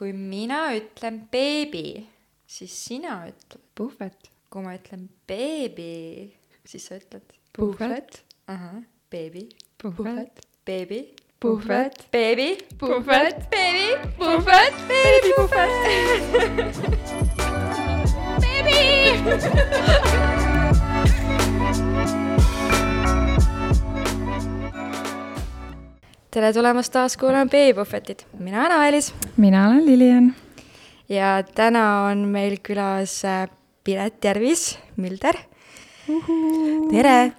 kui mina ütlen beebi, siis sina ütled. puhvet. kui ma ütlen beebi, siis sa ütled. puhvet. ahah, beebi. puhvet. beebi. puhvet. beebi. puhvet. beebi. puhvet. beebi puhvet. beebi. tere tulemast taas kuulama Beebipuhvetit, mina olen Aelis mina olen Lilian. ja täna on meil külas äh, Piret Järvis, Mülder. tere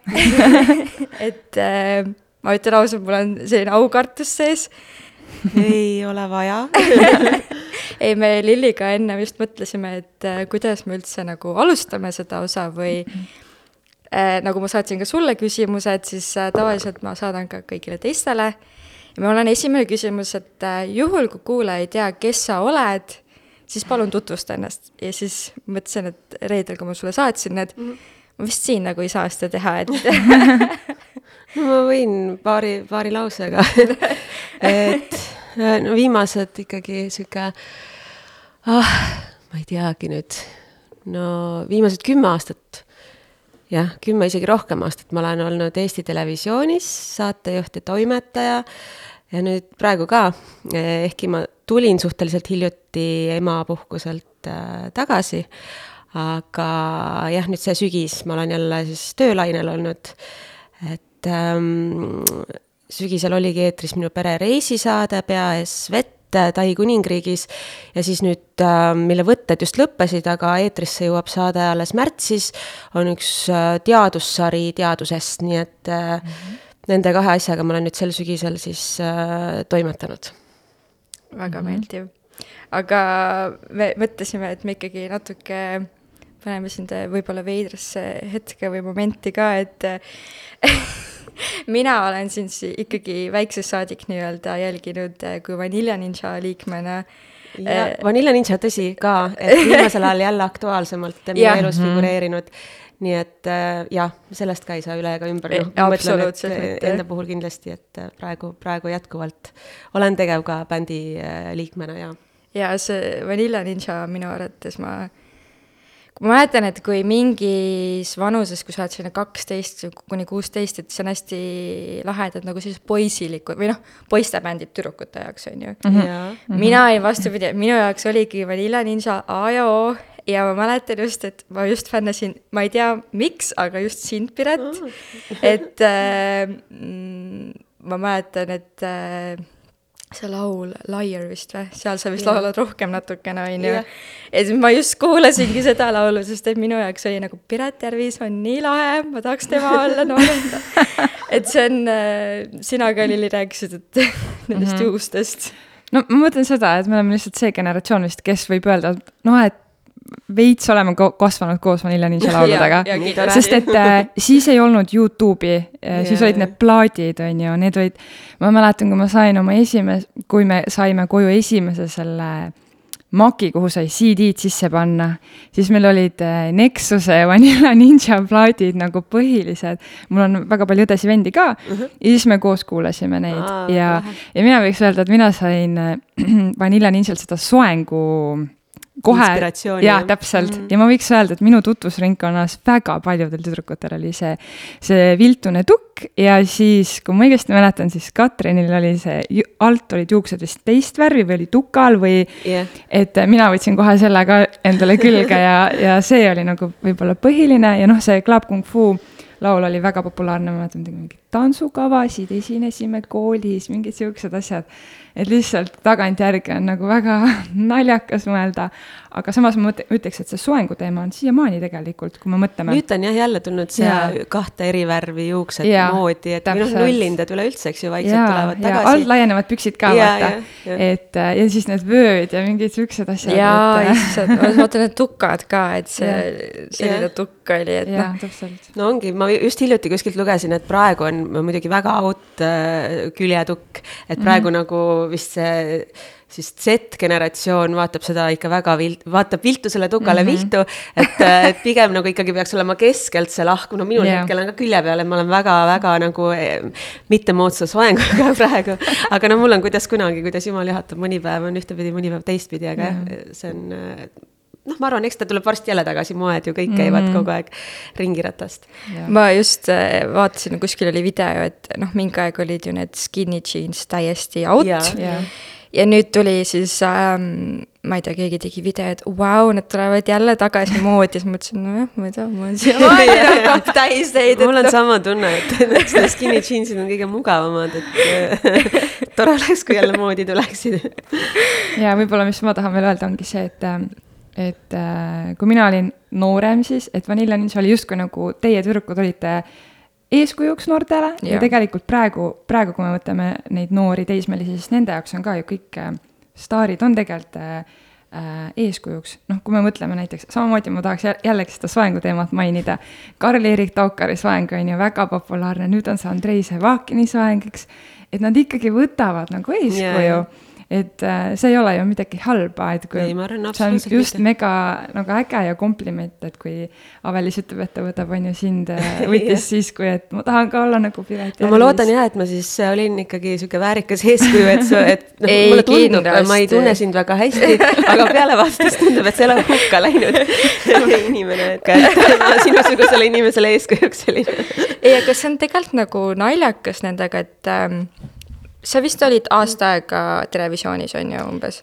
et äh, ma ütlen ausalt, mul on selline aukartus sees. ei ole vaja ei, me Lilliga enne just mõtlesime, et äh, kuidas me üldse nagu alustame seda osa või äh, nagu ma saatsin ka sulle küsimused, siis äh, tavaliselt ma saadan ka kõigile teistele. Ja mul on esimene küsimus, et äh, juhul, kui kuulaja ei tea, kes sa oled, siis palun tutvusta ennast. Ja siis mõtlesin, et reedel, kui ma sulle saatsin need mm, -hmm. ma vist siin nagu ei saa seda teha, et no ma võin paari, paari lausega. Et no viimased ikkagi sihuke ah, ma ei teagi nüüd, no viimased kümme aastat, jah, kümme, isegi rohkem aastat. Ma olen olnud Eesti Televisioonis saatejuht ja toimetaja. Ja nüüd praegu ka, ehkki ma tulin suhteliselt hiljuti emapuhkuselt äh, tagasi, aga jah, nüüd see sügis ma olen jälle siis töölainel olnud, et ähm, sügisel oligi eetris minu pere reisisaade Pea ees vett Tai kuningriigis ja siis nüüd, mille võtted just lõppesid, aga eetrisse jõuab saade alles märtsis, on üks teadussari teadusest, nii et mm -hmm. nende kahe asjaga ma olen nüüd sel sügisel siis äh, toimetanud. väga mm -hmm. meeldiv. aga me mõtlesime, et me ikkagi natuke paneme sind võib-olla veidrasse hetke või momenti ka, et mina olen sind ikkagi väiksest saadik nii-öelda jälginud äh, kui Vanilla Ninja liikmena. ja Vanilla Ninja, tõsi ka, et viimasel ajal jälle aktuaalsemalt minu elus mhm. figureerinud. nii et äh, jah, sellest ka ei saa üle ega ümber. noh, ma mõtlen, et enda puhul kindlasti, et praegu, praegu jätkuvalt olen tegev ka bändi liikmena ja. ja see Vanilla Ninja minu arvates ma ma mäletan, et kui mingis vanuses, kui sa oled selline kaksteist kuni kuusteist, et see on hästi lahedad nagu sellised poisilikud või noh, poistebändid tüdrukute jaoks, on ju mm. -hmm. mina olin vastupidi, minu jaoks oligi Vanilla Ninja A ja O ja ma mäletan just, et ma just fännasin, ma ei tea, miks, aga just sind, Piret oh.. et äh, ma mäletan, et äh, see laul, Liar vist või, seal sa vist yeah. laulad rohkem natukene, on ju. ja siis ma just kuulasingi seda laulu, sest et minu jaoks oli nagu Piret Järvis on nii lahe, ma tahaks tema olla noorenda et see on, äh, sina ka, Lilli, rääkisid, et nendest mm -hmm. juustest. no ma mõtlen seda, et me oleme lihtsalt see generatsioon vist, kes võib öelda, et noh, et veits oleme kasvanud koos Vanilla Ninja lauludega sest et äh, siis ei olnud Youtube'i äh,, siis olid need plaadid, on ju, need olid, ma mäletan, kui ma sain oma esimese, kui me saime koju esimese selle Maki, kuhu sai CD-d sisse panna, siis meil olid äh, Nexuse ja Vanilla Ninja plaadid nagu põhilised. mul on väga palju õdesi-vendi ka. Uh -huh. ja siis me koos kuulasime neid. Aa, ja, ja mina võiks öelda, et mina sain äh, Vanilla Ninjalt seda soengu kohe, jaa, täpselt mm. ja ma võiks öelda, et minu tutvusringkonnas väga paljudel tüdrukutel oli see, see viltune tukk ja siis, kui ma õigesti mäletan, siis Katrinil oli see, alt olid juuksed vist teist värvi või oli tukal või yeah. et mina võtsin kohe selle ka endale külge ja, ja see oli nagu võib-olla põhiline ja noh, see Club Kung Fu laul oli väga populaarne, ma mäletan, mingeid tantsukavasid esinesime koolis, mingid siuksed asjad et lihtsalt tagantjärgi on nagu väga naljakas mõelda, aga samas ma mõt-, ütleks, et see soengu teema on siiamaani tegelikult, kui me mõtleme. nüüd on jah jälle tulnud see ja. kahte eri värvi juuksed ja, moodi, et või noh, nullindad üleüldse, eks ju, vaikselt ja, tulevad tagasi. alt laienevad püksid ka, vaata. et äh, ja siis need vööd ja mingid siuksed asjad. jaa, äh, issand, vaata need tukad ka, et see, selline tukk oli, et noh. no ongi, ma just hiljuti kuskilt lugesin, et praegu on muidugi väga out äh, küljetukk, et praegu mm -hmm. nagu vist see siis Z-generatsioon vaatab seda ikka väga vilt-, vaatab viltu selle tukale mm -hmm. viltu, et, pigem nagu ikkagi peaks olema keskelt see lahk, no minul yeah. hetkel on ka külje peal, et ma olen väga-väga nagu eh, mitte moodsa soenguga praegu. aga no mul on kuidas kunagi, kuidas jumal juhatab, mõni päev on ühtepidi, mõni päev teistpidi, aga jah yeah., see on noh, ma arvan, eks ta tuleb varsti jälle tagasi, moed ju kõik käivad mm -hmm. kogu aeg ringiratast. ma just äh, vaatasin, kuskil oli video, et noh, mingi aeg olid ju need skinny jeans täiesti out ja, ja. ja nüüd tuli siis ähm, ma ei tea, keegi tegi video, et vau wow,, need tulevad jälle tagasi moodi, siis mõtlesin, nojah, ma ei tea, ma olen siiamaani nagu täis neid. mul on sama tunne, et need skinny jeans'id on kõige mugavamad, et tore oleks, kui jälle moodi tuleksid. ja võib-olla, mis ma tahan veel öelda, ongi see, et ähm, et äh, kui mina olin noorem, siis, et Vanilla Ninja oli justkui nagu teie tüdrukud olite eeskujuks noortele ja, ja tegelikult praegu, praegu, kui me võtame neid noori teismelisi, siis nende jaoks on ka ju kõik äh, staarid on tegelikult äh, äh, eeskujuks. noh, kui me mõtleme näiteks, samamoodi ma tahaks jällegi seda soengu teemat mainida. Karl-Erik Taukari soeng on ju väga populaarne, nüüd on see Andrei Sevakini soeng, eks. et nad ikkagi võtavad nagu eeskuju yeah et äh, see ei ole ju midagi halba, et kui ei, arvan, see on just mitte. mega nagu äge ja kompliment, et kui Avelis ütleb, et ta võtab, on ju, sind äh, võttis siis, kui et ma tahan ka olla nagu Piret. no ma loodan jah, et ma siis äh, olin ikkagi sihuke väärikas eeskuju, et sa, et noh, mulle tundub, ma ei tunne sind väga hästi, aga peale vastust tundub, et sa ei ole hukka läinud inimene, et ma sinusugusele inimesele eeskujuks olin. ei, aga see on tegelikult nagu naljakas nendega, et ähm, sa vist olid aasta aega Terevisioonis, on ju, umbes?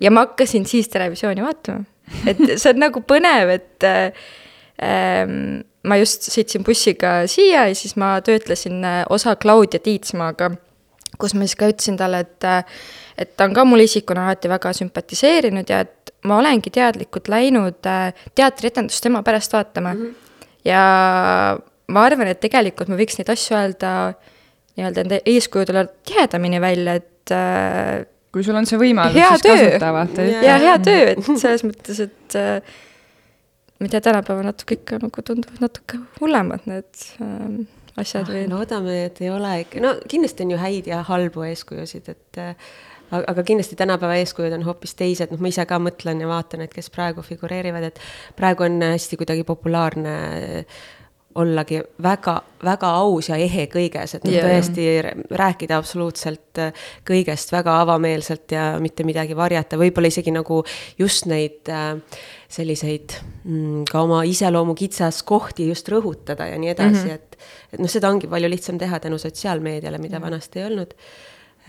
ja ma hakkasin siis Terevisiooni vaatama. et see on nagu põnev, et ähm, ma just sõitsin bussiga siia ja siis ma töötlesin äh, osa Claudia Tiitsmaaga, kus ma siis ka ütlesin talle, et äh, et ta on ka mulle isikuna alati väga sümpatiseerinud ja et ma olengi teadlikult läinud äh, teatrietendust tema pärast vaatama mm. -hmm. ja ma arvan, et tegelikult ma võiks neid asju öelda äh, nii-öelda enda eeskujudele tihedamini välja, et äh, kui sul on see võimalus, siis töö. kasuta, vaata. ja hea töö, et selles mõttes, et äh, ma ei tea, tänapäeval natuke ikka nagu tunduvad natuke hullemad need äh, asjad või? loodame, et ei ole ikka, no kindlasti on ju häid ja halbu eeskujusid, et äh, aga kindlasti tänapäeva eeskujud on hoopis teised, noh, ma ise ka mõtlen ja vaatan, et kes praegu figureerivad, et praegu on hästi kuidagi populaarne äh, ollagi väga, väga aus ja ehe kõiges, et noh yeah., tõesti rääkida absoluutselt äh, kõigest väga avameelselt ja mitte midagi varjata, võib-olla isegi nagu just neid äh, selliseid mm, ka oma iseloomu kitsaskohti just rõhutada ja nii edasi mm, -hmm. et, et noh, seda ongi palju lihtsam teha tänu sotsiaalmeediale, mida mm -hmm. vanasti ei olnud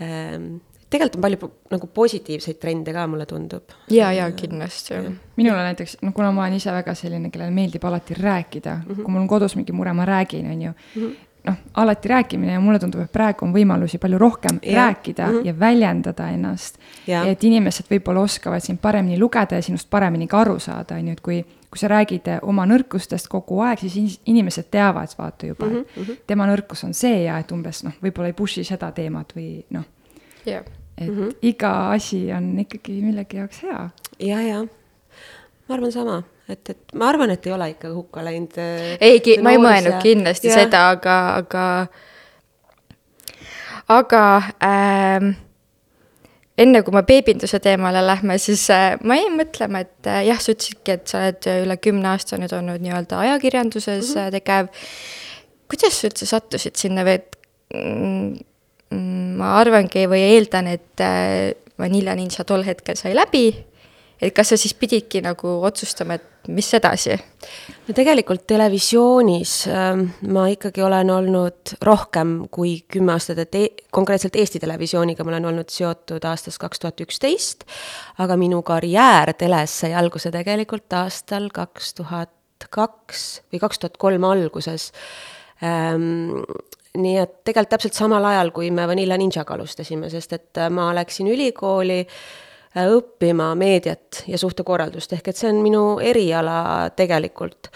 ehm, tegelikult on palju nagu positiivseid trende ka, mulle tundub. ja, ja kindlasti. minule näiteks, noh, kuna ma olen ise väga selline, kellele meeldib alati rääkida mm, -hmm. kui mul on kodus mingi mure, ma räägin, on ju mm. -hmm noh, alati rääkimine ja mulle tundub, et praegu on võimalusi palju rohkem ja. rääkida mm -hmm. ja väljendada ennast. et inimesed võib-olla oskavad sind paremini lugeda ja sinust paremini ka aru saada, on ju, et kui, kui sa räägid oma nõrkustest kogu aeg, siis inimesed teavad, vaata juba mm, -hmm. et tema nõrkus on see ja et umbes noh, võib-olla ei push'i seda teemat või noh yeah.. et mm -hmm. iga asi on ikkagi millegi jaoks hea. ja, ja ma arvan sama, et, et ma arvan, et ei ole ikka hukka läinud. Äh, ei, ma ei mõelnud ja... kindlasti ja. seda, aga, aga, aga ähm, enne kui me beebinduse teemale lähme, siis äh, ma jäin mõtlema, et äh, jah, sa ütlesidki, et sa oled üle kümne aasta nüüd olnud nii-öelda ajakirjanduses mm -hmm. tegev. kuidas sa üldse sattusid sinna või et Mm, ma arvangi või eeldan, et äh, Vanilla Ninja tol hetkel sai läbi, et kas sa siis pididki nagu otsustama, et mis edasi? no tegelikult televisioonis äh, ma ikkagi olen olnud rohkem kui kümme aastat, et e konkreetselt Eesti Televisiooniga ma olen olnud seotud aastast kaks tuhat üksteist, aga minu karjäär teles sai alguse tegelikult aastal kaks tuhat kaks või kaks tuhat kolm alguses ähm, nii et tegelikult täpselt samal ajal, kui me Vanilla Ninjaga alustasime, sest et äh, ma läksin ülikooli äh, õppima meediat ja suhtekorraldust, ehk et see on minu eriala tegelikult.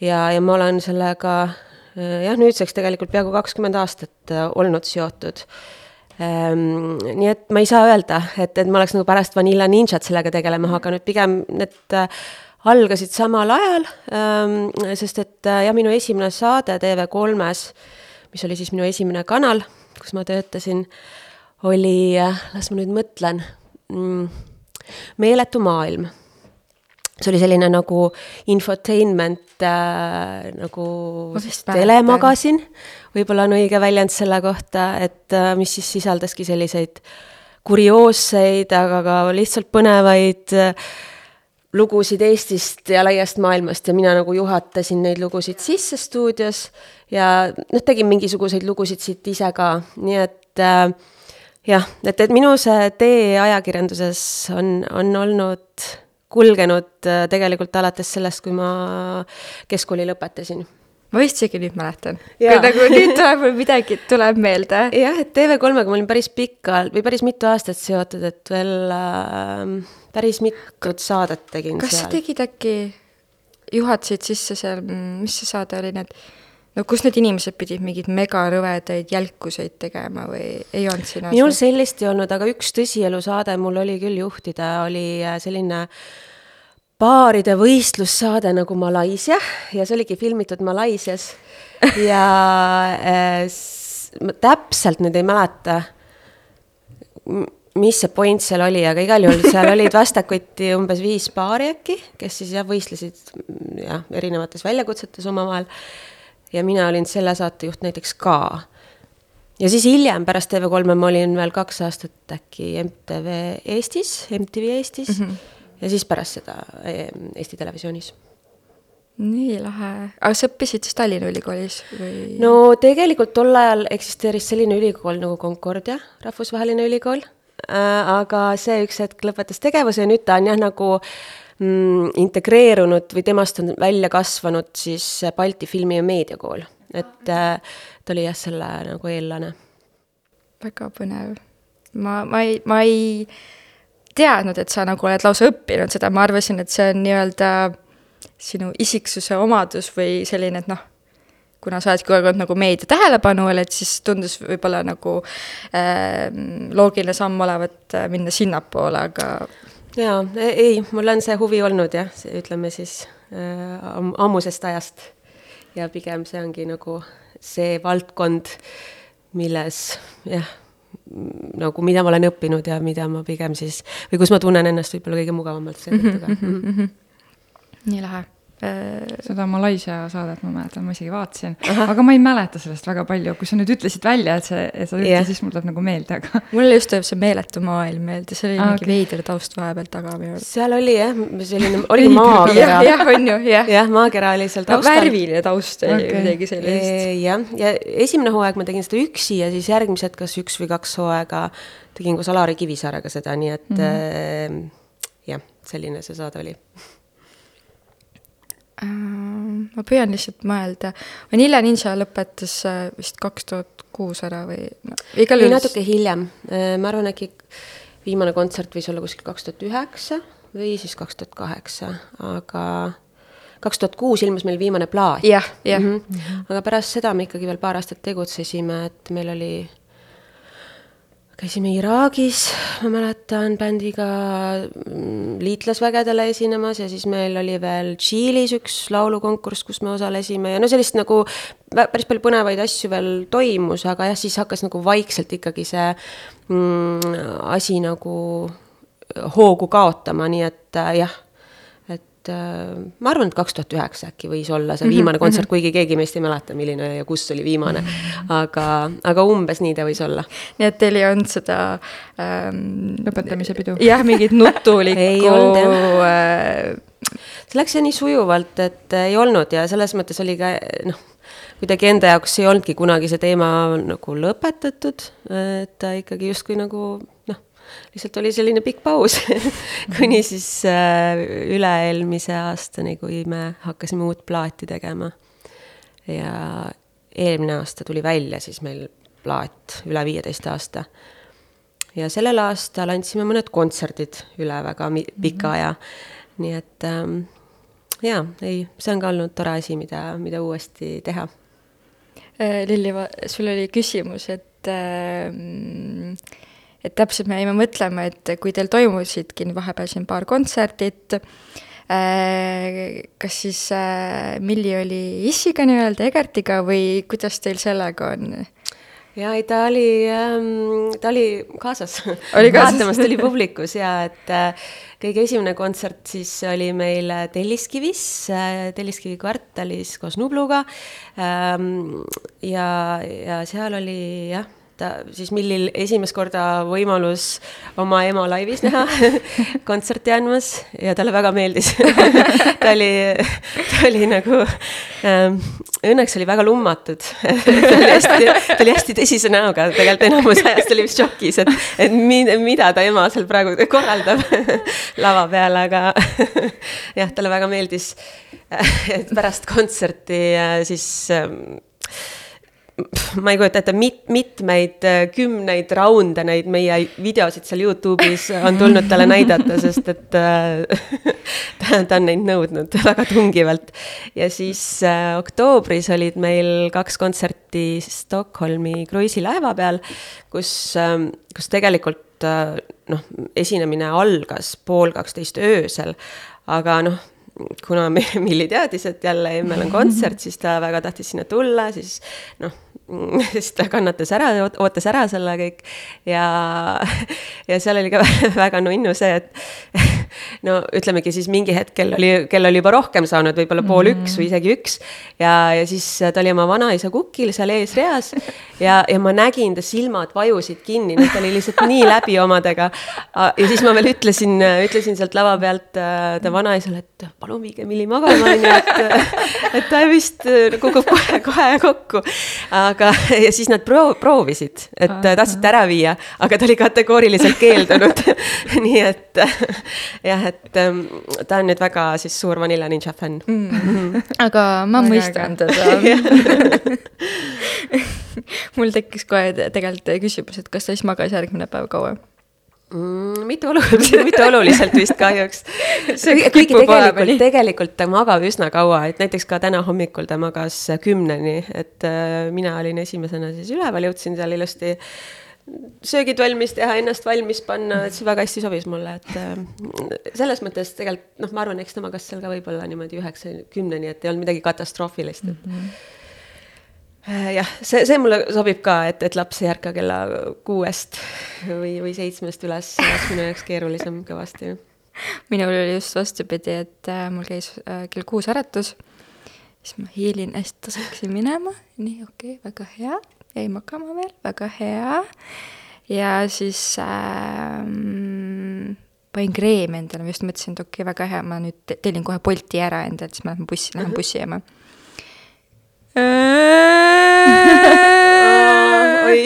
ja, ja ma olen sellega äh, jah, nüüdseks tegelikult peaaegu kakskümmend aastat olnud seotud ehm,. nii et ma ei saa öelda, et, et ma oleks nagu pärast Vanilla Ninjat sellega tegelema hakanud, pigem need algasid samal ajal ähm,, sest et jah, minu esimene saade TV3-s mis oli siis minu esimene kanal, kus ma töötasin, oli, las ma nüüd mõtlen mm,, Meeletu maailm. See oli selline nagu infotainment äh, nagu telemagasin, võib-olla on õige väljend selle kohta, et äh, mis siis sisaldaski selliseid kurioosseid, aga ka lihtsalt põnevaid äh, lugusid Eestist ja laiast maailmast ja mina nagu juhatasin neid lugusid sisse stuudios ja noh, tegin mingisuguseid lugusid siit ise ka, nii et äh, jah, et, et minu see tee ajakirjanduses on, on olnud kulgenud äh, tegelikult alates sellest, kui ma keskkooli lõpetasin ma vist isegi nüüd mäletan. nagu nüüd tuleb mul midagi, tuleb meelde. jah, et TV3-ga ma olin päris pikalt või päris mitu aastat seotud, et veel äh, päris mitut saadet tegin kas seal. kas sa tegid äkki, juhatasid sisse seal, mis see saade oli, need no kus need inimesed pidid mingeid megarõvedaid jälkuseid tegema või ei olnud siin minul sellist ei olnud, aga üks tõsielusaade mul oli küll juhtida, oli äh, paaride võistlussaade nagu Malaisia ja see oligi filmitud Malaisias ja äh, ma täpselt nüüd ei mäleta, mis see point seal oli, aga igal juhul seal olid vastakuti umbes viis paari äkki, kes siis jah, võistlesid jah, erinevates väljakutsetes omavahel ja mina olin selle saatejuht näiteks ka. ja siis hiljem pärast TV3-e ma olin veel kaks aastat äkki MTV Eestis, MTV Eestis mm -hmm. Ja siis pärast seda eh, Eesti Televisioonis nii lahe, aga sa õppisid siis Tallinna Ülikoolis või? no tegelikult tol ajal eksisteeris selline ülikool nagu Concordia, rahvusvaheline ülikool äh,, aga see üks hetk lõpetas tegevuse ja nüüd ta on jah, nagu mm, integreerunud või temast on välja kasvanud siis Balti Filmi- ja Meediakool, et äh, ta oli jah, selle nagu eellane. väga põnev. ma, ma ei, ma ei teadnud, et sa nagu oled lausa õppinud seda, ma arvasin, et see on nii-öelda sinu isiksuse omadus või selline, et noh, kuna sa oled kogu aeg olnud nagu meedia tähelepanu all, et siis tundus võib-olla nagu äh, loogiline samm olevat äh, minna sinnapoole, aga jaa, ei, mul on see huvi olnud jah, ütleme siis äh, ammusest ajast. ja pigem see ongi nagu see valdkond, milles jah, nagu mida ma olen õppinud ja mida ma pigem siis, või kus ma tunnen ennast võib-olla kõige mugavamalt seetõttu ka. Mhm, mhm, mhm. nii lahe seda Malaisia saadet ma mäletan, ma isegi vaatasin, aga ma ei mäleta sellest väga palju, kui sa nüüd ütlesid välja, et see, et sa ütlesid yeah., siis mul tuleb nagu meelde, aga. mulle just tuleb see meeletu maailm meelde, seal oli ah, mingi okay. veider taust vahepeal taga minu arust. seal oli jah, selline, oli maakera. jah, on ju, jah. jah, maakera oli seal taustal no,. värviline taust oli okay. midagi sellist. Jah, ja esimene hooaeg ma tegin seda üksi ja siis järgmised, kas üks või kaks hooaega tegin koos Alari Kivisaarega seda, nii et mm -hmm. äh, jah, selline see saade oli Äh, ma püüan lihtsalt mõelda, Vanilla Ninja lõpetas äh, vist kaks tuhat kuus ära või no, igal juhul. natuke hiljem, äh, ma arvan, äkki viimane kontsert võis olla kuskil kaks tuhat üheksa või siis kaks tuhat kaheksa, aga kaks tuhat kuus ilmus meil viimane plaat. jah, jah. Mhm. aga pärast seda me ikkagi veel paar aastat tegutsesime, et meil oli käisime Iraagis, ma mäletan, bändiga mm, liitlasvägedele esinemas ja siis meil oli veel Tšiilis üks laulukonkurss, kus me osalesime ja no sellist nagu päris palju põnevaid asju veel toimus, aga jah, siis hakkas nagu vaikselt ikkagi see mm, asi nagu hoogu kaotama, nii et äh, jah et äh, ma arvan, et kaks tuhat üheksa äkki võis olla see mhm, viimane mm -hmm. kontsert, kuigi keegi meist ei mäleta, milline ja kus oli viimane. aga, aga umbes nii ta võis olla. nii et teil ei olnud seda ähm, lõpetamise pidu? jah, mingit nutulikku äh, see läks ja nii sujuvalt, et ei olnud ja selles mõttes oli ka noh, kuidagi enda jaoks ei olnudki kunagi see teema nagu lõpetatud, et ta ikkagi justkui nagu lihtsalt oli selline pikk paus kuni siis äh, üle-eelmise aastani, kui me hakkasime uut plaati tegema. ja eelmine aasta tuli välja siis meil plaat üle viieteist aasta. ja sellel aastal andsime mõned kontserdid üle väga pika aja. nii et ähm, jaa, ei, see on ka olnud tore asi, mida, mida uuesti teha. Äh, Lilli, sul oli küsimus, et äh, et täpselt me jäime mõtlema, et kui teil toimusidki vahepeal siin paar kontserdit, kas siis Milli oli issiga nii-öelda, Egertiga või kuidas teil sellega on? ja ei, ta oli ähm,, ta oli kaasas. vaatamas, ta oli publikus ja et äh, kõige esimene kontsert siis oli meil Telliskivis äh,, Telliskivi kvartalis koos Nubluga ähm,. ja, ja seal oli jah siis Millil esimest korda võimalus oma ema laivis näha kontserti andmas ja talle väga meeldis. Ta oli, ta oli nagu ähm,, õnneks oli väga lummatud. Ta oli hästi, ta oli hästi tõsise näoga, tegelikult enamus ajast oli vist šokis, et, et mi-, mida ta ema seal praegu korraldab lava peal, aga jah, talle väga meeldis, et pärast kontserti äh, siis ähm, ma ei kujuta ette, mit-, mitmeid äh, kümneid raunde neid meie videosid seal Youtube'is on tulnud talle näidata, sest et äh, ta, ta on neid nõudnud väga tungivalt. ja siis äh, oktoobris olid meil kaks kontserti Stockholmi kruiisilaeva peal, kus äh,, kus tegelikult äh, noh, esinemine algas pool kaksteist öösel, aga noh kuna Milli teadis, et jälle meil on kontsert, siis ta väga tahtis sinna tulla, siis noh siis ta kannatas ära, ootas ära selle kõik. Ja, ja seal oli ka väga nunnu see, et no ütlemegi siis mingi hetkel oli, kell oli juba rohkem saanud, võib-olla pool mm -hmm. üks või isegi üks. ja, ja siis ta oli oma vanaisa kukil seal eesreas ja, ja ma nägin, ta silmad vajusid kinni, ta oli lihtsalt nii läbi omadega. ja siis ma veel ütlesin, ütlesin sealt lava pealt äh, ta vanaisale, et palun viige Milli magama, onju, et, et ta vist kukub kohe-kohe kokku. aga, ja siis nad proo-, proovisid, et tahtsid ta ära viia, aga ta oli kategooriliselt keeldunud nii et jah, et ähm, ta on nüüd väga siis suur Vanilla Ninja fänn. Mm.. aga ma mõistan. teda. Mul tekkis kohe tegelikult küsimus, et kas ta siis magas järgmine päev kaua mm,? mitte oluliselt, mitte oluliselt vist kahjuks. kuigi tegelikult, tegelikult ta magab üsna kaua, et näiteks ka täna hommikul ta magas kümneni, et äh, mina olin esimesena siis üleval, jõudsin seal ilusti söögid valmis teha, ennast valmis panna, et see väga hästi sobis mulle, et äh, selles mõttes tegelikult noh, ma arvan, eks ta magas seal ka võib-olla niimoodi üheksa, kümneni, et ei olnud midagi katastroofilist, et mm. -hmm jah, see, see mulle sobib ka, et, et laps ei ärka kella kuuest või, või seitsmest üles, see oleks minu jaoks keerulisem kõvasti. minul oli just vastupidi, et äh, mul käis kell kuus äratus, siis ma hiilin hästi tasakesi minema, nii okei okay,, väga hea, jäi magama veel, väga hea. ja siis äh, panin kreemi endale, ma just mõtlesin, et okei okay,, väga hea, ma nüüd tellin kohe Bolti ära endale, siis ma lähen bussi, lähen mhm. bussi jääma oi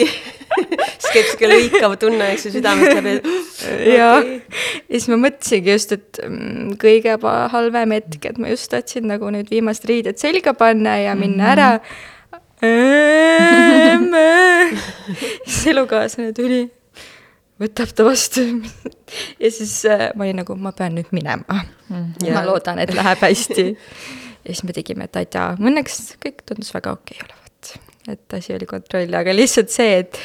sihuke lõikav tunne, eks ju, südamest läbi. ja okay., ja siis ma mõtlesingi just, et mm, kõige halvem hetk, et ma just tahtsin nagu nüüd viimased riided selga panna ja minna ära mm. -hmm. Siis elukaaslane tuli, võtab ta vastu ja siis äh, ma olin nagu, ma pean nüüd minema mm. -hmm. ja ma loodan, et läheb hästi. ja siis me tegime tada, õnneks kõik tundus väga okei okay olevat et asi oli kontrolli, aga lihtsalt see, et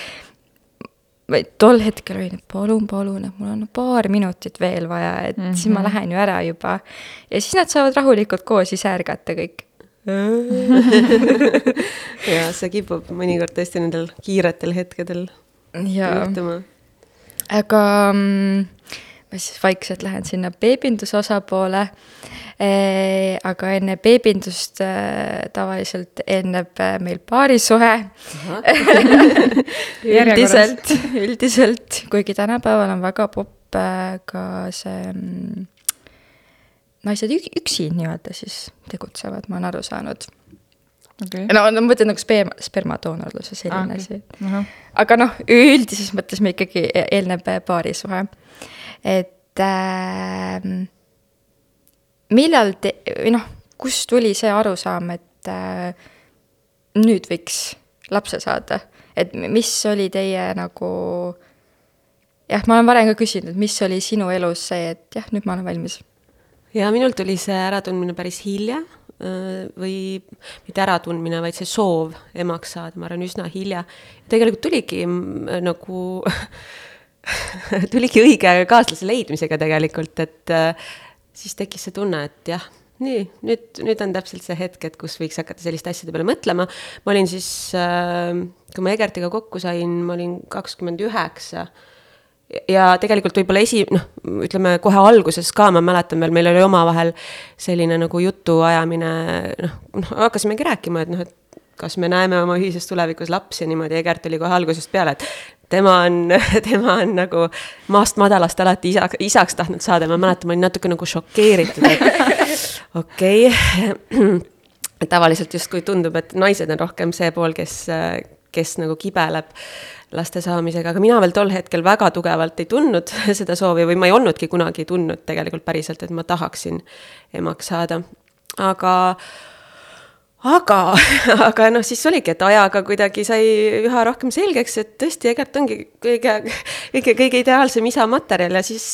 või tol hetkel olin, et palun, palun, et mul on paar minutit veel vaja, et mm -hmm. siis ma mhm. lähen ju ära juba. ja siis nad saavad rahulikult koos ise ärgata kõik ja see kipub mõnikord tõesti nendel kiiretel hetkedel juhtuma. aga mm, ma siis vaikselt lähen sinna beebinduse osapoole aga enne beebindust äh, tavaliselt eelneb äh, meil paarisuhe. Üldiselt, üldiselt, kuigi tänapäeval on väga popp ka see mm, naised üksi nii-öelda siis tegutsevad, ma olen aru saanud okay.. no, no ma mõtlen nagu sperma, spermadoonorlus ja selline ah, okay. asi uh. -huh. aga noh, üldises mõttes me ikkagi e-, eelneb paarisuhe. et äh, millal te, või noh, kust tuli see arusaam, et äh, nüüd võiks lapse saada, et mis oli teie nagu jah, ma olen varem ka küsinud, mis oli sinu elus see, et jah, nüüd ma olen valmis? Ja minul tuli see äratundmine päris hilja äh, või mitte äratundmine, vaid see soov emaks saada, ma arvan, üsna hilja. tegelikult tuligi nagu tuligi õige kaaslase leidmisega tegelikult, et äh, siis tekkis see tunne, et jah, nii, nüüd, nüüd on täpselt see hetk, et kus võiks hakata selliste asjade peale mõtlema. ma olin siis äh,, kui ma Egertiga kokku sain, ma olin kakskümmend üheksa ja tegelikult võib-olla esi, noh, ütleme kohe alguses ka, ma mäletan veel, meil oli omavahel selline nagu jutuajamine, noh, noh, hakkasimegi rääkima, et noh, et kas me näeme oma ühises tulevikus lapsi niimoodi, Egert oli kohe algusest peale, et tema on, tema on nagu maast madalast alati isa, isaks tahtnud saada, ma mäletan, ma olin natuke nagu šokeeritud, et okei okay. tavaliselt justkui tundub, et naised on rohkem see pool, kes, kes nagu kibeleb laste saamisega, aga mina veel tol hetkel väga tugevalt ei tundnud seda soovi või ma ei olnudki kunagi tundnud tegelikult päriselt, et ma tahaksin emaks saada. aga aga, aga noh, siis oligi, et ajaga kuidagi sai üha rohkem selgeks, et tõesti, Egert ongi kõige, kõige, kõige ideaalsem isa materjal ja siis,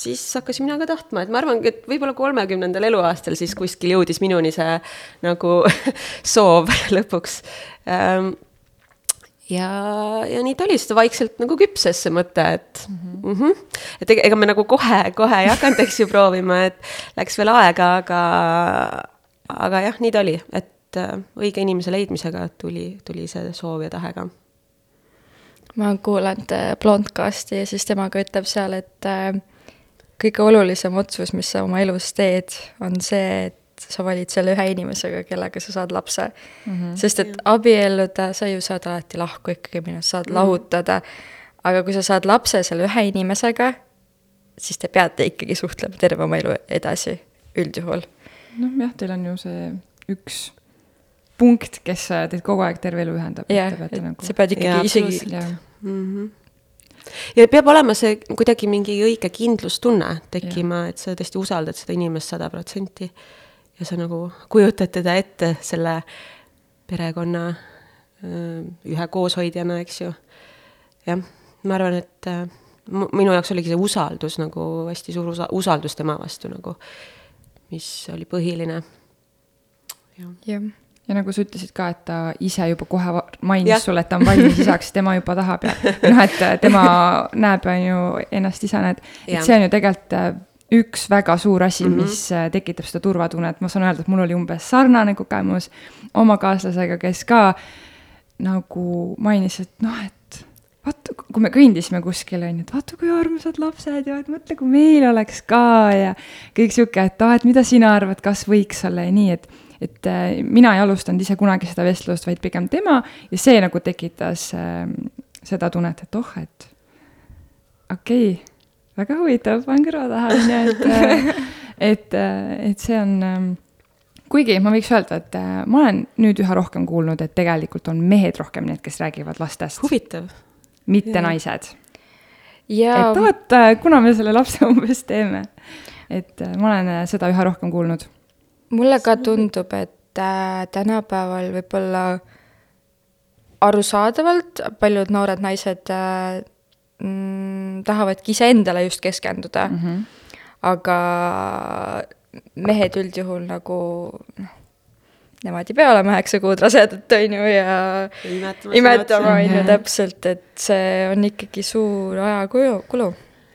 siis hakkasin mina ka tahtma, et ma arvangi, et võib-olla kolmekümnendal eluaastal siis kuskil jõudis minuni see nagu soov lõpuks ähm, ja, ja nii ta oli, siis ta vaikselt nagu küpses see mõte, et mm, -hmm. Mm -hmm. et ega me nagu kohe, kohe ei hakanud, eks ju, proovima, et läks veel aega, aga, aga jah, nii ta oli, et äh, õige inimese leidmisega tuli, tuli see soov ja tahe ka. ma olen kuulanud äh, Blondcasti ja siis tema ka ütleb seal, et äh, kõige olulisem otsus, mis sa oma elus teed, on see, et sa valid selle ühe inimesega, kellega sa saad lapse mm. -hmm. sest et abielluda, sa ju saad alati lahku ikkagi minna, saad mm -hmm. lahutada, aga kui sa saad lapse selle ühe inimesega, siis te peate ikkagi suhtlema terve oma elu edasi, üldjuhul. noh jah, teil on ju see üks punkt, kes teid kogu aeg terve elu ühendab. jah, et nagu... sa pead ikkagi ja, isegi. Mm -hmm. ja peab olema see kuidagi mingi õige kindlustunne tekkima, et sa tõesti usaldad seda inimest sada protsenti. Ja sa nagu kujutad teda ette selle perekonna ühe kooshoidjana, eks ju. jah, ma arvan, et minu jaoks oligi see usaldus nagu hästi suur usa-, usaldus tema vastu nagu, mis oli põhiline. jah ja ja nagu sa ütlesid ka, et ta ise juba kohe mainis sulle, et ta on valmis isaks, tema juba tahab ja noh, et tema näeb, on ju, ennast isana, et, et see on ju tegelikult äh, üks väga suur asi mm, -hmm. mis äh, tekitab seda turvatunnet, ma saan öelda, et mul oli umbes sarnane kogemus oma kaaslasega, kes ka nagu mainis, et noh, et vaata, kui me kõndisime kuskil, on ju, et vaata, kui armsad lapsed ja et mõtle, kui meil oleks ka ja kõik sihuke, et aa et mida sina arvad, kas võiks olla ja nii, et et äh, mina ei alustanud ise kunagi seda vestlust, vaid pigem tema ja see nagu tekitas äh, seda tunnet, et oh, et okei okay,, väga huvitav, panen kõrva taha, on ju, et äh, et, äh, et see on ähm, kuigi ma võiks öelda, et ma olen nüüd üha rohkem kuulnud, et tegelikult on mehed rohkem need, kes räägivad lastest. huvitav. mitte ja. naised. Ja... et oot, kuna me selle lapse umbes teeme. et ma olen seda üha rohkem kuulnud mulle ka tundub, et äh, tänapäeval võib-olla arusaadavalt paljud noored naised äh, mm, tahavadki iseendale just keskenduda mm. -hmm. aga mehed üldjuhul nagu noh, nemad ei pea olema üheksa kuud rasedad, on ju, ja imetama, on ju, täpselt, et see on ikkagi suur ajakulu, kulu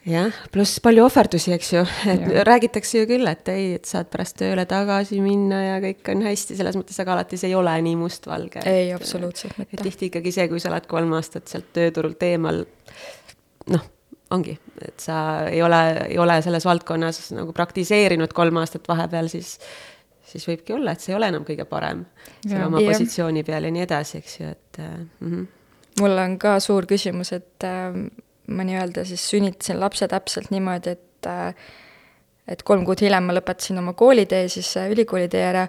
jah, pluss palju ohverdusi, eks ju, et ja. räägitakse ju küll, et ei, et saad pärast tööle tagasi minna ja kõik on hästi, selles mõttes, aga alati see ei ole nii mustvalge. ei, absoluutselt mitte. tihti ikkagi see, kui sa oled kolm aastat sealt tööturult eemal, noh, ongi, et sa ei ole, ei ole selles valdkonnas nagu praktiseerinud kolm aastat vahepeal, siis siis võibki olla, et see ei ole enam kõige parem seal oma ja. positsiooni peal ja nii edasi, eks ju, et äh, mm. -hmm. mul on ka suur küsimus, et äh, ma nii-öelda siis sünnitasin lapse täpselt niimoodi, et äh, et kolm kuud hiljem ma lõpetasin oma koolitee siis äh, ülikoolitee ära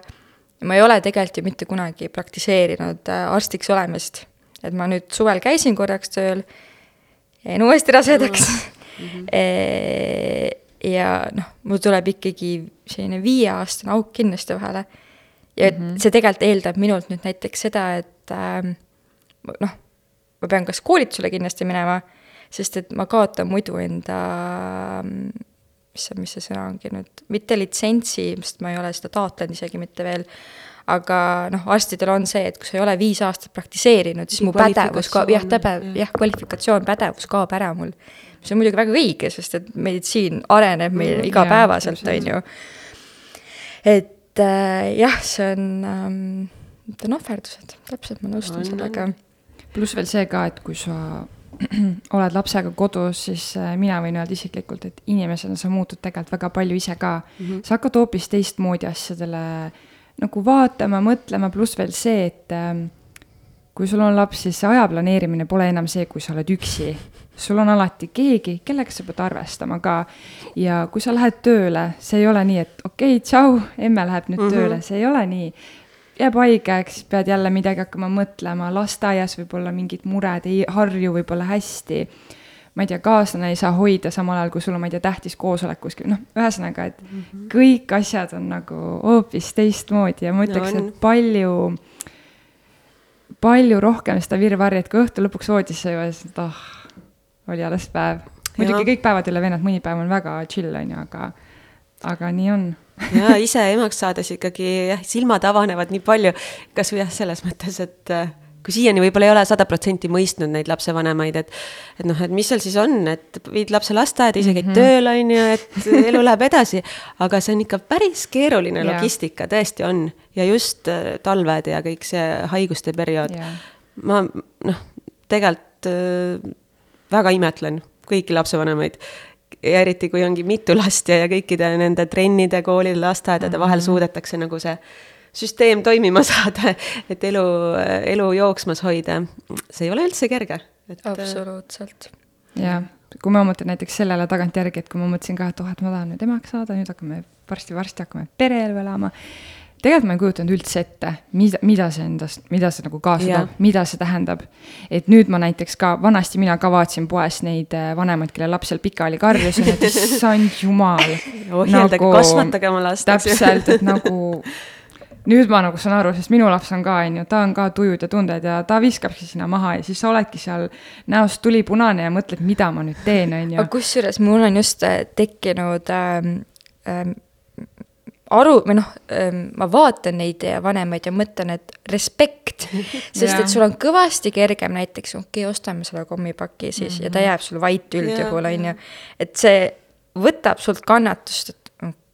ja ma ei ole tegelikult ju mitte kunagi praktiseerinud äh, arstiks olemist. et ma nüüd suvel käisin korraks tööl, jäin uuesti rasedaks mm -hmm. ja noh, mul tuleb ikkagi selline viieaastane auk kindlasti vahele. ja mm -hmm. see tegelikult eeldab minult nüüd näiteks seda, et äh, noh, ma pean kas koolitusele kindlasti minema sest et ma kaotan muidu enda, mis see, mis see sõna ongi nüüd, mitte litsentsi, sest ma ei ole seda taotlenud isegi mitte veel, aga noh, arstidel on see, et kui sa ei ole viis aastat praktiseerinud, siis mu pädevus kaob, jah, pädev, jah, kvalifikatsioon, pädevus kaob ära mul. see on muidugi väga õige, sest et meditsiin areneb meil mm, igapäevaselt, on ju. et äh, jah, see on ähm,, need on ohverdused, täpselt, ma nõustun sellega. pluss veel see ka, et kui sa oled lapsega kodus, siis äh, mina võin öelda isiklikult, et inimesena sa muutud tegelikult väga palju ise ka mm. -hmm. sa hakkad hoopis teistmoodi asjadele nagu vaatama, mõtlema, pluss veel see, et ähm, kui sul on laps, siis see aja planeerimine pole enam see, kui sa oled üksi. sul on alati keegi, kellega sa pead arvestama ka. ja kui sa lähed tööle, see ei ole nii, et okei okay,, tšau, emme läheb nüüd mm -hmm. tööle, see ei ole nii jääb haigeks, pead jälle midagi hakkama mõtlema, lasteaias võib-olla mingid mured ei harju võib-olla hästi. Ma ei tea, kaaslane ei saa hoida samal ajal, kui sul on, ma ei tea, tähtis koosolek kuskil, noh, ühesõnaga, et mm -hmm. kõik asjad on nagu hoopis teistmoodi ja ma ütleks no,, et palju, palju rohkem seda virvarri, et kui õhtu lõpuks voodisse jõuad, siis ah oh,, oli alles päev. muidugi kõik päevad ei ole vennad, mõni päev on väga chill, on ju, aga, aga nii on ja ise emaks saades ikkagi jah, silmad avanevad nii palju, kasvõi jah, selles mõttes, et äh, kui siiani võib-olla ei ole sada protsenti mõistnud neid lapsevanemaid, et et noh, et mis seal siis on, et viid lapse lasteaeda, ise käid mm -hmm. tööl, on ju, et elu läheb edasi, aga see on ikka päris keeruline yeah. logistika, tõesti on. ja just äh, talved ja kõik see haiguste periood yeah.. ma noh, tegelikult äh, väga imetlen kõiki lapsevanemaid ja eriti, kui ongi mitu last ja, ja kõikide nende trennide, koolide, lasteaedade vahel mm -hmm. suudetakse nagu see süsteem toimima saada, et elu, elu jooksmas hoida. see ei ole üldse kerge et.... absoluutselt. jah, kui ma mõtlen näiteks sellele tagantjärgi, et kui ma mõtlesin ka, et oh, et ma tahan nüüd emaks saada, nüüd hakkame varsti-varsti hakkame pereelu elama tegelikult ma ei kujutanud üldse ette, mida, mida see endast, mida see nagu kaasa toob, mida see tähendab. et nüüd ma näiteks ka, vanasti mina ka vaatasin poes neid äh, vanemaid, kelle laps seal pikali karjus, et issand jumal. ohjeldage nagu,, kasvatage oma last. täpselt, et nagu nüüd ma nagu saan aru, sest minu laps on ka, on ju, ta on ka tujud ja tunded ja ta viskabki sinna maha ja siis sa oledki seal näost tulipunane ja mõtled, mida ma nüüd teen, on ju. aga kusjuures mul on just äh, tekkinud ähm, ähm, aru või noh, ähm, ma vaatan neid vanemaid ja mõtlen, et respekt. sest et sul on kõvasti kergem näiteks, okei okay,, ostame selle kommipaki siis mm -hmm. ja ta mhm. jääb sul vait üldjuhul, on ju. et see võtab sult kannatust, et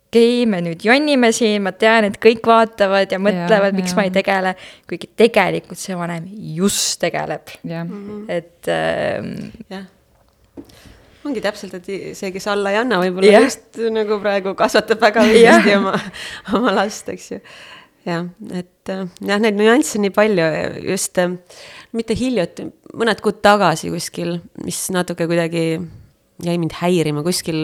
okei okay,, me nüüd jonnime siin, ma tean, et kõik vaatavad ja mõtlevad, miks ja. ma ei tegele. kuigi tegelikult see vanem just tegeleb. et ähm, jah ongi täpselt, et see, kes alla ei anna, võib-olla yeah. just nagu praegu kasvatab väga õigesti oma, oma last, eks ju. jah, et äh, jah, neid nüansse nii palju, just äh, mitte hiljuti, mõned kuud tagasi kuskil, mis natuke kuidagi jäi mind häirima, kuskil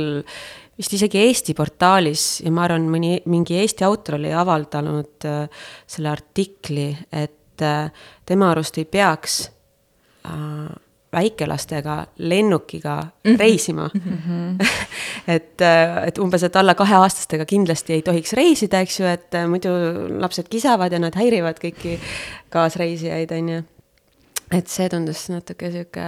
vist isegi Eesti portaalis ja ma arvan, mõni, mingi Eesti autor oli avaldanud äh, selle artikli, et äh, tema arust ei peaks äh, väikelastega lennukiga mm -hmm. reisima mm. -hmm. et, äh, et umbes, et alla kaheaastastega kindlasti ei tohiks reisida, eks ju, et äh, muidu lapsed kisavad ja nad häirivad kõiki kaasreisijaid, on ju. et see tundus natuke sihuke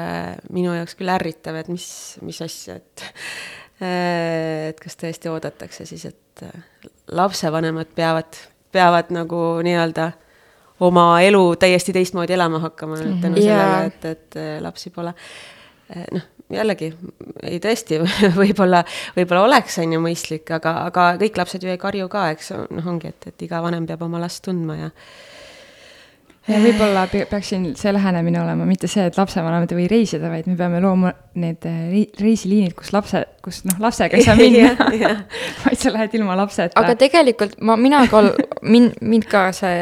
minu jaoks küll ärritav, et mis, mis asja, et et kas tõesti oodatakse siis, et lapsevanemad peavad, peavad nagu nii-öelda oma elu täiesti teistmoodi elama hakkama mm -hmm. tänu sellele, et, et äh, lapsi pole. Äh, noh, jällegi, ei tõesti, võib-olla, võib-olla oleks, on ju, mõistlik, aga, aga kõik lapsed ju ei karju ka, eks, noh, ongi, et, et iga vanem peab oma last tundma ja ja võib-olla peaks siin see lähenemine olema mitte see, et lapsevanemad ei või reisida, vaid me peame looma need äh, reisiliinid, kus lapse, kus noh, lapsega ei saa minna vaid sa lähed ilma lapseta. aga tegelikult ma, mina ka, mind, mind ka see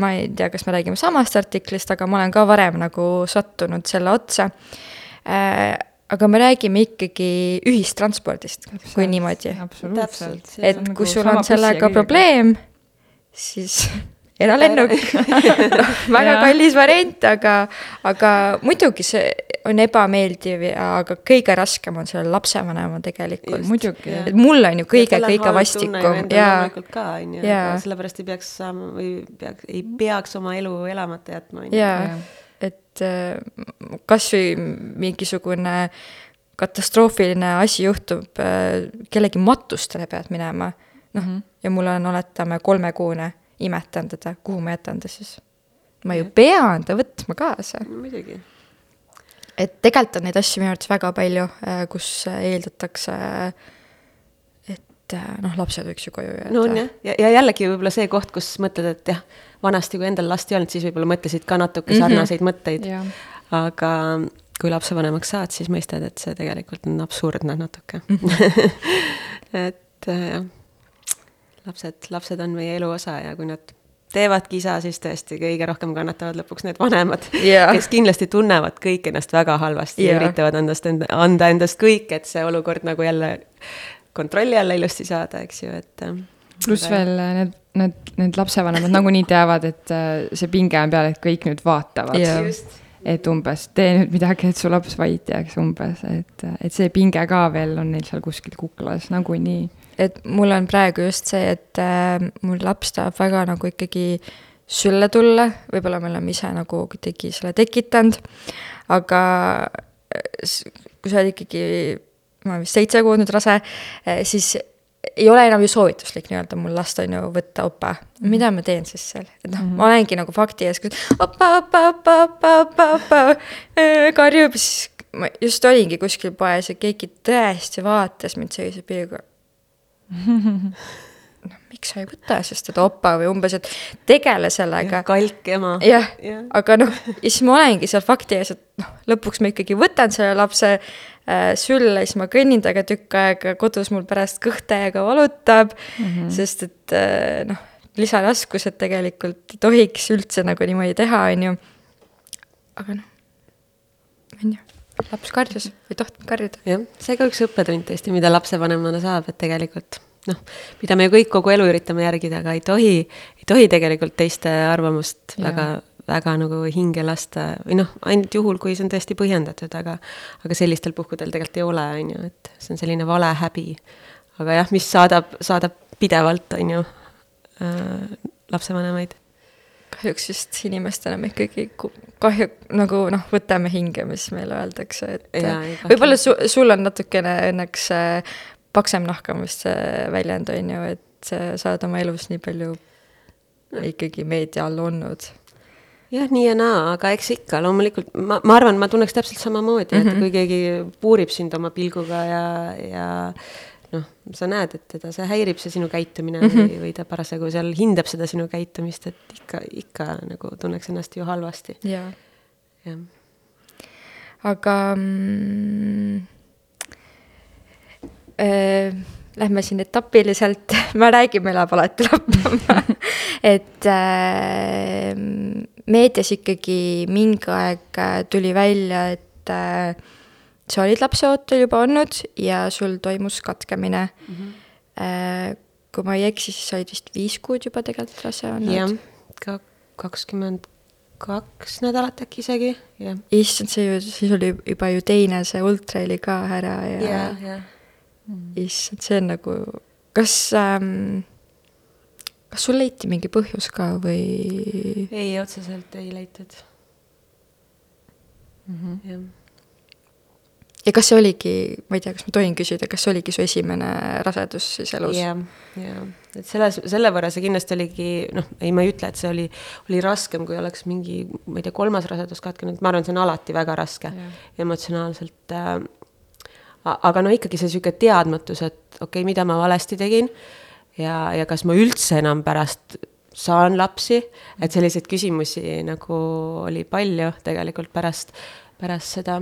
ma ei tea, kas me räägime samast artiklist, aga ma olen ka varem nagu sattunud selle otsa äh,. aga me räägime ikkagi ühistranspordist, kui niimoodi. et kui nagu sul on sellega probleem, siis eralennuk väga kallis variant, aga, aga muidugi see on ebameeldiv ja, aga kõige raskem on sellel lapsevanemal tegelikult. muidugi. et mul on ju kõige, kõige vastikum ja. ka on ju, sellepärast ei peaks saama või peaks, ei peaks oma elu elamata jätma. jaa, et äh, kasvõi mingisugune katastroofiline asi juhtub, äh, kellegi matustele pead minema, noh -hmm., ja mul on, oletame, kolmekuune imetan teda, kuhu ma jätan ta siis? ma ju pean ta võtma kaasa. muidugi. et tegelikult on neid asju minu arvates väga palju, äh, kus eeldatakse, et äh, noh, lapsed võiks ju koju jääda. no on jah, ja, ja jällegi võib-olla see koht, kus mõtled, et jah, vanasti, kui endal last ei olnud, siis võib-olla mõtlesid ka natuke mhm. sarnaseid mm -hmm. mõtteid. aga kui lapsevanemaks saad, siis mõistad, et see tegelikult on absurdne natuke mm. -hmm. et äh, jah, lapsed, lapsed on meie elu osa ja kui nad teevad kisa, siis tõesti kõige rohkem kannatavad lõpuks need vanemad yeah., kes kindlasti tunnevad kõik ennast väga halvasti yeah. ja üritavad endast, anda endast kõik, et see olukord nagu jälle kontrolli alla ilusti saada, eks ju, et. Äh, pluss veel need, need, need lapsevanemad nagunii teavad, et äh, see pinge on peal, et kõik nüüd vaatavad yeah.. et umbes tee nüüd midagi, et su laps vait jääks umbes, et, et see pinge ka veel on neil seal kuskil kuklas nagunii et mul on praegu just see, et äh, mul laps tahab väga nagu ikkagi sülle tulla, võib-olla me oleme ise nagu kuidagi selle tekitanud, aga äh, kui sa oled ikkagi, ma olen vist seitse kuud nüüd rase, äh, siis ei ole enam ju soovituslik nii-öelda mul last on ju võtta opa. mida ma teen siis seal, et noh mm -hmm., ma olengi nagu fakti ees, kus opa, opa, opa, opa, opa, opa, äh, karjub, siis ma just olingi kuskil poes ja keegi tõesti vaatas mind sellise pilguga noh, miks sa ei võta siis seda opa või umbes, et tegele sellega. kalk ema. jah ja., aga noh, ja siis ma olengi seal fakti ees, et noh, lõpuks ma ikkagi võtan selle lapse äh, sülle, siis ma kõnnin temaga tükk aega, kodus mul pärast kõht täiega valutab mm, -hmm. sest et äh, noh, lisaraskused tegelikult ei tohiks üldse nagu niimoodi teha, on ju. aga noh, on ju laps karjus, ei tohtinud karjuda. jah, see ka üks õppetund tõesti, mida lapsevanemana saab, et tegelikult noh, mida me ju kõik kogu elu üritame järgida, aga ei tohi, ei tohi tegelikult teiste arvamust ja. väga, väga nagu hinge lasta või noh, ainult juhul, kui see on tõesti põhjendatud, aga aga sellistel puhkudel tegelikult ei ole, on ju, et see on selline vale häbi. aga jah, mis saadab, saadab pidevalt, on ju äh,, lapsevanemaid kahjuks vist inimestena me ikkagi kahju, nagu noh, võtame hinge, mis meile öeldakse, et võib-olla su, sul on natukene õnneks paksem nahk on vist see väljend, on ju, et sa oled oma elus nii palju ikkagi meedia all olnud jah, nii ja naa, aga eks ikka loomulikult ma, ma arvan, ma tunneks täpselt samamoodi mm, -hmm. et mhm. kui keegi puurib sind oma pilguga ja, ja noh, sa näed, et teda see häirib, see sinu käitumine mm -hmm. või, või ta parasjagu seal hindab seda sinu käitumist, et ikka, ikka nagu tunneks ennast ju halvasti. jah ja.. aga mm, äh, lähme siin etapiliselt, ma räägin, meil läheb alati lappama et äh, meedias ikkagi mingi aeg tuli välja, et äh, sa olid lapseootel juba olnud ja sul toimus katkemine mm. -hmm. kui ma ei eksi, siis sa olid vist viis kuud juba tegelikult rase olnud. jah, ka kakskümmend kaks nädalat äkki isegi, jah. issand, see ju, siis oli juba ju teine see ultra oli ka ära ja, ja, ja. issand, see on nagu, kas ähm, kas sul leiti mingi põhjus ka või? ei, otseselt ei leitud mm. -hmm. jah ja kas see oligi, ma ei tea, kas ma tohin küsida, kas see oligi su esimene rasedus siis elus? jah, jah, et selles, selle võrra see kindlasti oligi, noh, ei, ma ei ütle, et see oli, oli raskem, kui oleks mingi, ma ei tea, kolmas rasedus katkenud, ma arvan, see on alati väga raske ja. emotsionaalselt äh,. aga no ikkagi see sihuke teadmatus, et okei okay,, mida ma valesti tegin ja, ja kas ma üldse enam pärast saan lapsi, et selliseid küsimusi nagu oli palju tegelikult pärast, pärast seda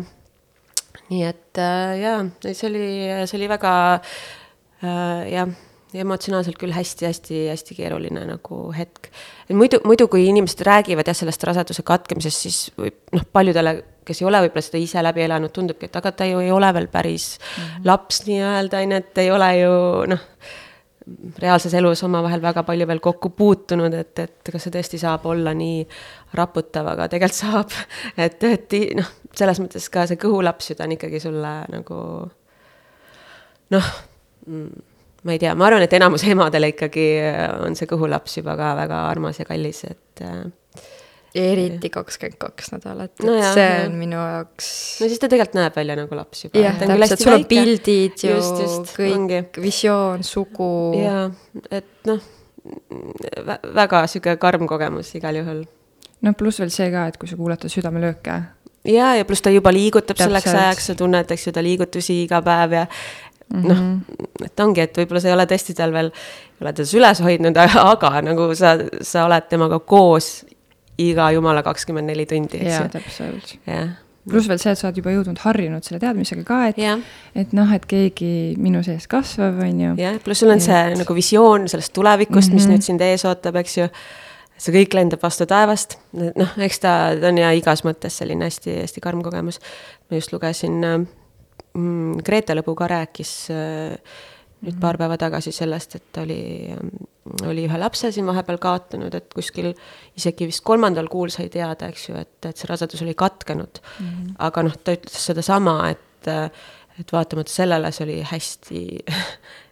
nii et äh, jaa, see oli, see oli väga äh, jah, emotsionaalselt küll hästi-hästi-hästi keeruline nagu hetk. et muidu, muidu kui inimesed räägivad jah, sellest raseduse katkemisest, siis võib noh, paljudele, kes ei ole võib-olla seda ise läbi elanud, tundubki, et aga ta ju ei ole veel päris mm -hmm. laps nii-öelda, on ju, et ei ole ju noh reaalses elus omavahel väga palju veel kokku puutunud, et, et kas see tõesti saab olla nii raputav, aga tegelikult saab. et, et noh, selles mõttes ka see kõhulaps ju ta on ikkagi sulle nagu noh, mm, ma ei tea, ma arvan, et enamus emadele ikkagi on see kõhulaps juba ka väga armas ja kallis, et ja eriti kakskümmend kaks nädalat, et no jah, see on jah. minu jaoks. no siis ta tegelikult näeb välja nagu laps juba. jah, täpselt, sul on pildid ju, just, just, kõik, visioon, sugu. jaa, et noh, väga sihuke karm kogemus igal juhul. no pluss veel see ka, et kui sa kuulad ta südamelööke. Ja, ja pluss ta juba liigutab Täpselt. selleks ajaks, sa tunned, eks ju, ta liigutusi iga päev ja mm -hmm. noh, et ongi, et võib-olla sa ei ole tõesti tal veel, ei ole teda üles hoidnud, aga nagu sa, sa oled temaga koos iga jumala kakskümmend neli tundi, eks ju. jaa, täpselt. pluss veel see, et sa oled juba jõudnud harjunud selle teadmisega ka, et, et noh, et keegi minu sees kasvab, on ju. jah, pluss sul on et... see nagu visioon sellest tulevikust mm, -hmm. mis mhm. nüüd sind ees ootab, eks ju. See kõik lendab vastu taevast, noh, eks ta, ta on ja igas mõttes selline hästi-hästi karm kogemus. ma just lugesin äh,, mm, Grete Lõbu ka rääkis äh, nüüd mhm. paar päeva tagasi sellest, et oli, oli ühe lapse siin vahepeal kaotanud, et kuskil isegi vist kolmandal kuul sai teada, eks ju, et, et see rasedus oli katkenud mm. -hmm. aga noh, ta ütles sedasama, et, et vaatamata sellele see oli hästi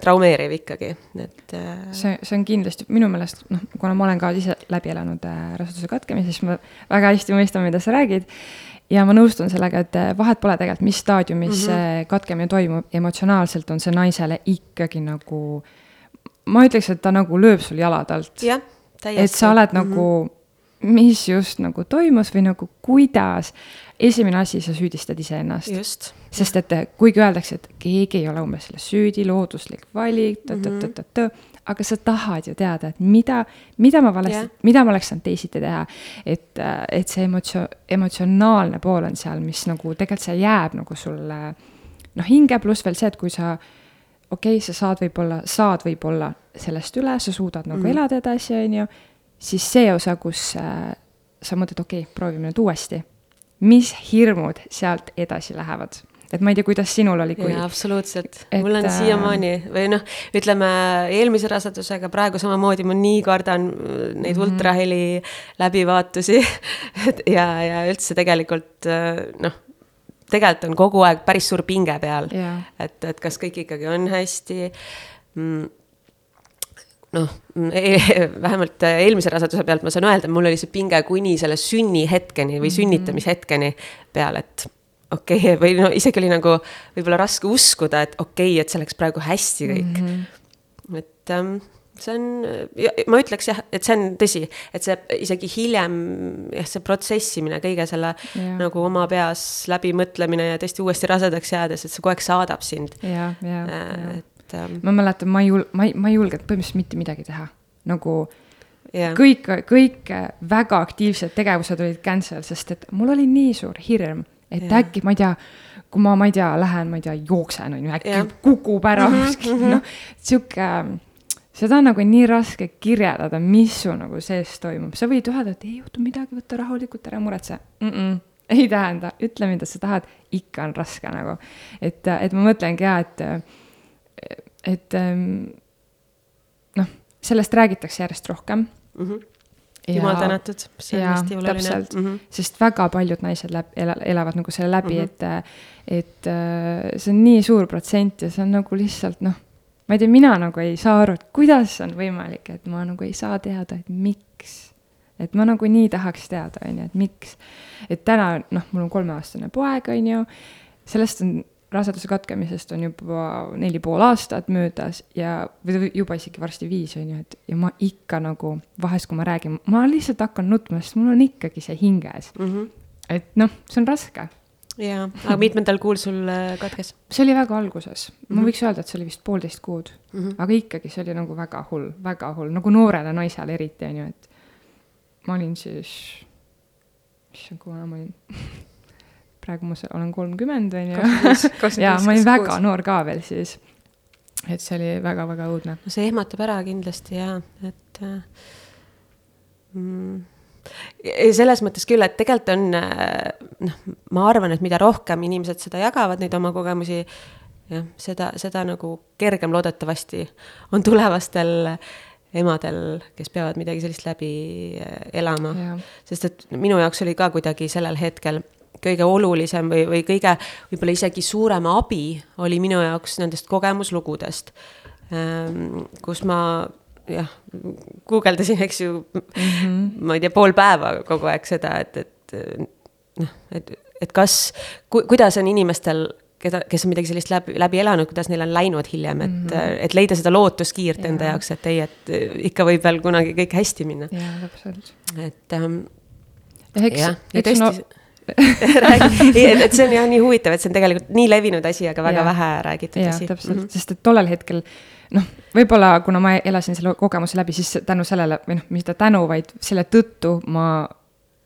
traumeeriv ikkagi, et. see, see on kindlasti minu meelest noh, kuna ma olen ka ise läbi elanud äh, raseduse katkemise, siis ma väga hästi mõistan, mida sa räägid ja ma nõustun sellega, et vahet pole tegelikult, mis staadiumis mm -hmm. katkemine toimub, emotsionaalselt on see naisele ikkagi nagu, ma ütleks, et ta nagu lööb sul jalad alt. et sa oled mm -hmm. nagu, mis just nagu toimus või nagu kuidas. esimene asi, sa süüdistad iseennast. Sest et eh, kuigi öeldakse, et keegi ei ole umbes selles süüdi, looduslik valik, tõtt-tõtt-tõtt-tõtt mhm aga sa tahad ju teada, et mida, mida ma valesti yeah., mida ma oleks saanud teisiti teha. et, et see emotsio-, emotsionaalne pool on seal, mis nagu tegelikult see jääb nagu sulle noh, hinge, pluss veel see, et kui sa okei okay,, sa saad võib-olla, saad võib-olla sellest üle, sa suudad nagu mm. elada edasi, on ju, siis see osa, kus äh, sa mõtled, okei okay,, proovime nüüd uuesti. mis hirmud sealt edasi lähevad et ma ei tea, kuidas sinul oli, kui. absoluutselt, mul on äh... siiamaani või noh, ütleme eelmise rasedusega praegu samamoodi ma nii kardan neid mm -hmm. ultraheli läbivaatusi ja, ja üldse tegelikult noh, tegelikult on kogu aeg päris suur pinge peal yeah.. et, et kas kõik ikkagi on hästi mm noh e, vähemalt eelmise raseduse pealt ma saan öelda, mul oli see pinge kuni selle sünnihetkeni või mhm. sünnitamishetkeni peal, et okei okay, või no isegi oli nagu võib-olla raske uskuda, et okei okay,, et see läks praegu hästi kõik mm. -hmm. et ähm, see on, ma ütleks jah, et see on tõsi, et see isegi hiljem jah, see protsessimine, kõige selle ja. nagu oma peas läbimõtlemine ja tõesti uuesti rasedaks jäädes, et see kogu aeg saadab sind. ja, ja, ja. et ähm,. ma mäletan, ma ei jul-, ma ei, ma ei julgenud põhimõtteliselt mitte midagi teha, nagu Yeah. kõik, kõik väga aktiivsed tegevused olid cancel, sest et mul oli nii suur hirm et ja. äkki, ma ei tea, kui ma, ma ei tea, lähen, ma ei tea, jooksen, on ju, äkki ja. kukub ära mhm, kuskil mm -hmm., noh, sihuke, seda on nagu nii raske kirjeldada, mis su nagu sees toimub, sa võid öelda, et ei juhtu midagi, võta rahulikult, ära muretse mm. -mm ei tähenda, ütle, mida sa tahad, ikka on raske nagu. et, et ma mõtlengi ja, et, et noh, sellest räägitakse järjest rohkem mm. -hmm jumal tänatud, see on hästi oluline. Mm -hmm. sest väga paljud naised läb, elavad nagu selle läbi mm, -hmm. et, et äh, see on nii suur protsent ja see on nagu lihtsalt noh, ma ei tea, mina nagu ei saa aru, et kuidas on võimalik, et ma nagu ei saa teada, et miks. et ma nagu nii tahaks teada, on ju, et miks. et täna, noh, mul on kolmeaastane poeg, on ju, sellest on raseduse katkemisest on juba neli pool aastat möödas ja, või juba isegi varsti viis, on ju, et ja ma ikka nagu vahest, kui ma räägin, ma lihtsalt hakkan nutma, sest mul on ikkagi see hinges mm. -hmm. et noh, see on raske. jaa, aga mitmendal kuul sul äh, katkes? see oli väga alguses ma mhm. võiks öelda, et see oli vist poolteist kuud mm, -hmm. aga ikkagi see oli nagu väga hull, väga hull, nagu noorele naisele eriti, on ju, et ma olin siis, issand, kui vana ma olin praegu ma olen kolmkümmend, on ju. ja ma olin väga noor ka veel siis. et see oli väga-väga õudne. no see ehmatab ära kindlasti ja, et äh, mm, selles mõttes küll, et tegelikult on äh, noh, ma arvan, et mida rohkem inimesed seda jagavad, neid oma kogemusi, jah, seda, seda nagu kergem loodetavasti on tulevastel emadel, kes peavad midagi sellist läbi äh, elama. sest et minu jaoks oli ka kuidagi sellel hetkel kõige olulisem või, või kõige võib-olla isegi suurem abi oli minu jaoks nendest kogemuslugudest, ehm, kus ma jah, guugeldasin, eks ju mm, -hmm. ma ei tea, pool päeva kogu aeg seda, et, et noh, et, et kas ku,, kuidas on inimestel keda, kes on midagi sellist läbi, läbi elanud, kuidas neil on läinud hiljem, et mm, -hmm. et leida seda lootuskiirt enda jaoks, et ei, et ikka võib veel kunagi kõik hästi minna. jaa, täpselt. et ähm,. ja eks, eks no räägi, et see on jah nii huvitav, et see on tegelikult nii levinud asi, aga väga ja. vähe räägitud asi. täpselt mm, -hmm. sest et tollel hetkel noh, võib-olla kuna ma elasin selle kogemuse läbi, siis tänu sellele või noh, mitte tänu, vaid selle tõttu ma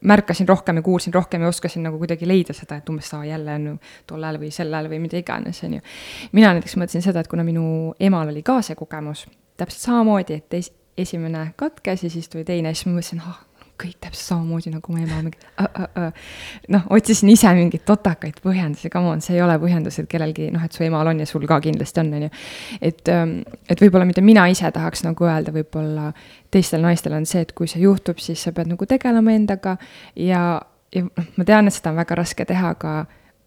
märkasin rohkem ja kuulsin rohkem ja oskasin nagu kuidagi leida seda, et umbes aa, jälle on ju tol ajal või sel ajal või mida iganes, on ju. mina näiteks mõtlesin seda, et kuna minu emal oli ka see kogemus, täpselt samamoodi, et es-, esimene katkes ja siis tuli teine, siis ma mõtlesin, ah, kõik täpselt samamoodi nagu mu ema, mingi noh, otsisin ise mingeid totakaid põhjendusi, come on, see ei ole põhjendus, et kellelgi noh, et su emal on ja sul ka kindlasti on, on ju. et, ähm, et võib-olla mida mina ise tahaks nagu öelda, võib-olla teistel naistel on see, et kui see juhtub, siis sa pead nagu tegelema endaga ja, ja noh, ma tean, et seda on väga raske teha, aga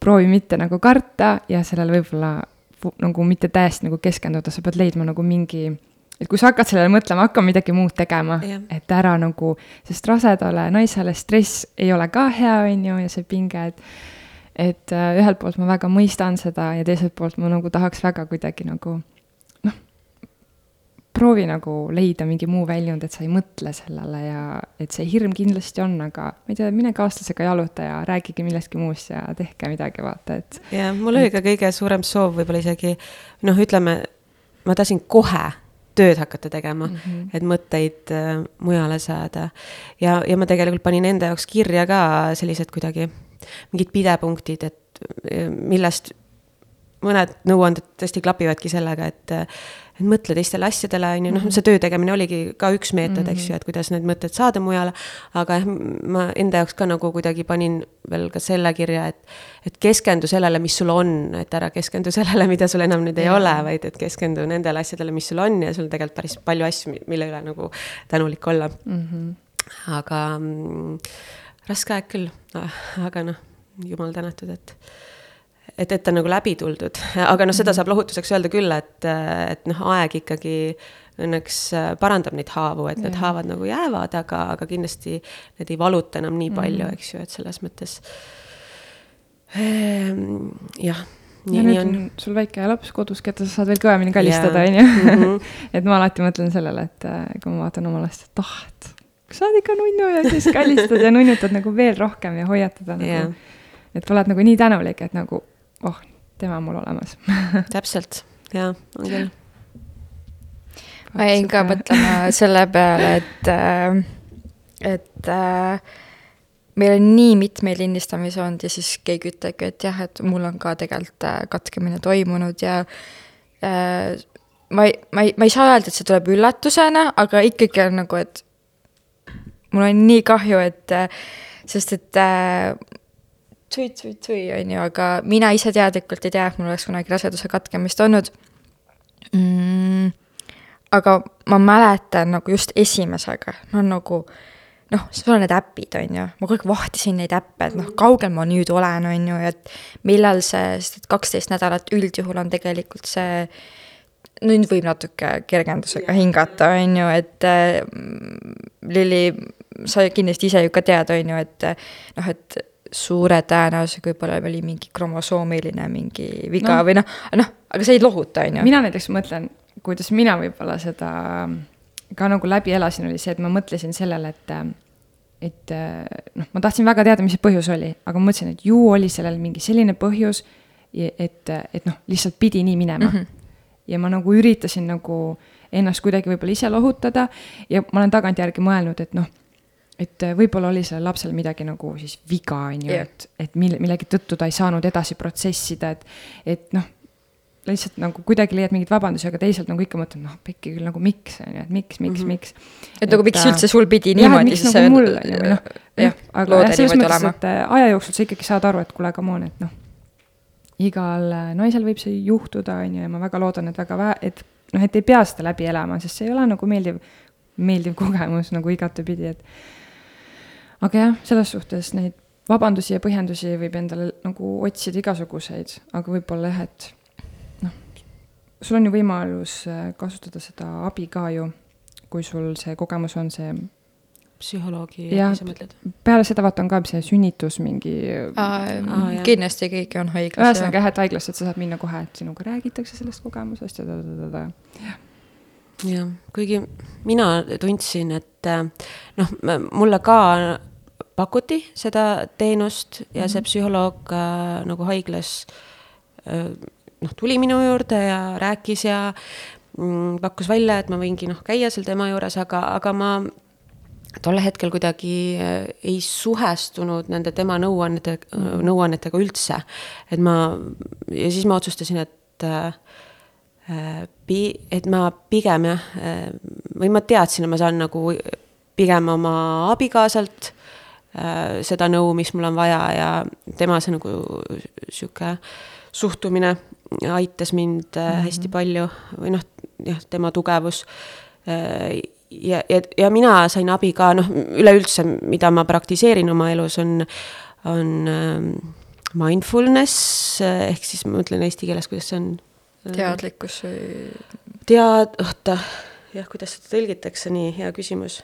proovi mitte nagu karta ja sellele võib-olla nagu mitte täiesti nagu keskenduda, sa pead leidma nagu mingi et kui sa hakkad sellele mõtlema, hakka midagi muud tegema, et ära nagu, sest rasedale naisele stress ei ole ka hea, on ju, ja see pinge, et et äh, ühelt poolt ma väga mõistan seda ja teiselt poolt ma nagu tahaks väga kuidagi nagu noh, proovi nagu leida mingi muu väljund, et sa ei mõtle sellele ja et see hirm kindlasti on, aga ma ei tea, mine kaaslasega jaluta ja rääkige millestki muust ja tehke midagi, vaata, et. jah, mul oli ka kõige suurem soov võib-olla isegi noh, ütleme, ma tahtsin kohe tööd hakata tegema mm, -hmm. et mõtteid äh, mujale saada. ja, ja ma tegelikult panin enda jaoks kirja ka sellised kuidagi mingid pidepunktid, et äh, millest mõned nõuanded tõesti klapivadki sellega, et et mõtle teistele asjadele, on ju, noh, mhm. see töö tegemine oligi ka üks meetod mm, -hmm. eks ju, et kuidas need mõtted saada mujale, aga jah, ma enda jaoks ka nagu kuidagi panin veel ka selle kirja, et et keskendu sellele, mis sul on, et ära keskendu sellele, mida sul enam nüüd ei ja. ole, vaid et keskendu nendele asjadele, mis sul on ja sul on tegelikult päris palju asju, mille üle nagu tänulik olla mm. -hmm. aga raske aeg küll, aga noh, jumal tänatud, et et, et on nagu läbi tuldud, aga noh, seda mhm. saab lohutuseks öelda küll, et, et noh, aeg ikkagi õnneks parandab neid haavu, et need ja. haavad nagu jäävad, aga, aga kindlasti need ei valuta enam nii palju mm., eks ju, et selles mõttes ehm, jah nii, nii on. sul väike laps kodus, keda sa saad veel kõvemini kallistada, on ju. Mhm. et ma alati mõtlen sellele, et äh, kui ma vaatan oma last, et ah, et kas sa oled ikka nunnu ja siis kallistad ja nunnutad nagu veel rohkem ja hoiatad nagu yeah.. et oled nagu nii tänulik, et nagu oh, tema on mul olemas täpselt, jaa, on küll. ma jäin ka mõtlema selle peale, et, äh, et äh, meil on nii mitmeid lindistamisi olnud ja siis keegi ütlebki, et jah, et mul on ka tegelikult äh, katkemine toimunud ja äh, ma ei, ma ei, ma ei saa öelda, et see tuleb üllatusena, aga ikkagi on nagu, et mul on nii kahju, et sest et äh, tui-tui-tui, on ju, aga mina ise teadlikult ei tea, et mul oleks kunagi raseduse katkemist olnud mm,. aga ma mäletan nagu just esimesega, no nagu noh, sul on need äpid, on ju, ma kogu aeg vahtisin neid äppe, et noh, kaugel ma nüüd olen, on ju, et millal see, sest et kaksteist nädalat üldjuhul on tegelikult see nüüd võib natuke kergendusega hingata, on ju, et äh, Lilli, sa kindlasti ise ju ka tead, on ju, et noh, et suure tõenäosusega võib-olla oli mingi kromosoomiline mingi viga no. või noh, noh, aga see ei lohuta, on ju. mina näiteks mõtlen, kuidas mina võib-olla seda ka nagu läbi elasin, oli see, et ma mõtlesin sellele, et et noh, ma tahtsin väga teada, mis see põhjus oli, aga ma mõtlesin, et ju oli sellel mingi selline põhjus, et, et noh, lihtsalt pidi nii minema mm. -hmm. ja ma nagu üritasin nagu ennast kuidagi võib-olla ise lohutada ja ma olen tagantjärgi mõelnud, et noh et äh, võib-olla oli sellel lapsel midagi nagu siis viga, on ju, et, et mille, millegi tõttu ta ei saanud edasi protsessida, et, et noh, lihtsalt nagu kuidagi leiad mingeid vabandusi, aga teisalt nagu ikka mõtled, noh, pekki küll nagu miks, on ju, et miks, miks mm, -hmm. miks. et nagu miks üldse sul pidi niimoodi siis nagu mul, on ju, või noh, jah, aga jah, selles mõttes, et äh, aja jooksul sa ikkagi saad aru, et kuule, come on, et noh, igal äh, naisel võib see juhtuda, on ju, ja ma väga loodan, et väga vähe, et noh, et ei pea seda läbi elama, sest see ei ole nagu meeldiv, meeldiv kogemus nagu igatepidi, et aga jah, selles suhtes neid vabandusi ja põhjendusi võib endale nagu otsida igasuguseid, aga võib-olla jah, et noh, sul on ju võimalus äh, kasutada seda abi ka ju, kui sul see kogemus on, see psühholoogi, mis sa mõtled? peale seda vaata on ka see sünnitus mingi. kindlasti keegi on haiglas. ühesõnaga jah, et haiglasse, et sa saad minna kohe, et sinuga räägitakse sellest kogemusest ja ta-ta-ta-ta, jah jah, kuigi mina tundsin, et noh, mulle ka pakuti seda teenust ja see mhm. psühholoog äh, nagu haiglas äh, noh, tuli minu juurde ja rääkis ja mm, pakkus välja, et ma võingi noh, käia seal tema juures, aga, aga ma tol hetkel kuidagi äh, ei suhestunud nende tema nõuannete, nõuannetega üldse. et ma, ja siis ma otsustasin, et äh, pi-, et ma pigem jah, või ma teadsin, et ma saan nagu pigem oma abikaasalt äh, seda nõu, mis mul on vaja ja tema see nagu sihuke suhtumine aitas mind mm -hmm. hästi palju või noh, jah, tema tugevus äh,. ja, ja, ja mina sain abi ka noh, üleüldse, mida ma praktiseerin oma elus, on, on äh, mindfulness ehk siis ma mõtlen eesti keeles, kuidas see on teadlikkus või? tead-, oota, jah, kuidas seda tõlgitakse, nii hea küsimus.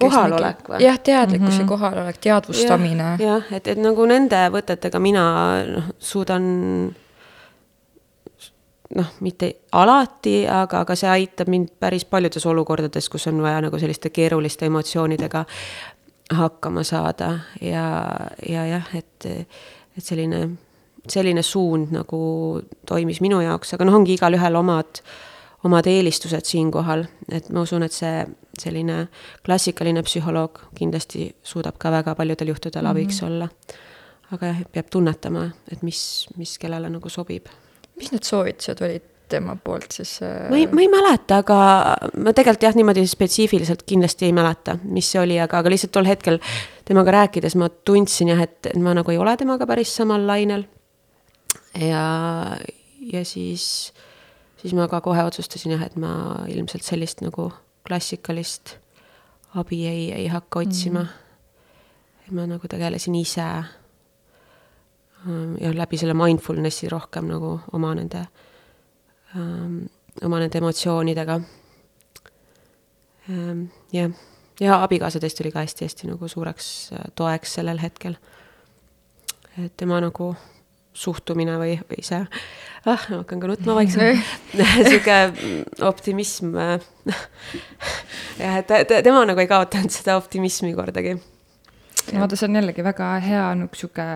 Kohalolek või? jah, teadlikkus mm -hmm. ja kohalolek, teadvustamine. jah, et, et nagu nende võtetega mina noh, suudan noh, mitte alati, aga, aga see aitab mind päris paljudes olukordades, kus on vaja nagu selliste keeruliste emotsioonidega hakkama saada ja, ja jah, et, et selline selline suund nagu toimis minu jaoks, aga noh, ongi igalühel omad, omad eelistused siinkohal, et ma usun, et see selline klassikaline psühholoog kindlasti suudab ka väga paljudel juhtudel mm -hmm. abiks olla. aga jah, peab tunnetama, et mis, mis kellele nagu sobib. mis need soovitused olid tema poolt siis äh...? ma ei, ma ei mäleta, aga ma tegelikult jah, niimoodi spetsiifiliselt kindlasti ei mäleta, mis see oli, aga, aga lihtsalt tol hetkel temaga rääkides ma tundsin jah, et ma nagu ei ole temaga päris samal lainel ja, ja siis, siis ma ka kohe otsustasin jah, et ma ilmselt sellist nagu klassikalist abi ei, ei hakka otsima mm. -hmm. ma nagu tegelesin ise ähm, ja läbi selle mindfulness'i rohkem nagu oma nende um,, oma nende emotsioonidega um,. jah, ja abikaasa tõesti oli ka hästi-hästi nagu suureks äh, toeks sellel hetkel. et tema nagu suhtumine või, või see, ah, ma hakkan ka nutma vaikselt sihuke optimism. jah, et te, tema nagu ei kaotanud seda optimismi kordagi. no vaata, see on jällegi väga hea nagu sihuke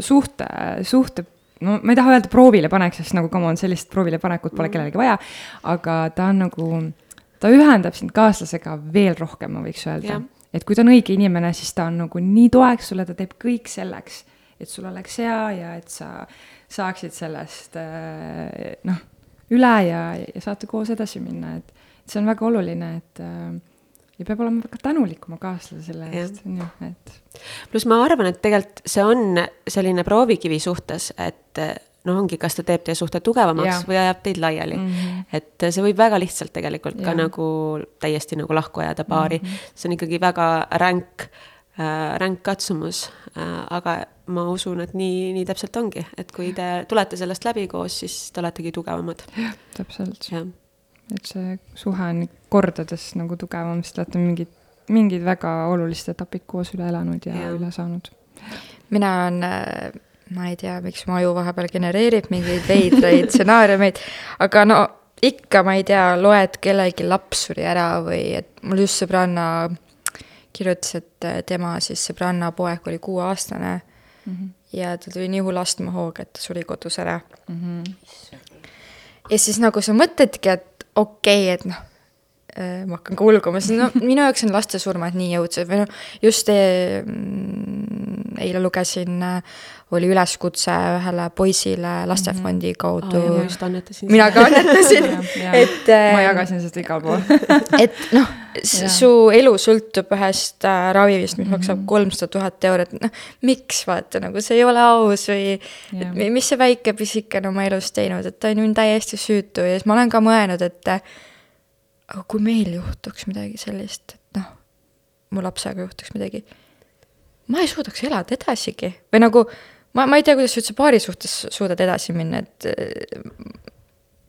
suhte, suhte no ma ei taha öelda proovile paneks, sest nagu come on, sellist proovile panekut pole mm. kellelegi vaja, aga ta on nagu, ta ühendab sind kaaslasega veel rohkem, ma võiks öelda. et kui ta on õige inimene, siis ta on nagu nii toeks sulle, ta teeb kõik selleks et sul oleks hea ja et sa saaksid sellest äh, noh, üle ja, ja saate koos edasi minna, et, et see on väga oluline, et äh, ja peab olema väga tänulik oma kaaslase selle eest, on ju, et. pluss ma arvan, et tegelikult see on selline proovikivi suhtes, et noh, ongi, kas ta teeb teie suhte tugevamaks ja. või ajab teid laiali mm. -hmm. et see võib väga lihtsalt tegelikult ja. ka nagu täiesti nagu lahku ajada paari mm. -hmm. see on ikkagi väga ränk ränk katsumus äh,, aga ma usun, et nii, nii täpselt ongi, et kui te tulete sellest läbi koos, siis te oletegi tugevamad. jah, täpselt. et see suhe on kordades nagu tugevam, sest te olete mingid, mingid väga olulised etapid koos üle elanud ja, ja. üle saanud. mina olen ma ei tea, miks mu aju vahepeal genereerib mingeid veidraid stsenaariumeid, aga no ikka, ma ei tea, loed kellegi laps suri ära või et mul just sõbranna kirjutas, et tema siis sõbranna poeg oli kuueaastane mm. -hmm. ja ta tuli nii hull astmahooga, et ta suri kodus ära mm. -hmm. ja siis nagu sa mõtledki, et okei okay,, et noh, äh, ma hakkan ka ulguma, sest no minu jaoks on laste surmad nii õudsed või noh, just e eile lugesin äh, oli üleskutse ühele poisile lastefondi mhm. kaudu oh,. ma just annetasin. mina ka annetasin et. ma jagasin seda igal pool et noh, su elu sõltub ühest äh, ravivist, mis maksab mhm. kolmsada tuhat eurot, noh, miks vaata nagu see ei ole aus või et mis see väike pisike on oma elus teinud, et ta on ju täiesti süütu ja siis ma olen ka mõelnud, et aga kui meil juhtuks midagi sellist, et noh, mu lapsega juhtuks midagi ma ei suudaks elada edasigi või nagu ma, ma ei tea, kuidas sa üldse paari suhtes suudad edasi minna, et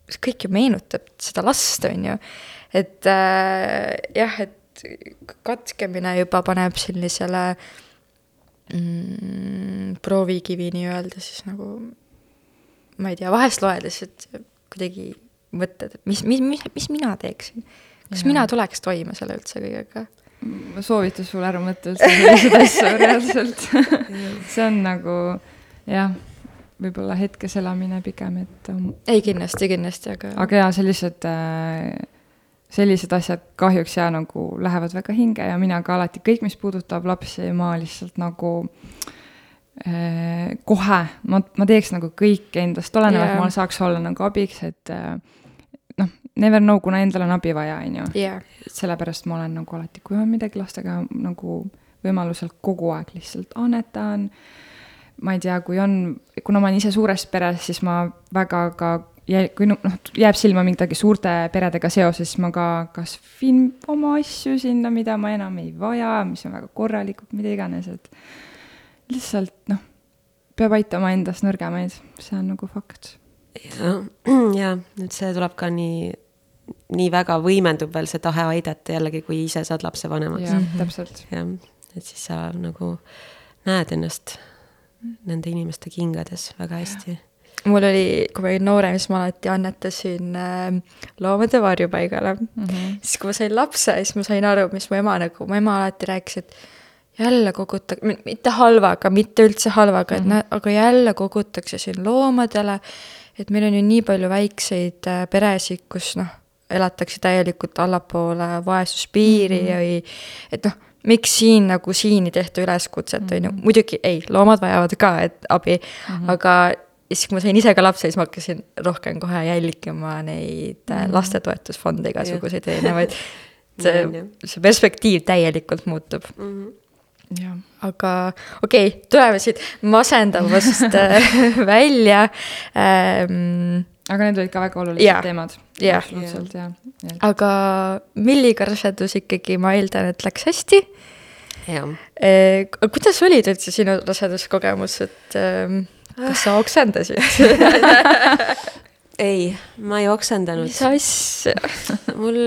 see kõik ju meenutab seda last, on ju. et äh, jah, et katkemine juba paneb sellisele mm, proovikivi nii-öelda siis nagu ma ei tea, vahest loed lihtsalt kuidagi mõtted, mis, mis, mis, mis mina teeksin. kas ja. mina tuleks toime selle üldse kõigega? soovitus sulle ära mõtle üldse selliseid asju reaalselt see on nagu jah, võib-olla hetkes elamine pigem, et um.... ei, kindlasti, kindlasti, aga. aga jaa, sellised äh, sellised asjad kahjuks ja nagu lähevad väga hinge ja mina ka alati, kõik, mis puudutab lapsi, ma lihtsalt nagu äh, kohe, ma, ma teeks nagu kõike endast olenevat yeah., ma saaks olla nagu abiks, et äh, noh, never know, kuna endal on abi vaja, on ju. Sellepärast ma olen nagu alati, kui on midagi lastega nagu võimalusel kogu aeg lihtsalt annetan, ma ei tea, kui on, kuna ma olen ise suures peres, siis ma väga ka ja kui noh, jääb silma midagi suurte peredega seoses, siis ma ka kas viin oma asju sinna, mida ma enam ei vaja, mis on väga korralikud, mida iganes, et lihtsalt noh, peab aitama endast nõrgemaid, see on nagu fakt. Ja, ja nüüd see tuleb ka nii, nii väga võimendub veel see tahe aidata jällegi, kui ise saad lapsevanemaks. jah, täpselt. jah, et siis sa nagu näed ennast nende inimeste kingades väga hästi mul oli, kui ma olin noorem, siis ma alati annetasin äh, loomade varjupaigale mm. -hmm. siis, kui ma sain lapse, siis ma sain aru, mis mu ema nagu, mu ema alati rääkis, et jälle kogutakse, mitte halvaga, mitte üldse halvaga mm, -hmm. et näe, aga jälle kogutakse siin loomadele. Et meil on ju nii palju väikseid äh, peresid, kus noh, elatakse täielikult allapoole vaesuspiiri mm -hmm. või et noh, miks siin nagu siin ei tehta üleskutset, on ju, mhm. muidugi ei, loomad vajavad ka, et abi mm, -hmm. aga ja siis, kui ma sain ise ka lapse, siis ma hakkasin rohkem kohe jälgima neid mm -hmm. lastetoetusfonde igasuguseid erinevaid. see, see perspektiiv täielikult muutub mm. -hmm. Aga okei okay,, tuleme siit masendavast äh, välja ähm,. aga need olid ka väga olulised ja, teemad. absoluutselt, jah. aga Milliga rasedus ikkagi, ma eeldan, et läks hästi. jah. Äh, kuidas olid üldse sinu raseduskogemus, et ähm, kas sa oksendasid ei, ma ei oksendanud. mis asja mul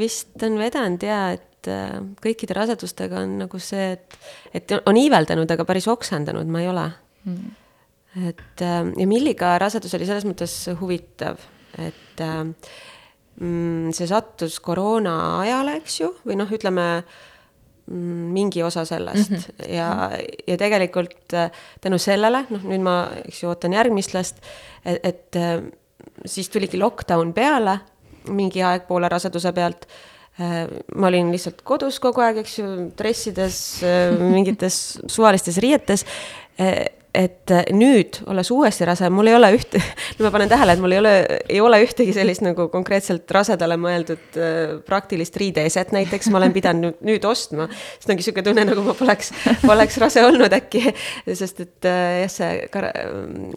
vist on vedanud ja, et äh, kõikide rasedustega on nagu see, et, et on iiveldanud, aga päris oksendanud ma ei ole mm.. et äh, ja Milliga rasedus oli selles mõttes huvitav, et äh, mm, see sattus koroona ajale, eks ju, või noh, ütleme Mm, mingi osa sellest mm -hmm. ja, ja tegelikult tänu sellele, noh, nüüd ma, eks ju, ootan järgmist last, et, et siis tuligi lockdown peale mingi aeg poole raseduse pealt. Äh, ma olin lihtsalt kodus kogu aeg, eks ju, dressides, mingites suvalistes riietes et äh, nüüd, olles uuesti rase, mul ei ole ühte, nüüd ma panen tähele, et mul ei ole, ei ole ühtegi sellist nagu konkreetselt rasedale mõeldud äh, praktilist riideeset näiteks, ma olen pidanud nüüd ostma. sest ongi sihuke tunne, nagu ma poleks, poleks rase olnud äkki, sest et äh, jah, see kar-,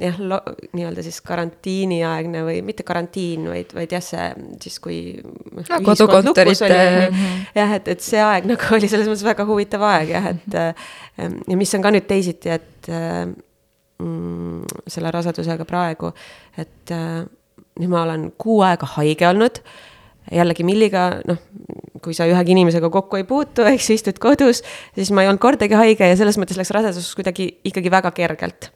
jah, nii-öelda siis karantiiniaegne või mitte karantiin, vaid, vaid jah, see siis, kui no,. kodukontorite. jah, et, et see aeg nagu oli selles mõttes väga huvitav aeg jah, et ja mis on ka nüüd teisiti, et mm, selle rasedusega praegu, et äh, nüüd ma olen kuu aega haige olnud, jällegi Milliga, noh, kui sa ühegi inimesega kokku ei puutu, eks ju, istud kodus, siis ma ei olnud kordagi haige ja selles mõttes läks rasedus kuidagi ikkagi väga kergelt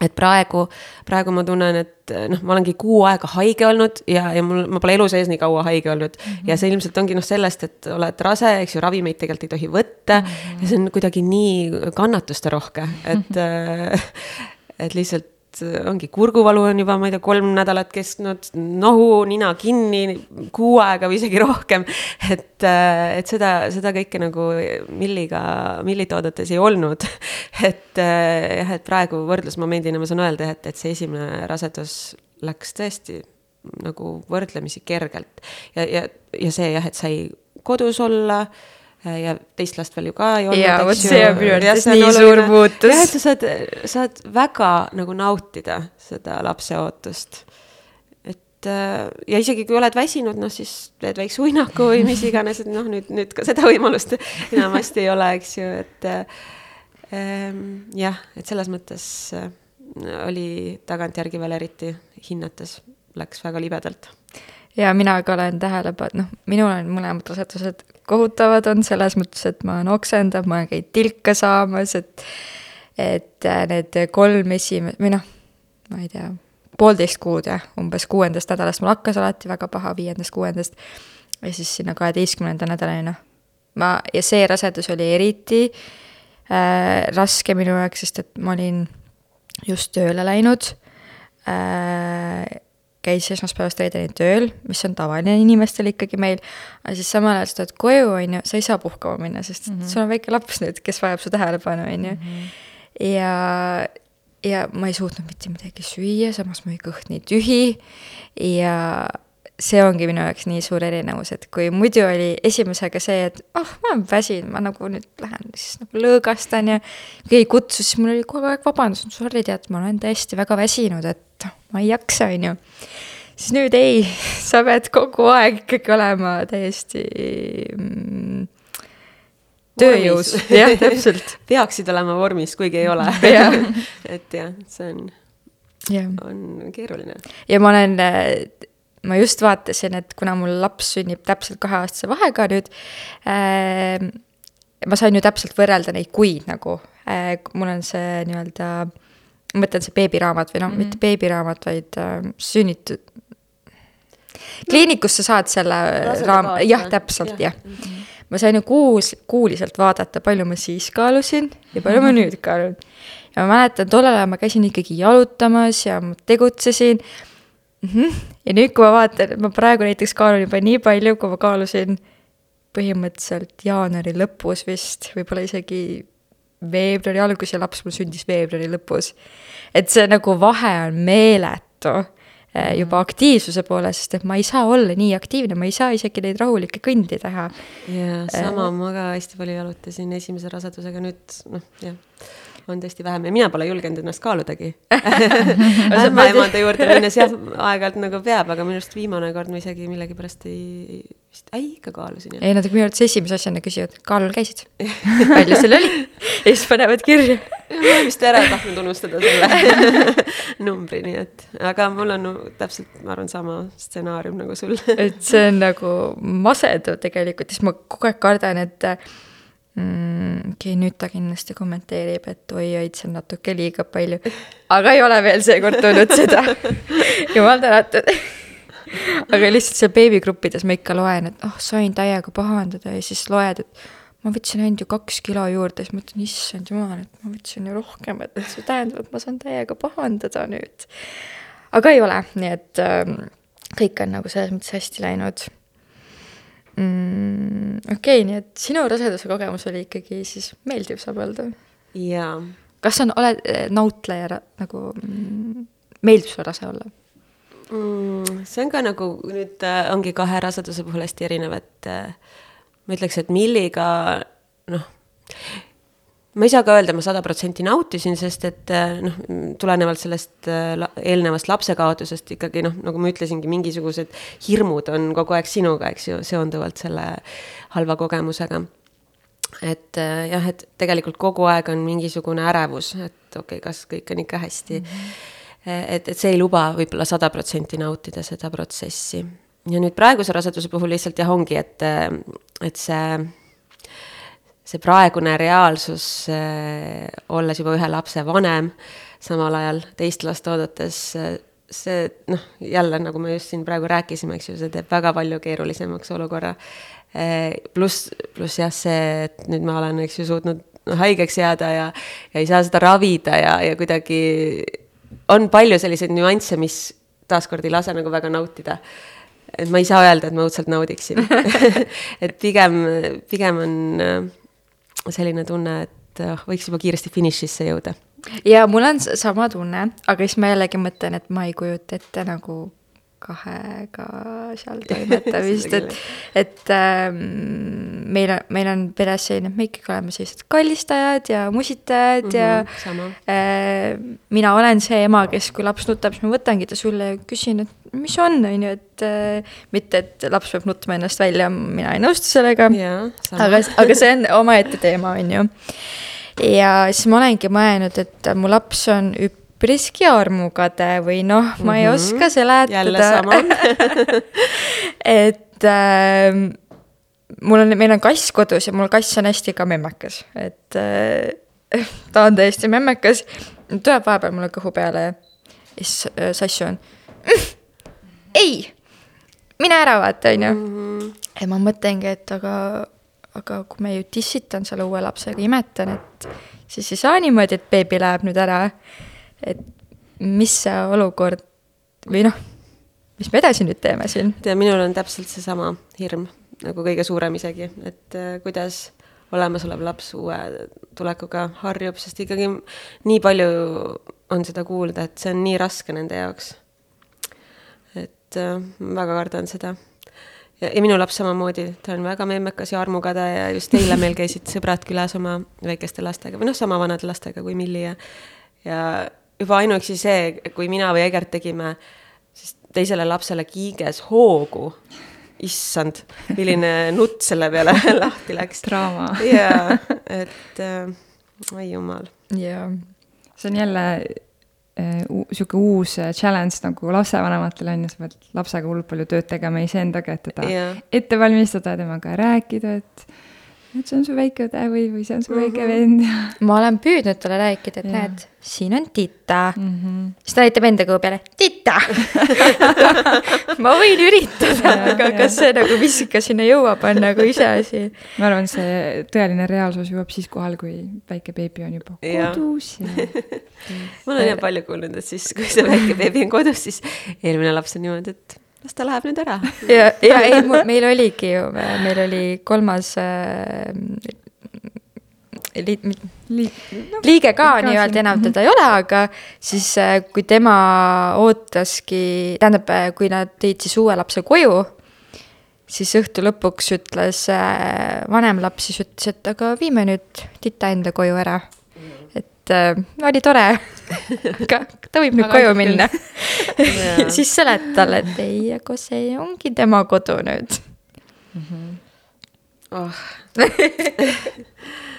et praegu, praegu ma tunnen, et noh, ma olengi kuu aega haige olnud ja, ja mul, ma pole elu sees nii kaua haige olnud mm. -hmm. ja see ilmselt ongi noh, sellest, et oled rase, eks ju, ravimeid tegelikult ei tohi võtta mm. -hmm. ja see on kuidagi nii kannatusterohke, et mm, -hmm. et lihtsalt ongi kurguvalu on juba, ma ei tea, kolm nädalat kestnud, nohu, nina kinni, kuu aega või isegi rohkem. et, et seda, seda kõike nagu milliga, millitoodetes ei olnud. et jah, et praegu võrdlusmomendina ma saan öelda, et, et see esimene rasedus läks tõesti nagu võrdlemisi kergelt ja, ja, ja see jah, et sai kodus olla Äh, ja teist last veel ju ka ei olnud. jaa, vot see on minu arvates nii oluline. suur muutus. jah, et sa saad, saad väga nagu nautida seda lapseootust. et äh, ja isegi kui oled väsinud, noh siis teed väikse uinaku või mis iganes, et noh, nüüd, nüüd ka seda võimalust enamasti ei ole, eks ju, et ähm, jah, et selles mõttes äh, oli tagantjärgi veel eriti hinnates, läks väga libedalt ja mina ka olen tähele pannud, noh, minul on mõlemad rasedused kohutavad on selles mõttes, et ma olen oksendav, ma olen käinud tilka saamas, et et äh, need kolm esimest, või noh, ma ei tea, poolteist kuud jah, umbes kuuendast nädalast mul hakkas alati väga paha, viiendast-kuuendast, ja siis sinna kaheteistkümnenda nädalani, noh, ma, ja see rasedus oli eriti äh, raske minu jaoks, sest et ma olin just tööle läinud äh,, käis esmaspäevast reedeni tööl, mis on tavaline inimestel ikkagi meil, aga siis samal ajal sa tuled koju, on ju, sa ei saa puhkama minna, sest mm -hmm. sul on väike laps nüüd, kes vajab su tähelepanu, on ju. Mhm. ja, ja ma ei suutnud mitte midagi süüa, samas mu kõht nii tühi ja see ongi minu jaoks nii suur erinevus, et kui muidu oli esimesega see, et oh, ma olen väsinud, ma nagu nüüd lähen siis nagu lõõgastan ja keegi kutsus, siis mul oli kogu aeg vabandus, sorry, tead, ma olen tõesti väga väsinud, et ma ei jaksa, on ju. siis nüüd ei, sa pead kogu aeg ikkagi olema täiesti mm, tööjõus, jah, täpselt. Peaksid olema vormis, kuigi ei ole. Et jah, see on, on keeruline. ja ma olen, ma just vaatasin, et kuna mul laps sünnib täpselt kaheaastase vahega nüüd äh,, ma sain ju täpselt võrrelda neid kuid nagu. Äh,, mul on see nii-öelda äh, ma mõtlen see beebiraamat või noh mm -hmm., mitte beebiraamat, vaid äh, sünnitud. kliinikus sa saad selle raam-, jah, täpselt, jah ja. mm. -hmm. ma sain ju kuus, kuuliselt vaadata, palju ma siis kaalusin ja palju ma nüüd kaalun. ja ma mäletan, tollel ajal ma käisin ikkagi jalutamas ja ma tegutsesin mm. -hmm. ja nüüd, kui ma vaatan, ma praegu näiteks kaalun juba nii palju, kui ma kaalusin põhimõtteliselt jaanuari lõpus vist, võib-olla isegi veebruari algus ja laps mul sündis veebruari lõpus. et see nagu vahe on meeletu eh, juba mhm. aktiivsuse poolest, sest et ma ei saa olla nii aktiivne, ma ei saa isegi neid rahulikke kõndi teha. jaa, sama äh,, ma ka hästi palju jalutasin esimese rasedusega, nüüd noh, jah on tõesti vähem ja mina pole julgenud ennast kaaludagi ämmaemanda juurde minnes jah, aeg-ajalt nagu peab, aga minu arust viimane kord ma isegi millegipärast ei, vist, ei ikka kaalusin. ei, nad minu arvates esimese asjana küsivad, kaalul käisid? palju sul oli? ja siis panevad kirja. ma olen vist ära tahtnud unustada selle numbri, nii et, aga mul on no, täpselt, ma arvan, sama stsenaarium nagu sul et see on nagu masendav tegelikult, siis ma kogu aeg kardan, et mm,. okei okay,, nüüd ta kindlasti kommenteerib, et oi-oi, see on natuke liiga palju. aga ei ole veel seekord tulnud seda. jumal tänatud aga lihtsalt seal beebigruppides ma ikka loen, et oh, sain täiega pahandada ja siis loed, et ma võtsin ainult ju kaks kilo juurde, siis mõtlen, issand jumal, et ma võtsin ju rohkem, et see tähendab, et ma saan täiega pahandada nüüd. aga ei ole, nii et ähm, kõik on nagu selles mõttes hästi läinud mm,. okei okay,, nii et sinu raseduse kogemus oli ikkagi siis meeldiv, saab öelda? jaa. kas on, oled eh, nautleja nagu mm,, meeldib sulle rase olla mm,? see on ka nagu nüüd äh, ongi kahe raseduse puhul hästi erinev, et äh, ma ütleks, et Milliga noh ma ei saa ka öelda, ma sada protsenti nautisin, sest et eh, noh, tulenevalt sellest eh, eelnevast lapsekaotusest ikkagi noh, nagu ma ütlesingi, mingisugused hirmud on kogu aeg sinuga, eks ju, seonduvalt selle halva kogemusega. et eh, jah, et tegelikult kogu aeg on mingisugune ärevus, et okei okay,, kas kõik on ikka hästi mm. -hmm. et, et see ei luba võib-olla sada protsenti nautida seda protsessi. ja nüüd praeguse raseduse puhul lihtsalt jah, ongi, et, et see see praegune reaalsus, äh, olles juba ühe lapse vanem, samal ajal teist last oodates, äh, see noh, jälle nagu me just siin praegu rääkisime, eks ju, see teeb väga palju keerulisemaks olukorra. Äh, pluss, pluss jah, see, et nüüd ma olen, eks ju, suutnud haigeks jääda ja, ja ei saa seda ravida ja, ja kuidagi on palju selliseid nüansse, mis taaskord ei lase nagu väga nautida et ma ei saa öelda, et ma õudselt naudiksin et pigem, pigem on selline tunne, et oh, võiks juba kiiresti finišisse jõuda. ja mul on sama tunne, aga siis ma jällegi mõtlen, et ma ei kujuta ette nagu kahega seal toimetamist et, et ähm, meil on, meil on peres selline, et me ikkagi oleme sellised kallistajad ja musitajad mm -hmm, ja äh, mina olen see ema, kes, kui laps nutab, siis ma võtangi ta sulle ja küsin, et mis on, on ju, et äh, mitte, et laps peab nutma ennast välja, mina ei nõustu sellega. aga, aga see on omaette teema, on ju. ja siis ma olengi mõelnud, et mu laps on üp-, üpriski armukade või noh, ma ei mm -hmm. oska seletada. jälle sama et äh, mul on, meil on kass kodus ja mul kass on hästi ka memmekas, et äh, ta on täiesti memmekas. tuleb vahepeal mulle kõhu peale ja siis äh, sassu on ei, mine ära vaata, onju. Mhm. ja ma mõtlengi, et aga, aga kui me ju tissitan selle uue lapsega, imetan, et siis ei saa niimoodi, et beebi läheb nüüd ära. et mis see olukord või noh, mis me edasi nüüd teeme siin? tead, minul on täpselt seesama hirm nagu kõige suurem isegi, et äh, kuidas olemasolev laps uue tulekuga harjub, sest ikkagi nii palju on seda kuulda, et see on nii raske nende jaoks. Et äh, väga kardan seda. ja, ja minu laps samamoodi, ta on väga memmekas ja armukade ja just eile meil käisid sõbrad külas oma väikeste lastega või noh, sama vanade lastega kui Milli ja ja juba ainuüksi see, kui mina või Egert tegime siis teisele lapsele kiiges hoogu issand, milline nutt selle peale lahti läks. draama. jaa, et äh, ai jumal. jaa. see on jälle sihuke uus äh, challenge nagu lapsevanematele on ju, sa pead lapsega hullult palju tööd tegema iseendaga, et teda yeah. ette valmistada, temaga rääkida, et et see on su väike õde või, või see on su väike mhm. vend. ma olen püüdnud talle rääkida, et ja. näed, siin on tita mm. -hmm. siis ta näitab enda kõhu peale, tita ma võin üritada, aga kas see nagu füüsika sinna jõuab, on nagu iseasi. ma arvan, see tõeline reaalsus jõuab siis kohal, kui väike beebi on juba kodus ja, ja. ma olen jah palju kuulnud, et siis, kui see väike beebi on kodus, siis eelmine laps on niimoodi, et las ta läheb nüüd ära. ja, ja ei, meil oligi ju, meil oli kolmas äh, liit, liit, no, liige ka nii-öelda, enam teda ei ole, aga siis äh, kui tema ootaski, tähendab, äh, kui nad tõid siis uue lapse koju, siis õhtu lõpuks ütles äh, vanem laps siis ütles, et aga viime nüüd tita enda koju ära. Et äh, oli tore aga ta võib nüüd koju minna siis seletad talle, et ei, aga see ongi tema kodu nüüd mm. -hmm. oh.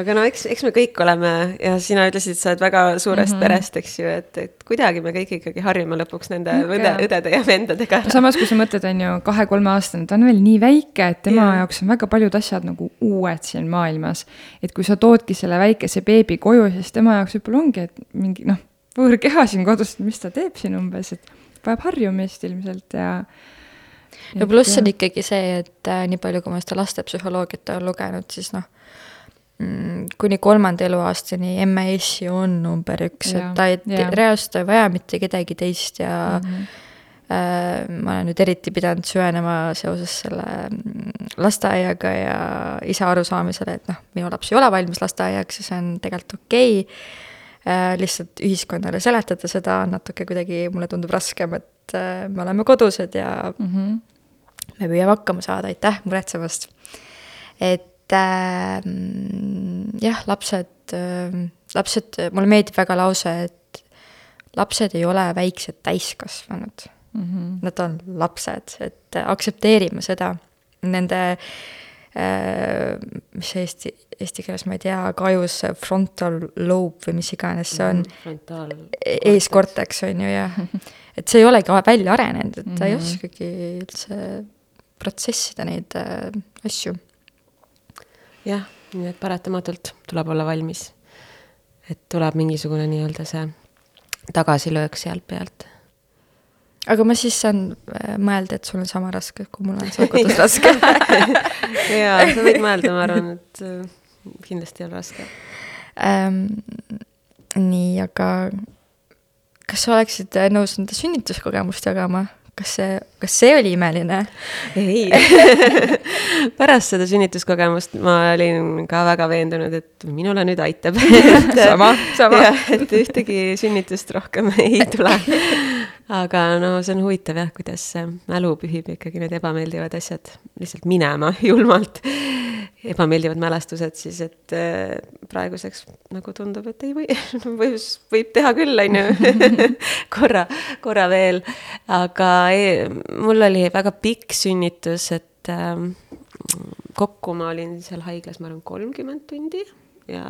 aga no eks, eks me kõik oleme ja sina ütlesid, sa oled väga suurest mm -hmm. perest, eks ju, et, et kuidagi me kõik ikkagi harjume lõpuks nende okay. õde, õdede ja vendadega. samas, kui sa mõtled, on ju, kahe-kolmeaastane, ta on veel nii väike, et tema yeah. jaoks on väga paljud asjad nagu uued siin maailmas. et kui sa toodki selle väikese beebi koju, siis tema jaoks võib-olla ongi, et mingi noh, võõrkeha siin kodus, mis ta teeb siin umbes, et vajab harjumist ilmselt ja no pluss on ikkagi see, et äh, nii palju, kui ma seda lastepsühholoogiat olen lugenud, siis noh kuni kolmanda eluaastani MAS-i on number üks, et ta ei, reaalselt ei vaja mitte kedagi teist ja mm -hmm. äh, ma olen nüüd eriti pidanud süvenema seoses selle mm, lasteaiaga ja isa arusaamisele, et noh, minu laps ei ole valmis lasteaiaks ja see on tegelikult okei okay. äh,. lihtsalt ühiskonnale seletada seda on natuke kuidagi, mulle tundub raskem, et äh, me oleme kodused ja mm -hmm. me püüame hakkama saada, aitäh muretsemast. et et äh, jah, lapsed äh,, lapsed, mulle meeldib väga lause, et lapsed ei ole väiksed täiskasvanud mm. -hmm. Nad on lapsed, et aktsepteerime seda, nende äh, mis see eesti, eesti keeles ma ei tea, aga ajus frontal lobe või mis iganes see on mm,. eeskorteks on ju jah, et see ei olegi välja arenenud, et ta mm -hmm. ei mhm. oskagi üldse protsessida neid äh, asju jah, nii et paratamatult tuleb olla valmis. et tuleb mingisugune nii-öelda see tagasilöök sealt pealt. aga ma siis saan äh, mõelda, et sul on sama raske, kui mul on kodus raske jaa, sa võid mõelda, ma arvan, et äh, kindlasti on raske ähm,. nii, aga kas sa oleksid nõus enda sünnituskogemust jagama? Kas see, kas see oli imeline? ei pärast seda sünnituskogemust ma olin ka väga veendunud, et minule nüüd aitab sama, sama. et ühtegi sünnitust rohkem ei tule. Aga no see on huvitav jah, kuidas mälu pühib ikkagi need ebameeldivad asjad lihtsalt minema julmalt ebameeldivad mälestused siis, et äh, praeguseks nagu tundub, et ei või, võib, võib teha küll, on ju, korra, korra veel. aga ei, mul oli väga pikk sünnitus, et ähm, kokku ma olin seal haiglas, ma arvan, kolmkümmend tundi ja,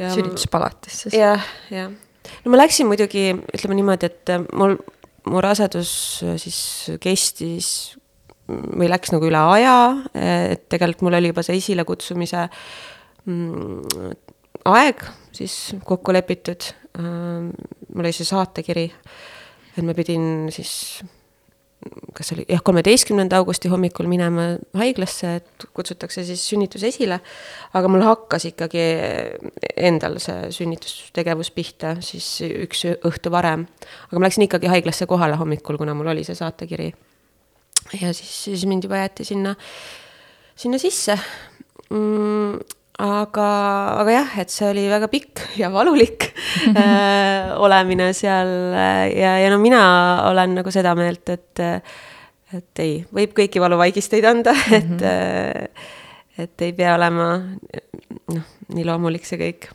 ja. sünnituspalatis siis? jah, jah, no ma läksin muidugi, ütleme niimoodi, et mul, mu rasedus siis kestis või läks nagu üle aja, et tegelikult mul oli juba see esilekutsumise mm, aeg siis kokku lepitud. mul oli see saatekiri, et ma pidin siis kas oli jah, kolmeteistkümnenda augusti hommikul minema haiglasse, et kutsutakse siis sünnitus esile. aga mul hakkas ikkagi endal see sünnitustegevus pihta siis üks õhtu varem. aga ma läksin ikkagi haiglasse kohale hommikul, kuna mul oli see saatekiri. ja siis, siis mind juba jäeti sinna, sinna sisse mm, aga, aga jah, et see oli väga pikk ja valulik äh, olemine seal ja, ja no mina olen nagu seda meelt, et, et ei, võib kõiki valuvaigisteid anda mm, -hmm. et, äh, et ei pea olema noh, nii loomulik see kõik.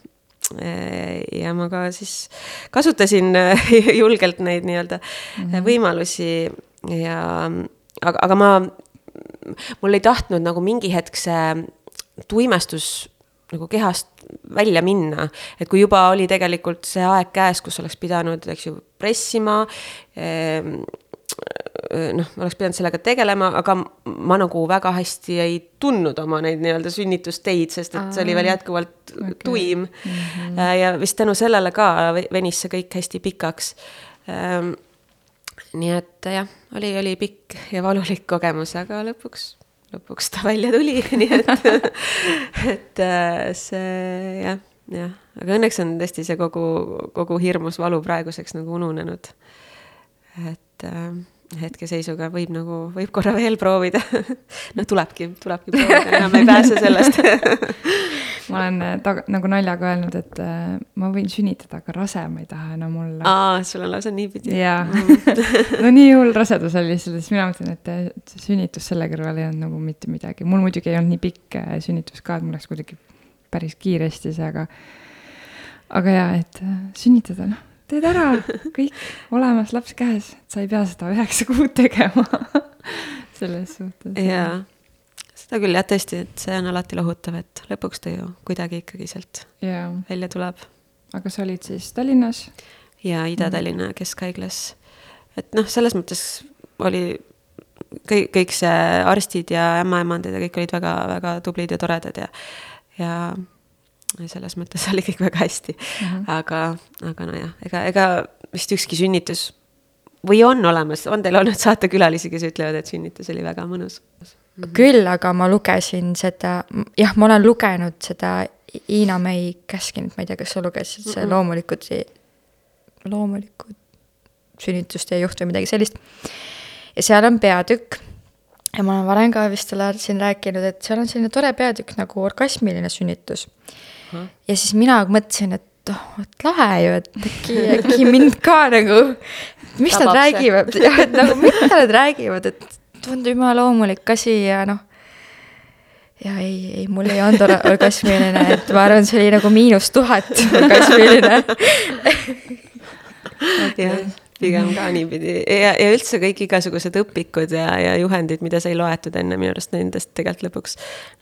Äh, ja ma ka siis kasutasin julgelt neid nii-öelda mm -hmm. võimalusi ja aga, aga ma, mul ei tahtnud nagu mingi hetk see tuimestus nagu kehast välja minna. et kui juba oli tegelikult see aeg käes, kus oleks pidanud, eks ju, pressima eh,, noh, oleks pidanud sellega tegelema, aga ma nagu väga hästi ei tundnud oma neid nii-öelda sünnitusteid, sest et see oli veel jätkuvalt okay. tuim mm. -hmm. ja vist tänu sellele ka venis see kõik hästi pikaks ähm,. nii et jah, oli, oli pikk ja valulik kogemus, aga lõpuks lõpuks ta välja tuli nii et, et äh, see jah, jah, aga õnneks on tõesti see kogu, kogu hirmus valu praeguseks nagu ununenud. et äh, hetkeseisuga võib nagu, võib korra veel proovida. Noh, tulebki, tulebki proovida, enam ei pääse sellest ma olen äh, tag-, nagu naljaga öelnud, et äh, ma võin sünnitada, aga rase ma ei taha enam olla. aa, sul on lausa niipidi? jaa mm. no nii hull rasedus oli lihtsalt, siis mina mõtlen, et sünnitus selle kõrval ei olnud nagu mitte midagi. mul muidugi ei olnud nii pikk äh, sünnitus ka, et mul läks kuidagi päris kiiresti see, aga aga jaa, et äh, sünnitada, noh, teed ära, kõik olemas, laps käes, sa ei pea seda üheksa kuud tegema selles suhtes. jaa seda küll jah, tõesti, et see on alati lohutav, et lõpuks ta ju kuidagi ikkagi sealt yeah. välja tuleb. aga sa olid siis Tallinnas? ja Ida-Tallinna mm. Keskhaiglas. et noh, selles mõttes oli kõik, kõik see arstid ja ämmaemandad ja kõik olid väga-väga tublid ja toredad ja, ja selles mõttes oli kõik väga hästi mm. -hmm. aga, aga nojah, ega, ega vist ükski sünnitus või on olemas, on teil olnud saatekülalisi, kes ütlevad, et sünnitus oli väga mõnus? Mm. -hmm. küll aga ma lugesin seda, jah, ma olen lugenud seda Hiina May Käskinit, ma ei tea, kas sa lugesid, see mm -hmm. loomulikud, loomulikud sünnituste juht või midagi sellist. ja seal on peatükk ja ma olen varem ka vist sulle siin rääkinud, et seal on selline tore peatükk nagu orgasmiline sünnitus mm. -hmm. ja siis mina mõtlesin, et oh, et lahe ju, et äkki, äkki mind ka nagu, mis Tabab nad räägivad, jah, et nagu mida nad räägivad, et tundub jumala loomulik asi ja noh, ja ei, ei, mul ei olnud orgasmiline, et ma arvan, see oli nagu miinus tuhat orgasmiline. Jah, pigem ka niipidi ja, ja üldse kõik igasugused õpikud ja, ja juhendid, mida sai loetud enne, minu arust nendest tegelikult lõpuks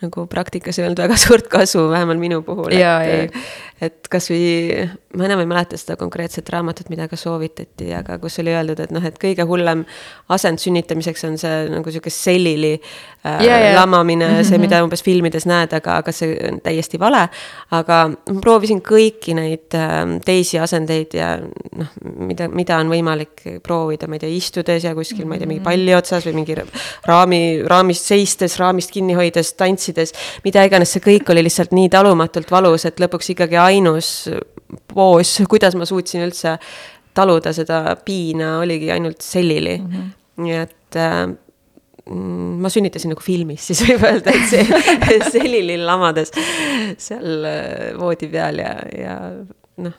nagu praktikas ei olnud väga suurt kasu, vähemalt minu puhul. et, et kasvõi, ma enam ei mäleta seda konkreetset raamatut, mida ka soovitati, aga kus oli öeldud, et noh, et kõige hullem asend sünnitamiseks on see nagu sihuke sellili äh, yeah, yeah. lamamine see, mida umbes filmides näed, aga, aga see on täiesti vale. aga ma proovisin kõiki neid äh, teisi asendeid ja noh, mida, mida on võimalik võimalik proovida, ma ei tea, istudes ja kuskil, ma ei tea, mingi palli otsas või mingi raami, raamist seistes, raamist kinni hoides, tantsides. mida iganes, see kõik oli lihtsalt nii talumatult valus, et lõpuks ikkagi ainus poos, kuidas ma suutsin üldse taluda seda piina, oligi ainult sellili mm. -hmm. nii et äh, ma sünnitasin nagu filmis, siis võib öelda, et see selili lamades seal äh, voodi peal ja, ja noh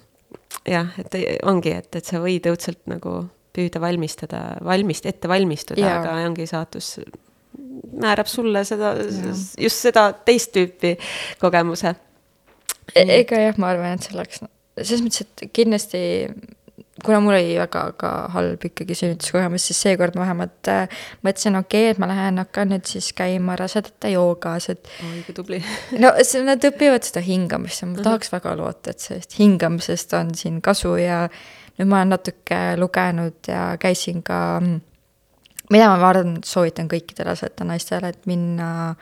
jah, et ongi, et, et sa võid õudselt nagu püüda valmistada, valmist, ette valmistuda, aga ongi saatus määrab sulle seda, just seda teist tüüpi kogemuse e. ega jah, ma arvan, et see oleks, selles mõttes, et kindlasti kuna mul oli väga ka halb ikkagi sünnituskogemus, siis seekord ma vähemalt äh, mõtlesin, okei okay,, et ma lähen, hakkan nüüd siis käima rasedate joogas, et. oi, kui tubli. no nad õpivad seda hingamist ja ma uh -huh. tahaks väga loota, et sellest hingamisest on siin kasu ja nüüd ma olen natuke lugenud ja käisin ka, mida ma arvan, soovitan kõikidele rasedate naistele, et minna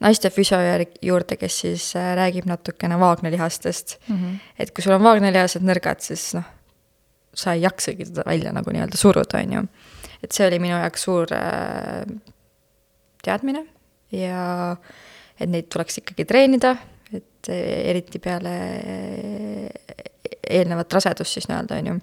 naiste füsio juurde, kes siis äh, räägib natukene vaagnalihastest mm. -hmm. et kui sul on vaagnalihased nõrgad, siis noh sa ei jaksagi teda välja nagu nii-öelda suruda, on ju. et see oli minu jaoks suur äh, teadmine ja et neid tuleks ikkagi treenida, et eriti peale eelnevat rasedust siis nii-öelda, on ju.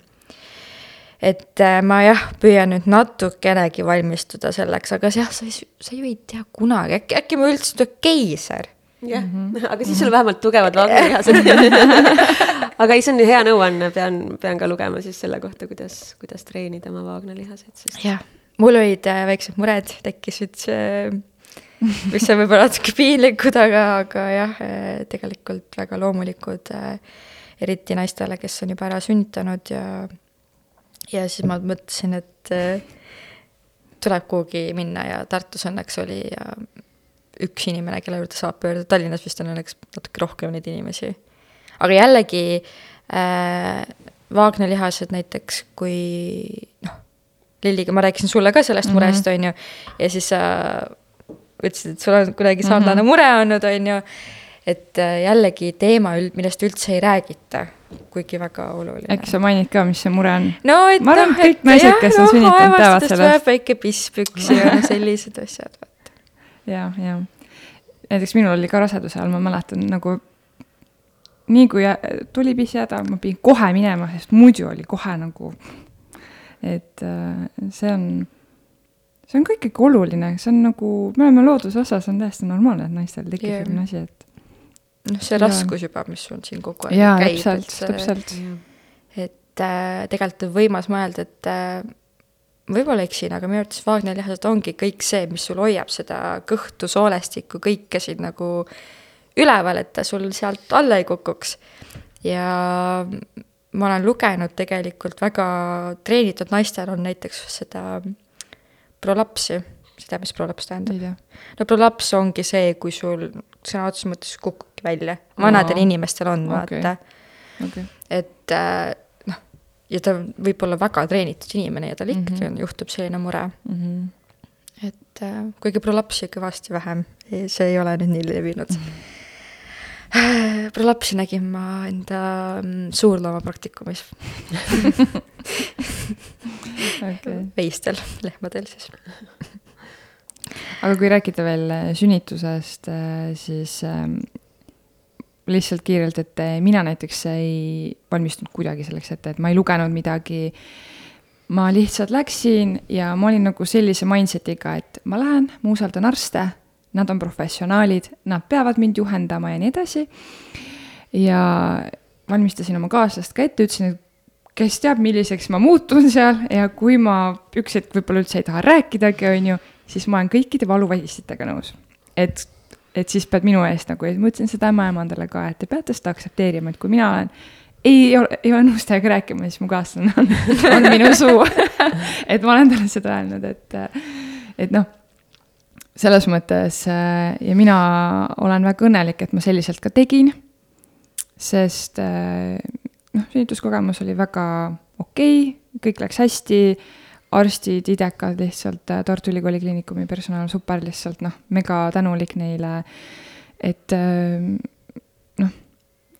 et äh, ma jah, püüan nüüd natukenegi valmistuda selleks, aga jah, sa ei, sa ju ei tea kunagi, äkki, äkki ma üldse tuleb keiser jah -hmm. aga siis sul vähemalt tugevad vaagnalihased aga ei, see on hea nõuanne, pean, pean ka lugema siis selle kohta, kuidas, kuidas treenida oma vaagnalihaseid, sest. jah, mul olid äh, väiksed mured, tekkisid see, mis on võib-olla natuke piinlikud, aga, aga jah, äh, tegelikult väga loomulikud äh,. eriti naistele, kes on juba ära sünnitanud ja, ja siis ma mõtlesin, et äh, tuleb kuhugi minna ja Tartus õnneks oli ja üks inimene, kelle juurde saab pöörduda, Tallinnas vist on õnneks natuke rohkem neid inimesi. Aga jällegi äh, vaagnalihased näiteks, kui noh, Lilliga ma rääkisin sulle ka sellest mm -hmm. murest, on ju, ja siis sa ütlesid, et sul on kuidagi sarnane mm -hmm. mure olnud, on ju, et äh, jällegi teema, millest üldse ei räägita, kuigi väga oluline. äkki sa mainid ka, mis see mure on? no et ma arvan, noh, et kõik naised, kes on sünnitanud, teavad sellest. väike piss püksi ja sellised asjad ja, ja näiteks minul oli ka raseduse ajal, ma mäletan nagu nii kui tuli pissijäda, ma pidin kohe minema, sest muidu oli kohe nagu, et äh, see on, see on ka ikkagi oluline, see on nagu, me oleme looduse osa, see on täiesti normaalne, et naistel tekib selline asi, et. noh, see ja. raskus juba, mis sul siin kogu aeg jaa, käib. täpselt, täpselt. et äh, tegelikult on võimas mõelda, et äh, võib-olla eksin, aga minu arvates vaagnalihased ongi kõik see, mis sul hoiab seda kõhtu, soolestikku, kõike siin nagu üleval, et ta sul sealt alla ei kukuks. ja ma olen lugenud tegelikult väga treenitud naistel on näiteks seda prolapsi, sa tead, mis prolaps tähendab? no prolaps ongi see, kui sul sõna otseses mõttes kukubki välja, vanadel no. inimestel on okay., vaata okay.. et äh, ja ta võib olla väga treenitud inimene ja tal ikka mm -hmm. juhtub selline mure mm. -hmm. et äh, kuigi prolapsi kõvasti vähem, see ei ole nüüd nii levinud mm. -hmm. prolapsi nägin ma enda mm, suurloomapraktikumis okay. veistel, lehmadel siis aga kui rääkida veel sünnitusest, äh, siis ähm, lihtsalt kiirelt, et eh, mina näiteks ei valmistunud kuidagi selleks ette, et ma ei lugenud midagi. ma lihtsalt läksin ja ma olin nagu sellise mindset'iga, et ma lähen, ma usaldan arste, nad on professionaalid, nad peavad mind juhendama ja nii edasi. ja valmistasin oma kaaslast ka ette, ütlesin, et kes teab, milliseks ma muutun seal ja kui ma üks hetk võib-olla üldse ei taha rääkidagi, on ju, siis ma olen kõikide valuvähistitega nõus. et et siis pead minu eest nagu, ma ütlesin seda ämmaemandale ka, et te peate seda aktsepteerima, et kui mina olen ei ole, ei ole nõus teiega rääkima, siis mu kaaslane on, on minu suu et ma olen talle seda öelnud, et, et noh, selles mõttes ja mina olen väga õnnelik, et ma selliselt ka tegin. sest noh, sünnituskogemus oli väga okei okay,, kõik läks hästi arstid, idekad lihtsalt, äh, Tartu Ülikooli Kliinikumi personal, super lihtsalt noh, mega tänulik neile. et äh, noh,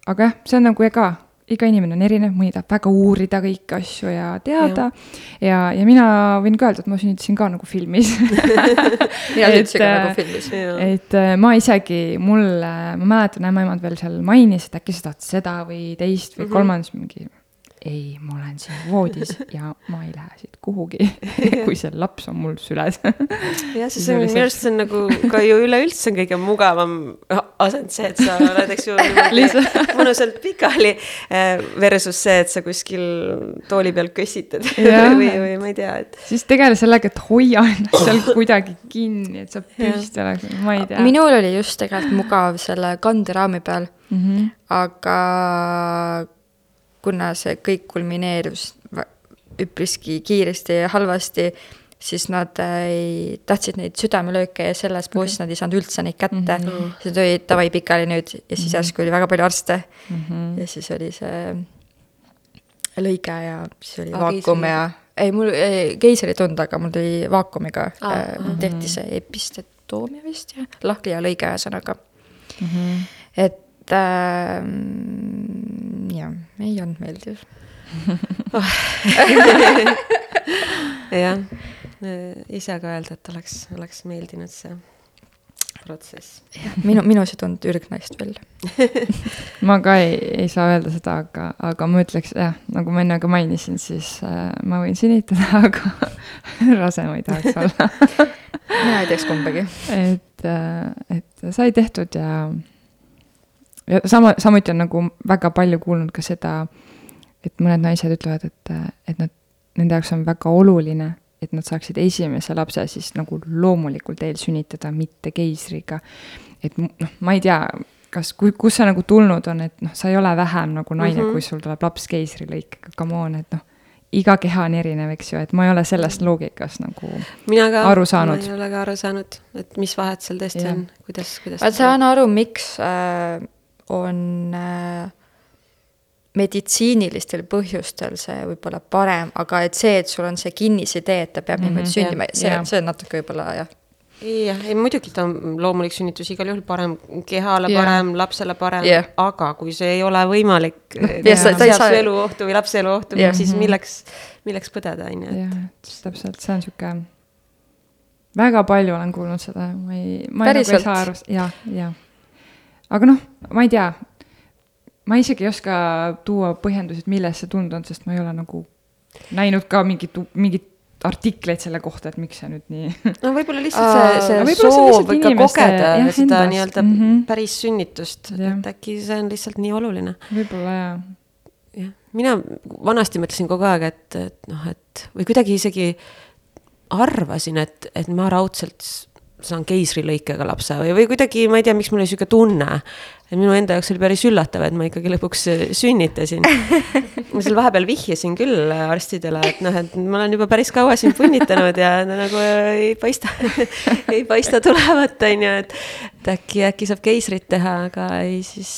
aga jah, see on nagu ega, iga inimene on erinev, mõni tahab väga uurida kõiki asju ja teada. ja, ja, mina võin ka öelda, et ma sünnitasin ka nagu filmis mina sünnitasin ka nagu filmis. et äh, ma isegi, mulle, ma mäletan, ämmaemand veel seal mainis, et äkki sa tahad seda või teist või mm -hmm. kolmandat mingi ei, ma olen siin voodis ja ma ei lähe siit kuhugi kui see laps on mul süles jah, see on, minu arust see on nagu ka ju üleüldse on kõige mugavam asend see, et sa oled, eks ju, mõnusalt pikali. Eh, versus see, et sa kuskil tooli peal kössitad või, või ma ei tea, et. siis tegele sellega, et hoia ennast seal kuidagi kinni, et sa püsti oleks, ma ei tea. minul oli just tegelikult mugav selle kanderaami peal mm, -hmm. aga kuna see kõik kulmineerus üpriski kiiresti ja halvasti, siis nad ei, tahtsid neid südamelööke ja selles poosis okay. nad ei saanud üldse neid kätte mm. -hmm. siis nad olid davai pikali nüüd ja siis mhm. järsku oli väga palju arste mm. -hmm. ja siis oli see lõige ja siis oli ah, vaakum ja ei, mul keisrit ei olnud, aga mul tuli vaakumiga ah, äh, tehti see epistetoomia vist jah, lahkliha lõige ühesõnaga mm. -hmm. et äh, jah, ei olnud meeldiv jah, ise ka öelda, et oleks, oleks meeldinud see protsess. minu, minus ei tulnud ürgnaist välja ma ka ei, ei saa öelda seda, aga, aga ma ütleks jah, nagu ma enne ka mainisin, siis äh, ma võin sünnitada, aga rase ma ei tahaks olla mina ei teeks kumbagi. et, äh, et sai tehtud ja, ja sama, samuti on nagu väga palju kuulnud ka seda, et mõned naised ütlevad, et, et nad, nende jaoks on väga oluline et nad saaksid esimese lapse siis nagu loomulikul teel sünnitada, mitte keisriga. et noh, ma ei tea, kas, kui, kust see nagu tulnud on, et noh, sa ei ole vähem nagu naine mm, -hmm. kui sul tuleb laps keisrilõikega, come on, et noh, iga keha on erinev, eks ju, et ma ei ole sellest loogikast nagu mina ka, aru saanud. ma ei ole ka aru saanud, et mis vahet seal tõesti ja. on, kuidas, kuidas. ma saan aru, miks äh, on äh, meditsiinilistel põhjustel see võib-olla parem, aga et see, et sul on see kinnisidee, et ta peab mm -hmm, niimoodi sündima, see, see on natuke võib-olla jah. jah, ei muidugi ta on loomulik sünnitus igal juhul parem, kehale yeah. parem, lapsele parem yeah., aga kui see ei ole võimalik yeah., seab su eluohtu või lapse eluohtu yeah., siis mhm. milleks, milleks põdeda, on ju, et. täpselt, see on sihuke, väga palju olen kuulnud seda, ma ei, ma ei, nagu ei saa aru, jah, jah. Aga noh, ma ei tea ma isegi ei oska tuua põhjendusi, et millest see tulnud on, sest ma ei ole nagu näinud ka mingit, mingit artikleid selle kohta, et miks see nüüd nii. no võib-olla lihtsalt see, see soov ikka kogeda jah, seda nii-öelda mm -hmm. päris sünnitust, et äkki see on lihtsalt nii oluline. võib-olla jaa. jah, mina vanasti mõtlesin kogu aeg, et, et noh, et või kuidagi isegi arvasin, et, et ma raudselt saan keisrilõikega lapse või, või kuidagi, ma ei tea, miks mul oli sihuke tunne. et minu enda jaoks oli päris üllatav, et ma ikkagi lõpuks äh, sünnitasin. ma seal vahepeal vihjasin küll arstidele, et noh, et ma olen juba päris kaua siin punnitanud ja nagu ei paista ei paista tulevat, on ju, et. et äkki, äkki saab keisrit teha, aga ei siis.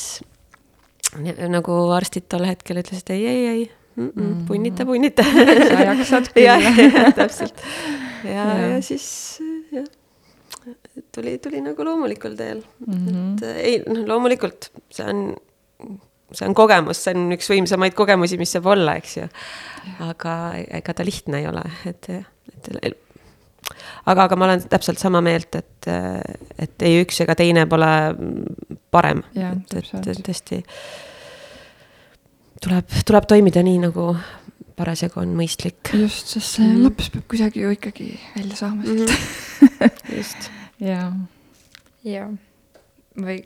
nagu arstid tol hetkel ütlesid ei, ei, ei mm. -mm, punnita, punnita. sa jaksad küll. täpselt ja, ja., ja siis jah tuli, tuli nagu loomulikul teel mm. -hmm. et ei, noh, loomulikult see on, see on kogemus, see on üks võimsamaid kogemusi, mis saab olla, eks ju. aga ega ta lihtne ei ole, et, et aga, aga ma olen täpselt sama meelt, et, et ei üks ega teine pole parem. et, et tõesti tuleb, tuleb toimida nii, nagu parasjagu on mõistlik. just, sest see mm laps peab kuidagi ju ikkagi välja saama sealt mm. -hmm. just jaa. jah, või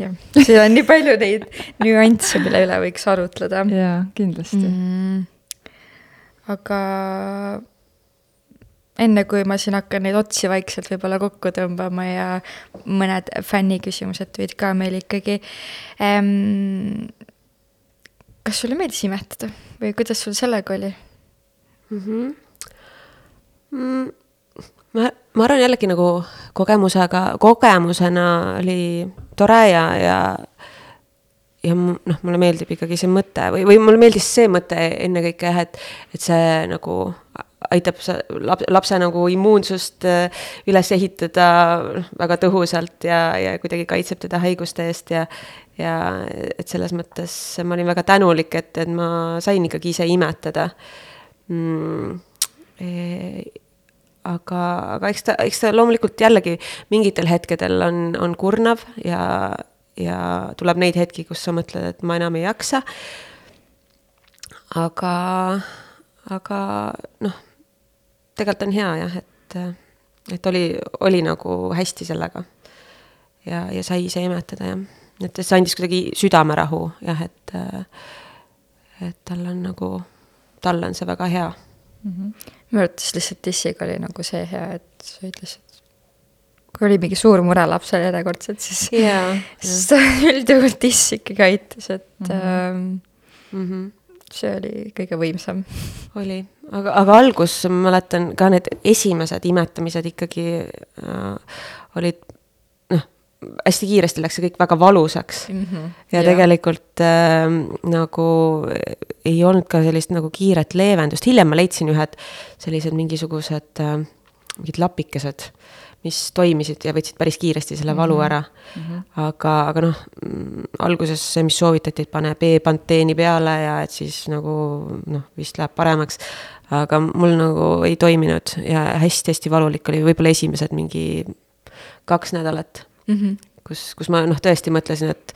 jah, siin on nii palju neid nüansse, mille üle võiks arutleda. jaa, kindlasti mm.. aga enne kui ma siin hakkan neid otsi vaikselt võib-olla kokku tõmbama ja mõned fänniküsimused tulid ka meil ikkagi ähm,. kas sulle meeldis imetada või kuidas sul sellega oli mm? -hmm. Mm, ma, ma arvan jällegi nagu kogemusega, kogemusena oli tore ja, ja ja noh, mulle meeldib ikkagi see mõte või, või mulle meeldis see mõte ennekõike jah, et, et see nagu aitab sa laps, lapse nagu immuunsust äh, üles ehitada väga tõhusalt ja, ja kuidagi kaitseb teda haiguste eest ja ja et selles mõttes ma olin väga tänulik, et, et ma sain ikkagi ise imetada. Mm, aga, aga eks ta, eks ta loomulikult jällegi mingitel hetkedel on, on kurnav ja, ja tuleb neid hetki, kus sa mõtled, et ma enam ei jaksa. aga, aga noh, tegelikult on hea jah, et, et oli, oli nagu hästi sellega. ja, ja sai ise imetada jah, et see andis kuidagi südamerahu jah, et, et tal on nagu, talle on see väga hea mm. -hmm minu arvates lihtsalt dissiga oli nagu see hea, et sa ütlesid, kui oli mingi suur mure lapsel järjekordselt, siis yeah,, siis ta üldjuhul diss ikkagi aitas, et mm. -hmm. Ähm, mm -hmm. see oli kõige võimsam. oli, aga, aga algus, ma mäletan ka need esimesed imetamised ikkagi äh, olid hästi kiiresti läks see kõik väga valusaks mm. -hmm. ja, ja tegelikult äh, nagu ei olnud ka sellist nagu kiiret leevendust, hiljem ma leidsin ühed sellised mingisugused äh, mingid lapikesed mis toimisid ja võtsid päris kiiresti selle valu mhm. ära mm. -hmm. aga, aga noh, alguses see, mis soovitati, et pane B-panteeni peale ja et siis nagu noh, vist läheb paremaks. aga mul nagu ei toiminud ja hästi-hästi valulik oli võib-olla esimesed mingi kaks nädalat mm. -hmm kus, kus ma noh, tõesti mõtlesin, et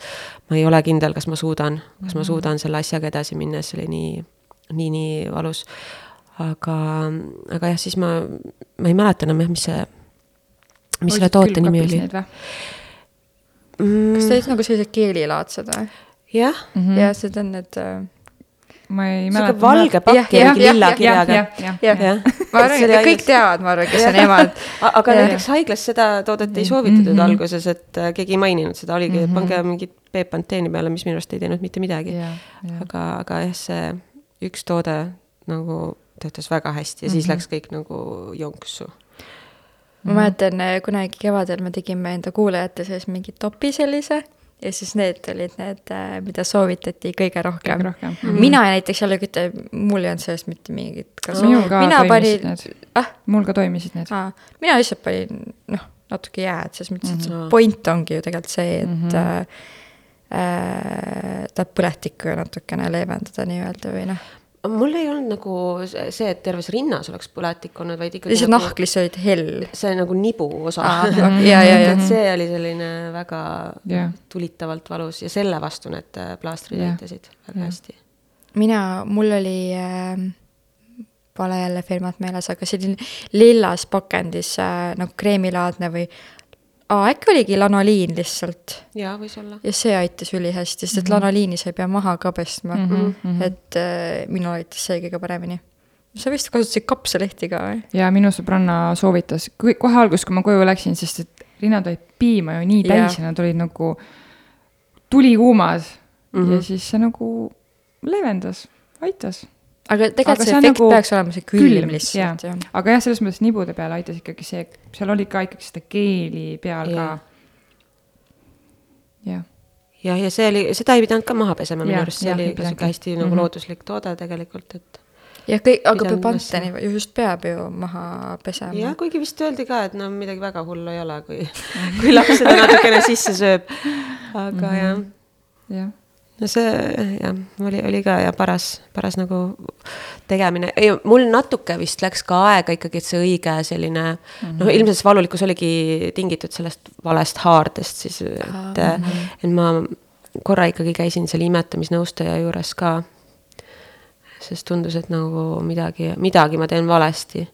ma ei ole kindel, kas ma suudan, kas ma mhm. suudan selle asjaga edasi minna, see oli nii, nii, nii valus. aga, aga jah, siis ma, ma ei mäleta enam jah, mis see mis selle toote nimi oli? Mm. kas ta olid nagu sellised keelilaadsed või? jah mm -hmm.. jah, need on need äh, ma ei mäleta. valge pakk ja mingi lilla kirjaga. ma arvan, et kõik teavad, ma arvan, kes on emad. aga näiteks haiglas seda toodet ei soovitatud mm -hmm. alguses, et äh, keegi ei maininud seda, oligi mm, -hmm. pange mingit B-panteeni peale, mis minu arust ei teinud mitte midagi. aga, aga jah, see üks toode nagu töötas väga hästi ja mm -hmm. siis mhm. läks kõik nagu jonksu ma mäletan äh, kunagi kevadel me tegime enda kuulajate sees mingi topi sellise ja siis need olid need, äh, mida soovitati kõige rohkem. kõige rohkem. Mm -hmm. mina näiteks jällegi ütlen, mul ei olnud sellest mitte mingit kasu. minul ka mina toimisid panin... need ah?, mul ka toimisid need ah,. mina lihtsalt panin noh, natuke jääd, selles mõttes, et mm -hmm. point ongi ju tegelikult see, et mm -hmm. äh, äh, tahab põletikku natukene leevendada nii-öelda või noh mul ei olnud nagu see, et terves rinnas oleks põletik olnud, vaid ikkagi. lihtsalt nagu, nahk lihtsalt hell. see nagu nibu osa ah,. ja, ja, ja. et see oli selline väga yeah. tulitavalt valus ja selle vastu need äh, plaastrid yeah. aitasid väga yeah. hästi. mina, mul oli äh, pole jälle firmat meeles, aga selline lillas pakendis äh, nagu kreemilaadne või aa, äkki oligi lanoliin lihtsalt. jaa, võis olla. ja see aitas ülihästi, sest et mm -hmm. lanoliini sa ei pea maha ka pestma mm. -hmm. et äh, minul aitas see kõige paremini. sa vist kasutasid kapsalehti ka või? jaa, minu sõbranna soovitas, kui kohe alguses, kui ma koju läksin, sest et rinnad olid piima ju nii täis ja nad olid nagu tulikuumas mm -hmm. ja siis see nagu leevendas, aitas aga tegelikult aga see efekt nagu peaks olema see külm, külm lihtsalt, jah. aga jah, selles mõttes nibude peal aitas ikkagi see, seal oli ka ikkagi seda keeli peal ja. ka. jah. jah, ja see oli, seda ei pidanud ka maha pesema minu arust, see oli ka sihuke hästi nagu mm -hmm. looduslik toode tegelikult, et. jah, kõik, aga Pepanteni just peab ju maha pesema. jah, kuigi vist öeldi ka, et no midagi väga hullu ei ole, kui, kui laps seda natukene sisse sööb. aga mm -hmm. jah. jah no see jah, oli, oli ka ja paras, paras nagu tegemine, ei mul natuke vist läks ka aega ikkagi, et see õige selline mm -hmm. noh, ilmselt see valulikkus oligi tingitud sellest valest haardest siis, et mm, -hmm. et ma korra ikkagi käisin selle imetamisnõustaja juures ka. sest tundus, et nagu midagi, midagi ma teen valesti.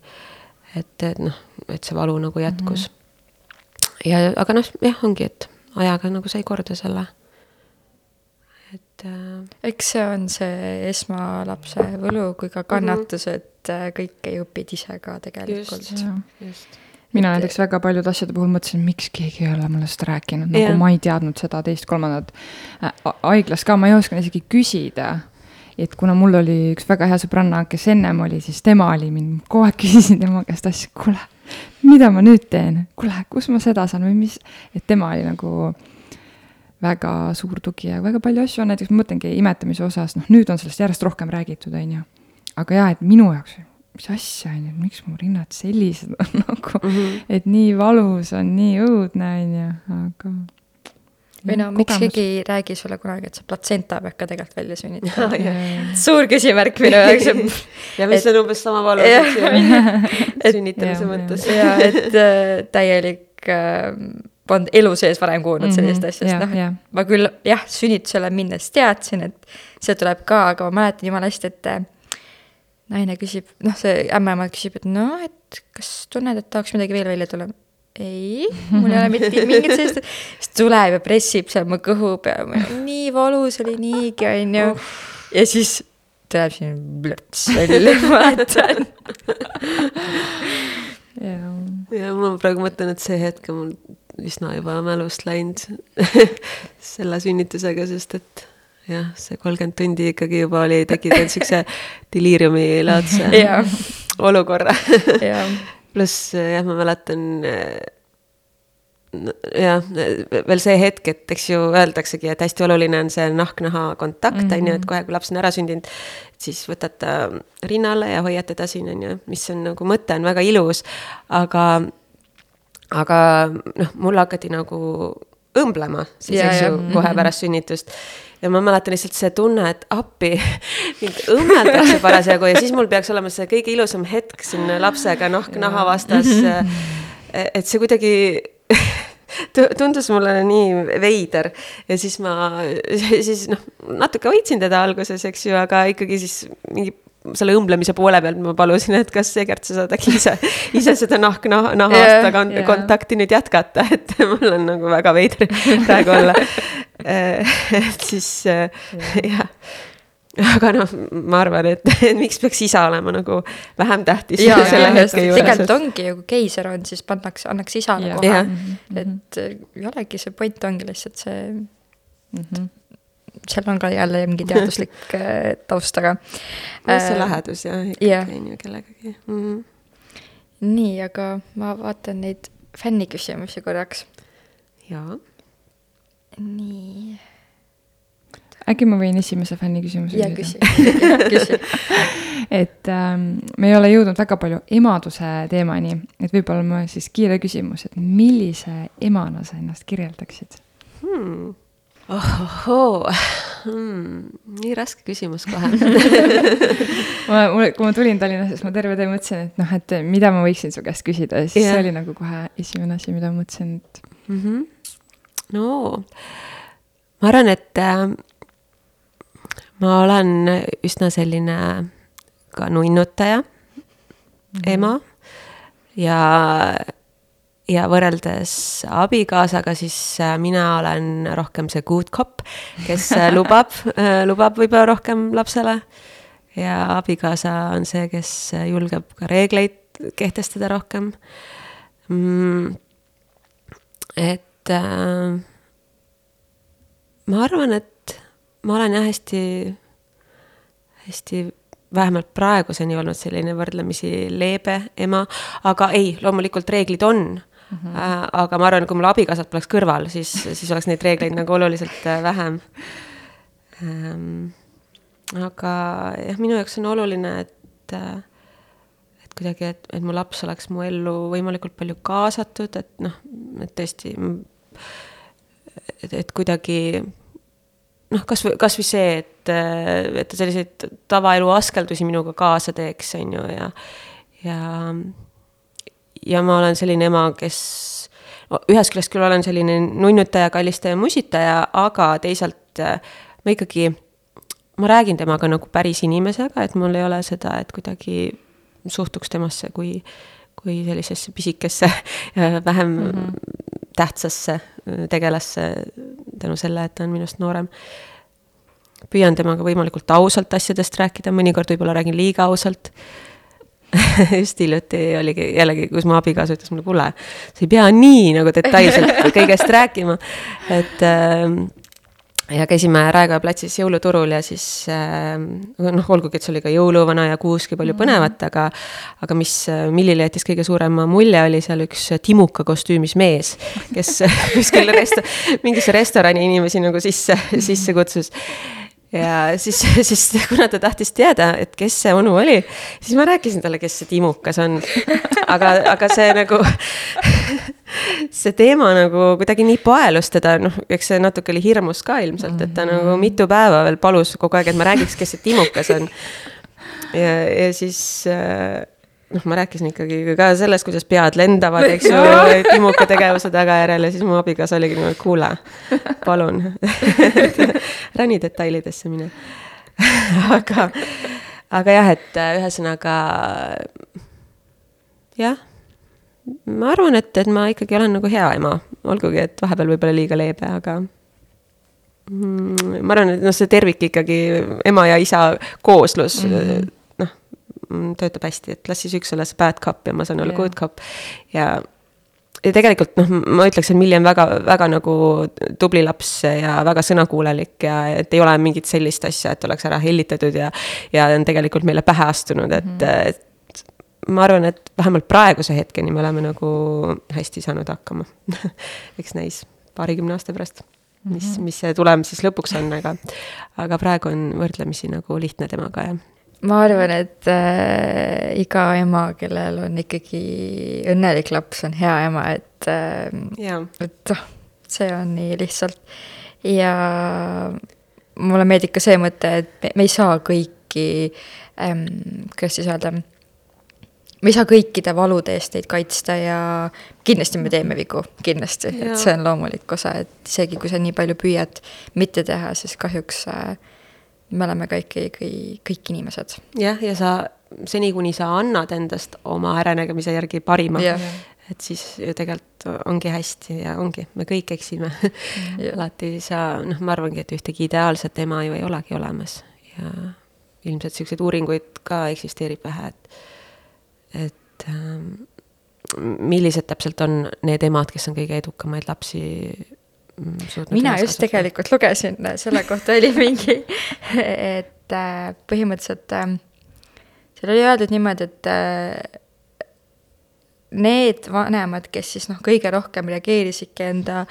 et, et noh, et see valu nagu jätkus mm. -hmm. ja, aga noh, jah, ongi, et ajaga nagu sai korda selle et äh.... eks see on see esmalapse võlu kui ka kannatus mm, -hmm. et äh, kõike ei õpid ise ka tegelikult. just, just mina et... näiteks väga paljude asjade puhul mõtlesin, miks keegi ei ole mulle seda rääkinud, nagu yeah. ma ei teadnud seda teist-kolmandat. Äh, haiglas ka ma ei osanud isegi küsida. et kuna mul oli üks väga hea sõbranna, kes ennem oli, siis tema oli mind, kogu aeg küsisin tema käest asju, kuule, mida ma nüüd teen, kuule, kus ma seda saan või mis, et tema oli nagu väga suur tugi ja väga palju asju on, näiteks ma mõtlengi imetamise osas, noh nüüd on sellest järjest rohkem räägitud, on ju. aga jaa, et minu jaoks, mis asja, on ju, miks mu rinnad sellised on nagu mm, -hmm. et nii valus on, nii õudne, on ju, aga või no miks keegi ei räägi sulle kunagi, et see platsenta peab ka tegelikult välja sünnitama suur küsimärk minu jaoks. ja mis et, on umbes sama valus, eks ju, sünnitamise mõttes. ja et äh, täielik äh, polnud elu sees varem kuulnud mm -hmm, sellisest asjast, noh, et ma küll jah, sünnitusele minnes teadsin, et see tuleb ka, aga ma mäletan jumala hästi, et äh, naine küsib, noh, see ämmaemand küsib, et noh, et kas tunned, et tahaks midagi veel välja tulla? ei, mul ei ole mitte mingit sellist, siis tuleb ja pressib seal mu kõhu peal, nii valus oli niigi, onju. ja siis tuleb siin plõts välja, ma mäletan. ja ma praegu mõtlen, et see hetk on mul üsna juba mälust läinud selle sünnitusega, sest et jah, see kolmkümmend tundi ikkagi juba oli tekitanud siukse deliiriumi laadse olukorra. Pluss jah, ma mäletan jah, veel see hetk, et eks ju öeldaksegi, et hästi oluline on see nahk-naha kontakt, on ju, et mhm. kohe, kui laps on ära sündinud, siis võtad ta rinna alla ja hoiad teda siin, on ju, mis on nagu mõte on väga ilus, aga, aga noh, mulle hakati nagu õmblema siis, eks ju, kohe mhm. pärast sünnitust. Ja ma mäletan lihtsalt see tunne, et appi, mind õmmeldakse parasjagu. Ja siis mul peaks olema see kõige ilusam hetk siin lapsega nahk-naha vastas. et see kuidagi tundus mulle nii veider. Ja siis ma, siis noh, natuke hoidsin teda alguses, eks ju, aga ikkagi siis mingi selle õmblemise poole pealt ma palusin, et kas Egert, sa saad äkki ise, ise seda nahk naha, nahast yeah, yeah. kontakti nüüd jätkata, et mul on nagu väga veider praegu olla. et siis jah aga noh, ma arvan, et, miks peaks isa olema nagu vähem tähtis. tegelikult ongi ju, kui keiser on, siis pannakse, annaks isale kohe. Mhm. et äh, ei olegi, see point ongi lihtsalt see mm. -hmm seal on ka jälle mingi teaduslik äh, taust taga. see äh, lähedus jah, ikkagi on ju kellegagi mm. -hmm. nii, aga ma vaatan neid fänniküsimusi korraks. jaa. nii äkki ma võin esimese fänni küsimuse ja, küsida? küsi et ähm, me ei ole jõudnud väga palju emaduse teemani, et võib-olla ma siis kiire küsimus, et millise emana sa ennast kirjeldaksid hmm.? Ohohoo hmm., nii raske küsimus kohe ma, mul, kui ma tulin Tallinnasse, siis ma terve tee mõtlesin, et noh, et mida ma võiksin su käest küsida ja siis yeah. see oli nagu kohe esimene asi, mida ma mõtlesin, et mm. -hmm. no ma arvan, et äh, ma olen üsna selline ka nunnutaja mm -hmm. ema ja, ja võrreldes abikaasaga, siis äh, mina olen rohkem see good cop, kes äh, lubab äh, lubab võib-olla rohkem lapsele. ja abikaasa on see, kes julgeb ka reegleid kehtestada rohkem mm,. et äh, ma arvan, et ma olen jah hästi, hästi vähemalt praeguseni olnud selline võrdlemisi leebe ema, aga ei, loomulikult reeglid on mm. -hmm. Aga ma arvan, kui mul abikaasat poleks kõrval, siis, siis oleks neid reegleid nagu oluliselt äh, vähem ähm,. aga jah, minu jaoks on oluline, et äh, et kuidagi, et, et mu laps oleks mu ellu võimalikult palju kaasatud, et noh, et tõesti, et, et kuidagi noh, kasvõi, kasvõi see, et, et ta selliseid tavaelu askeldusi minuga kaasa teeks, on ju, ja, ja, ja ma olen selline ema, kes ühest küljest küll olen selline nunnutaja, kallistaja, musitaja, aga teisalt ma ikkagi, ma räägin temaga nagu päris inimesega, et mul ei ole seda, et kuidagi suhtuks temasse kui, kui sellisesse pisikesse, vähem mm -hmm. tähtsasse tegelasse tänu selle, et ta on minust noorem. püüan temaga võimalikult ausalt asjadest rääkida, mõnikord võib-olla räägin liiga ausalt just hiljuti oligi jällegi, kus mu abikaasa ütles mulle, kuule, sa ei pea nii nagu detailselt kõigest rääkima, et äh, ja käisime Raekoja platsis jõuluturul ja siis äh, noh, olgugi, et see oli ka jõuluvana ja kuuski palju -hmm. põnevat, aga aga mis Millile jättis kõige suurema mulje, oli seal üks timuka kostüümis mees, kes kuskil rest-, mingisse restorani inimesi nagu sisse, sisse kutsus ja siis, siis kuna ta tahtis teada, et kes see onu oli, siis ma rääkisin talle, kes see Timukas on. aga, aga see nagu, see teema nagu kuidagi nii paelus teda, noh, eks see natuke oli hirmus ka ilmselt, et ta nagu mitu päeva veel palus kogu aeg, et ma räägiks, kes see Timukas on. ja, ja siis äh, noh, ma rääkisin ikkagi ka sellest, kuidas pead lendavad, eks ju, Timuka tegevuse tagajärjel ja siis mu abikaasa oligi niimoodi, kuule, palun ära nii detailidesse mine. Aga, aga jah, et äh, ühesõnaga jah, ma arvan, et, et ma ikkagi olen nagu hea ema, olgugi, et vahepeal võib-olla liiga leebe, aga mm, ma arvan, et noh, see tervik ikkagi, ema ja isa kooslus mm, -hmm Mm, töötab hästi, et las siis üks olla see bad cop ja ma saan olla yeah. good cop. ja, ja tegelikult noh, ma ütleks, et Milli on väga, väga nagu tubli laps ja väga sõnakuulelik ja et ei ole mingit sellist asja, et oleks ära hellitatud ja. ja on tegelikult meile pähe astunud, et mm, -hmm. et ma arvan, et vähemalt praeguse hetkeni me oleme nagu hästi saanud hakkama eks näis paarikümne aasta pärast, mis, mhm. mis see tulem siis lõpuks on, aga, aga praegu on võrdlemisi nagu lihtne temaga ja ma arvan, et äh, iga ema, kellel on ikkagi õnnelik laps, on hea ema, et äh,, et noh, see on nii lihtsalt. ja mulle meeldib ka see mõte, et me, me ei saa kõiki ähm,, kuidas siis öelda, me ei saa kõikide valude eest neid kaitsta ja kindlasti me teeme vigu, kindlasti, et see on loomulik osa, et isegi kui sa nii palju püüad mitte teha, siis kahjuks äh, me oleme ka ikkagi kõik inimesed. jah, ja sa seni, kuni sa annad endast oma äranägemise järgi parima yeah., et siis ju tegelikult ongi hästi ja ongi, me kõik eksime yeah. alati saa, noh, ma arvangi, et ühtegi ideaalset ema ju ei olegi olemas ja ilmselt siukseid uuringuid ka eksisteerib vähe, et, et ähm, millised täpselt on need emad, kes on kõige edukamaid lapsi mina just tegelikult lugesin, selle kohta oli mingi, et äh, põhimõtteliselt äh, seal oli öeldud niimoodi, et äh, need vanemad, kes siis noh, kõige rohkem reageerisidki enda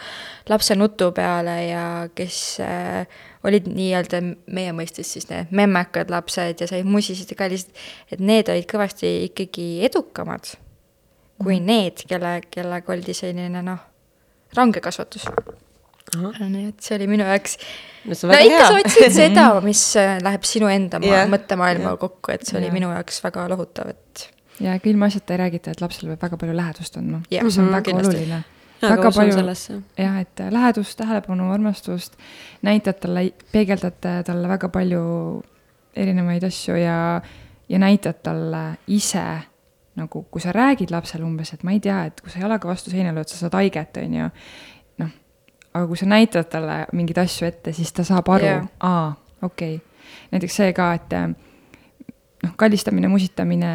lapse nutu peale ja kes äh, olid nii-öelda meie mõistes siis need memmekad lapsed ja said musisid ja kallisid, et need olid kõvasti ikkagi edukamad kui mm. need, kelle, kellega oldi selline noh, range kasvatus nii et see oli minu jaoks no, no ikka hea. sa otsid seda, mis äh, läheb sinu enda yeah. mõttemaailmaga kokku, et see oli yeah. minu jaoks väga lohutav, et. ja ega ilmaasjata ei räägita, et lapsel peab väga palju lähedust andma yeah., see on mm -hmm, väga kindlasti. oluline. väga palju, jah, et äh, lähedust, tähelepanu, armastust, näitad talle, peegeldate talle väga palju erinevaid asju ja, ja näitad talle ise nagu, kui sa räägid lapsele umbes, et ma ei tea, et kui sa jalaga vastu seina lööd, sa saad haiget, on ju aga kui sa näitad talle mingeid asju ette, siis ta saab aru yeah., aa, okei okay.. näiteks see ka, et äh, noh, kallistamine, musitamine,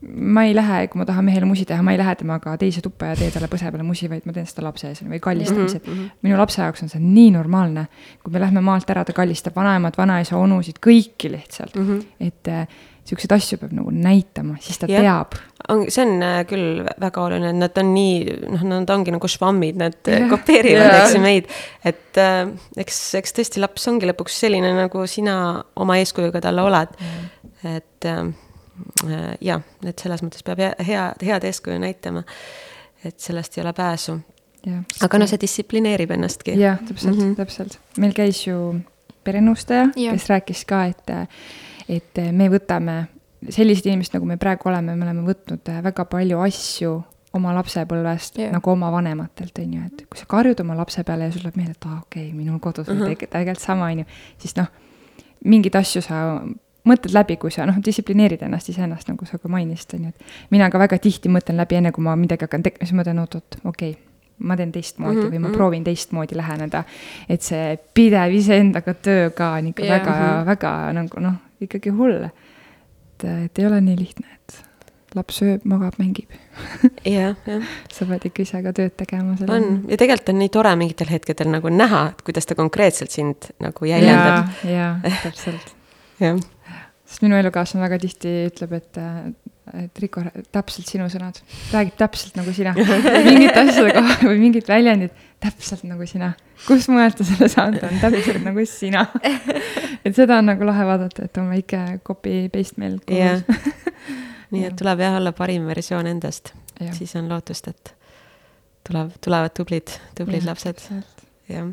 ma ei lähe, kui ma tahan mehele musi teha, ma ei lähe temaga teise tuppa ja tee talle põse peale musi, vaid ma teen seda lapse ees või kallistamised mm. -hmm. minu lapse jaoks on see nii normaalne. kui me lähme maalt ära, ta kallistab vanaemad, vanaisa, onusid, kõiki lihtsalt mm. -hmm. et äh, siukseid asju peab nagu näitama, siis ta ja. teab. On, see on äh, küll väga oluline, et nad on nii, noh, nad ongi nagu švammid, nad yeah. kopeerivad yeah., eks ju meid. et äh, eks, eks tõesti laps ongi lõpuks selline, nagu sina oma eeskujuga talle oled mm.. et äh, äh, jah, et selles mõttes peab hea, head eeskuju näitama. et sellest ei ole pääsu. aga noh, see distsiplineerib ennastki. jah, täpselt mm, -hmm. täpselt. meil käis ju perenõustaja, kes rääkis ka, et et me võtame, sellised inimesed, nagu me praegu oleme, me oleme võtnud eh, väga palju asju oma lapsepõlvest yeah. nagu oma vanematelt, on ju, et kui sa karjud oma lapse peale ja sul tuleb meelde, et aa ah,, okei okay,, minul kodus uh -huh. oli tegelikult sama, on ju, siis noh, mingeid asju sa mõtled läbi, kui sa noh, distsiplineerid ennast iseennast, nagu sa ka mainisid, on ju, et mina ka väga tihti mõtlen läbi, enne kui ma midagi hakkan tegema, siis mõtlen, oot-oot, okei okay, ma teen teistmoodi mm -hmm. või ma mhm. proovin teistmoodi läheneda. et see pidev iseendaga töö ka on ikka yeah. väga mm, -hmm. väga nagu noh, ikkagi hull. Et, et ei ole nii lihtne, et laps sööb, magab, mängib. jah, jah. sa pead ikka ise ka tööd tegema on, ja tegelikult on nii tore mingitel hetkedel nagu näha, et kuidas ta konkreetselt sind nagu jäljendab. jaa, täpselt. jah. sest minu elukaaslane väga tihti ütleb, et et Riko, täpselt sinu sõnad, räägib täpselt nagu sina. mingite asjade koha või mingit väljendit, täpselt nagu sina. kust mujalt ta selle saanud on, täpselt nagu sina. et seda on nagu lahe vaadata, et on väike copy-paste meil koos. nii et tuleb jah olla parim versioon endast, siis on lootust, et tuleb, tulevad tublid, tublid ja, lapsed. jah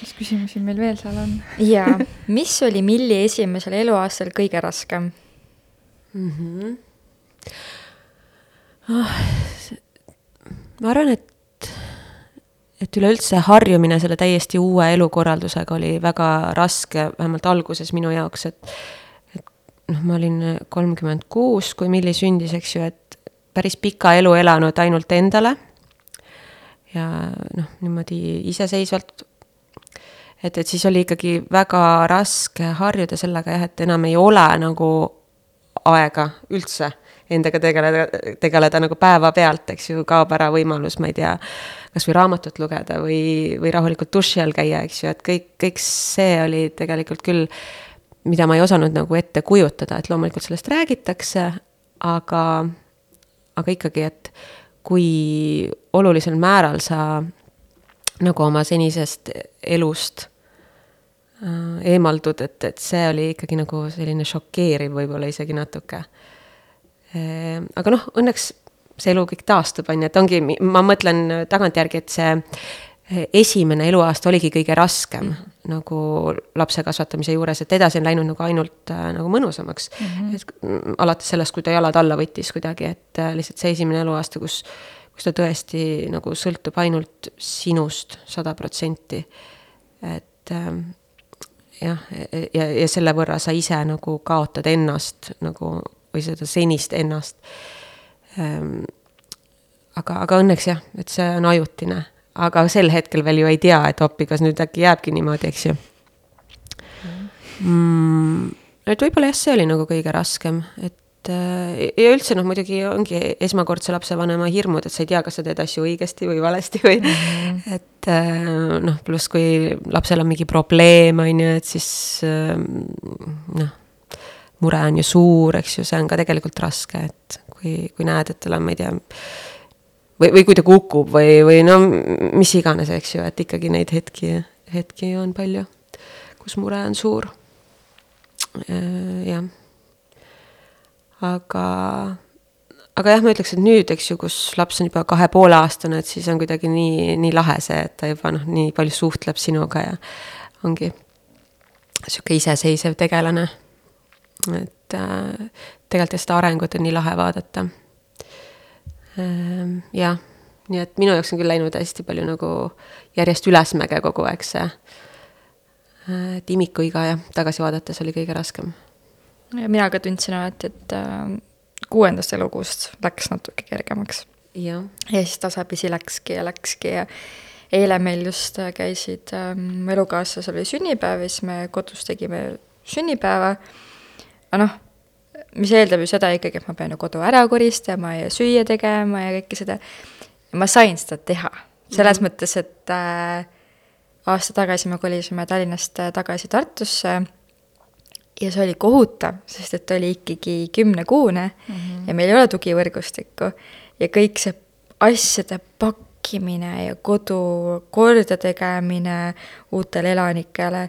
mis küsimusi meil veel seal on? jaa, mis oli Milli esimesel eluaastal kõige raskem? Mm. -hmm. Oh, ma arvan, et, et üleüldse harjumine selle täiesti uue elukorraldusega oli väga raske, vähemalt alguses minu jaoks, et, noh, ma olin kolmkümmend kuus, kui Milli sündis, eks ju, et päris pika elu elanud ainult endale. ja noh, niimoodi iseseisvalt et, et siis oli ikkagi väga raske harjuda sellega jah, et enam ei ole nagu aega üldse endaga tegeleda, tegeleda nagu päevapealt, eks ju, kaob ära võimalus, ma ei tea, kas või raamatut lugeda või, või rahulikult duši all käia, eks ju, et kõik, kõik see oli tegelikult küll, mida ma ei osanud nagu ette kujutada, et loomulikult sellest räägitakse, aga, aga ikkagi, et kui olulisel määral sa nagu oma senisest elust eemaldud, et, et see oli ikkagi nagu selline šokeeriv võib-olla isegi natuke. Äh, aga noh, õnneks see elu kõik taastub, on ju, et ongi, ma mõtlen tagantjärgi, et see äh, esimene eluaasta oligi kõige raskem mm -hmm. nagu lapse kasvatamise juures, et edasi on läinud nagu ainult äh, nagu mõnusamaks mm. -hmm. et alates sellest, kui ta jalad alla võttis kuidagi, et äh, lihtsalt see esimene eluaasta, kus kus ta tõesti nagu sõltub ainult sinust sada protsenti. et ähm, jah, ja, ja selle võrra sa ise nagu kaotad ennast nagu või seda senist ennast ähm,. aga, aga õnneks jah, et see on ajutine, aga sel hetkel veel ju ei tea, et appi, kas nüüd äkki jääbki niimoodi, eks ju mm,. et võib-olla jah, see oli nagu kõige raskem, et Äh, ja üldse noh, muidugi ongi esmakordse lapsevanema hirmud, et sa ei tea, kas sa teed asju õigesti või valesti või mm. -hmm. et äh, noh, pluss kui lapsel on mingi probleem, on ju, et siis äh, noh, mure on ju suur, eks ju, see on ka tegelikult raske, et kui, kui näed, et tal on, ma ei tea, või, või kui ta kukub või, või no mis iganes, eks ju, et ikkagi neid hetki, hetki on palju, kus mure on suur. jah aga, aga jah, ma ütleks, et nüüd, eks ju, kus laps on juba kahe poole aastane, et siis on kuidagi nii, nii lahe see, et ta juba noh, nii palju suhtleb sinuga ja ongi sihuke iseseisev tegelane. et äh, tegelikult jah, seda arengut on nii lahe vaadata ähm,. jah, nii et minu jaoks on küll läinud hästi palju nagu järjest ülesmäge kogu aeg see äh, et imikuiga ja tagasi vaadates oli kõige raskem mina ka tundsin alati, et äh, kuuendast elukuust läks natuke kergemaks. ja siis tasapisi läkski ja läkski ja eile meil just äh, käisid ähm, elukaaslasel oli sünnipäev ja siis me kodus tegime sünnipäeva. aga noh, mis eeldab ju seda ikkagi, et ma pean ju kodu ära koristama ja süüa tegema ja kõike seda. ma sain seda teha, selles mm -hmm. mõttes, et äh, aasta tagasi me kolisime Tallinnast äh, tagasi Tartusse ja see oli kohutav, sest et oli ikkagi kümnekuune mm -hmm. ja meil ei ole tugivõrgustikku ja kõik see asjade pakkimine ja kodu kordategemine uutele elanikele,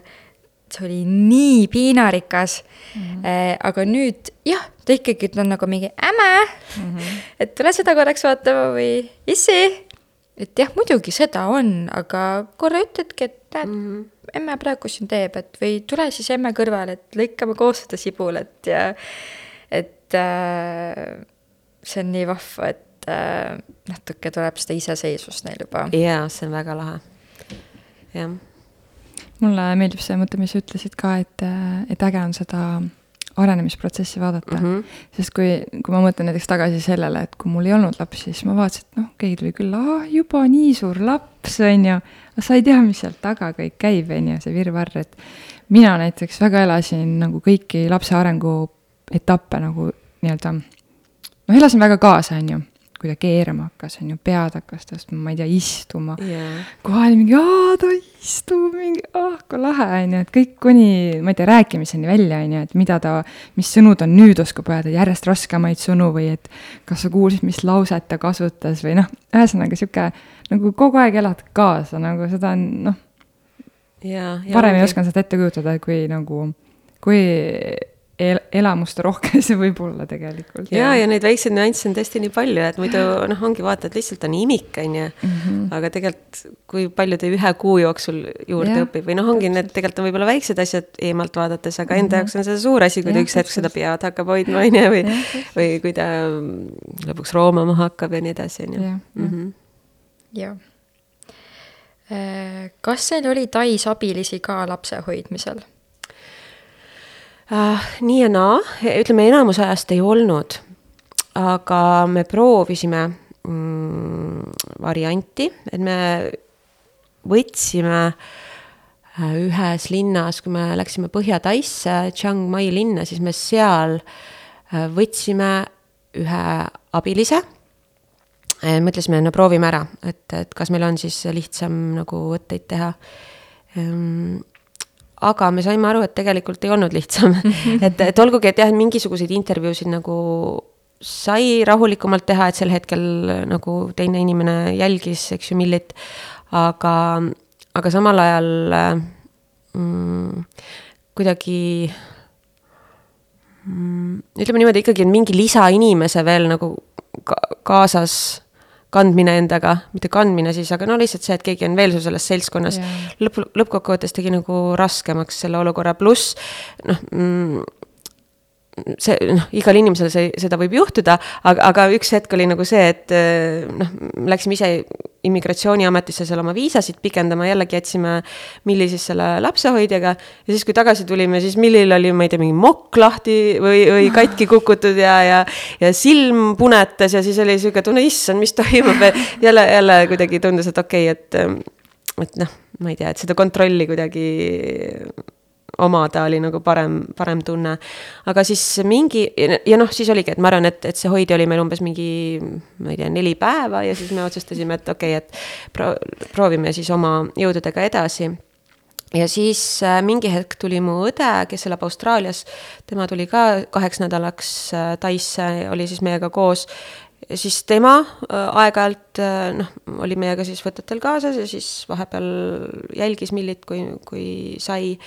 see oli nii piinarikas mm. -hmm. Eh, aga nüüd jah, ta ikkagi on nagu mingi äme mm, -hmm. et tule seda korraks vaatama või issi. et jah, muidugi seda on, aga korra ütledki, et näed mm, -hmm emme praegu siin teeb, et või tule siis emme kõrvale, et lõikame koos seda sibulat ja et äh, see on nii vahva, et äh, natuke tuleb seda iseseisvust neil juba. jaa, see on väga lahe, jah. mulle meeldib see mõte, mis sa ütlesid ka, et, et äge on seda arenemisprotsessi vaadata mm. -hmm. sest kui, kui ma mõtlen näiteks tagasi sellele, et kui mul ei olnud lapsi, siis ma vaatasin, et noh, keegi tuli külla, ah, juba nii suur laps, on ju aga sa ei tea, mis sealt taga kõik käib, on ju, see virvarr, et mina näiteks väga elasin nagu kõiki lapse arengu etappe nagu nii-öelda, noh, elasin väga kaasa, on ju kui ta keerama hakkas, on ju, pead hakkas tõstma, ma ei tea, istuma yeah.. kohe oli mingi, aa, ta istub, mingi, ah, kui lahe, on ju, et kõik kuni, ma ei tea, rääkimiseni välja, on ju, et mida ta, mis sõnu ta nüüd oskab öelda, järjest raskemaid sõnu või et kas sa kuulsid, mis lauset ta kasutas või noh, ühesõnaga sihuke nagu kogu aeg elad kaasa, nagu seda on noh. varem ei osanud seda ette kujutada, kui nagu, kui el elamuste rohke see võib olla tegelikult. ja, ja neid väikseid nüansse on tõesti nii palju, et muidu noh, ongi vaata, et lihtsalt on imik, on ju. Mhm. aga tegelikult, kui palju ta ühe kuu jooksul juurde ja, õpib või noh, ongi need tegelikult on võib-olla väiksed asjad eemalt vaadates, aga enda mm -hmm. jaoks on see suur asi, kui ta üks hetk seda pead hakkab hoidma, on ju, või, või kui ta lõpuks roomama hakkab ja nii edasi, on ju. Mhm jah. Äh, kas teil oli Tais abilisi ka lapse hoidmisel uh,? nii ja naa, ütleme enamus ajast ei olnud, aga me proovisime mm, varianti, et me võtsime äh, ühes linnas, kui me läksime Põhja-Taisse, Chiang Mai linna, siis me seal võtsime ühe abilise. mõtlesime, no proovime ära, et, et kas meil on siis lihtsam nagu võtteid teha. Aga me saime aru, et tegelikult ei olnud lihtsam et, et olgugi, et jah, mingisuguseid intervjuusid nagu sai rahulikumalt teha, et sel hetkel nagu teine inimene jälgis, eks ju, Millit. aga, aga samal ajal mm, kuidagi mm, ütleme niimoodi, ikkagi on mingi lisainimese veel nagu ka kaasas kandmine endaga, mitte kandmine siis, aga no lihtsalt see, et keegi on veel sul selles seltskonnas. Lõpp, lõppkokkuvõttes tegi nagu raskemaks selle olukorra, pluss noh mm, see noh, igal inimesel see, seda võib juhtuda, aga, aga üks hetk oli nagu see, et eh, noh, läksime ise immigratsiooniametisse seal oma viisasid pikendama, jällegi jätsime Milli siis selle lapsehoidjaga. ja siis, kui tagasi tulime, siis Millil oli, ma ei tea, mingi mokk lahti või, või katki kukutud ja, ja, ja silm punetas ja siis oli sihuke tunne, issand, mis toimub jälle, jälle kuidagi tundus, et okei okay,, et, et noh, ma ei tea, et seda kontrolli kuidagi omada oli nagu parem, parem tunne. aga siis mingi ja noh, siis oligi, et ma arvan, et, et see hoidja oli meil umbes mingi, ma ei tea, neli päeva ja siis me otsustasime, et okei okay,, et pro, proovime siis oma jõududega edasi ja siis äh, mingi hetk tuli mu õde, kes elab Austraalias, tema tuli ka kaheks nädalaks äh, Taisse, oli siis meiega koos. siis tema äh, aeg-ajalt noh, oli meiega siis võtetel kaasas ja siis vahepeal jälgis Millit, kui, kui sai.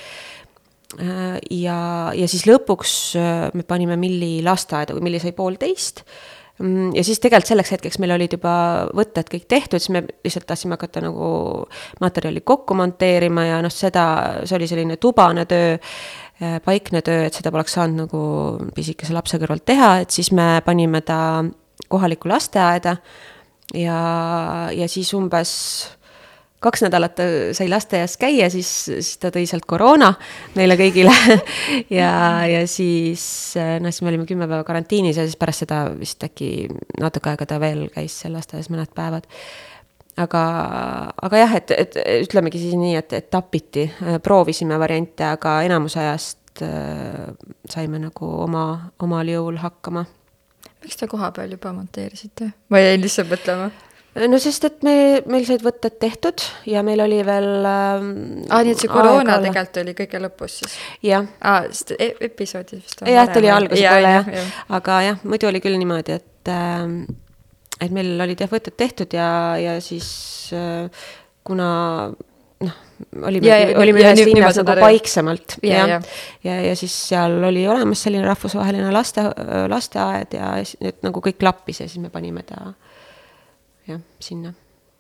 Äh, ja, ja siis lõpuks äh, me panime Milli lasteaeda, kui Milli sai poolteist. Mm, ja siis tegelikult selleks hetkeks meil olid juba võtted kõik tehtud, siis me lihtsalt tahtsime hakata nagu materjali kokku monteerima ja noh, seda, see oli selline tubane töö äh, paikne töö, et seda poleks saanud nagu pisikese lapse kõrvalt teha, et siis me panime ta kohalikku lasteaeda. ja, ja siis umbes kaks nädalat sai lasteaias käia, siis, siis ta tõi sealt koroona meile kõigile ja, ja siis noh, siis me olime kümme päeva karantiinis ja siis pärast seda vist äkki natuke aega ta veel käis seal lasteaias mõned päevad. aga, aga jah, et, et ütlemegi siis nii, et etapiti proovisime variante, aga enamus ajast äh, saime nagu oma, omal jõul hakkama. miks te kohapeal juba monteerisite? ma jäin lihtsalt mõtlema no sest, et me, meil said võtted tehtud ja meil oli veel äh,. aa, nii et see koroona tegelikult oli kõige lõpus siis? jah. aa, sest e episoodid vist on. jah, ta oli alguse poole jah ja. ja., aga jah, muidu oli küll niimoodi, et äh,, et meil olid jah võtted tehtud ja, ja siis äh, kuna noh, olime, olime ühes linnas nagu paiksemalt ja, ja, ja, ja, ja siis seal oli olemas selline rahvusvaheline laste, lasteaed ja et nagu kõik klappis ja siis me panime ta jah, sinna.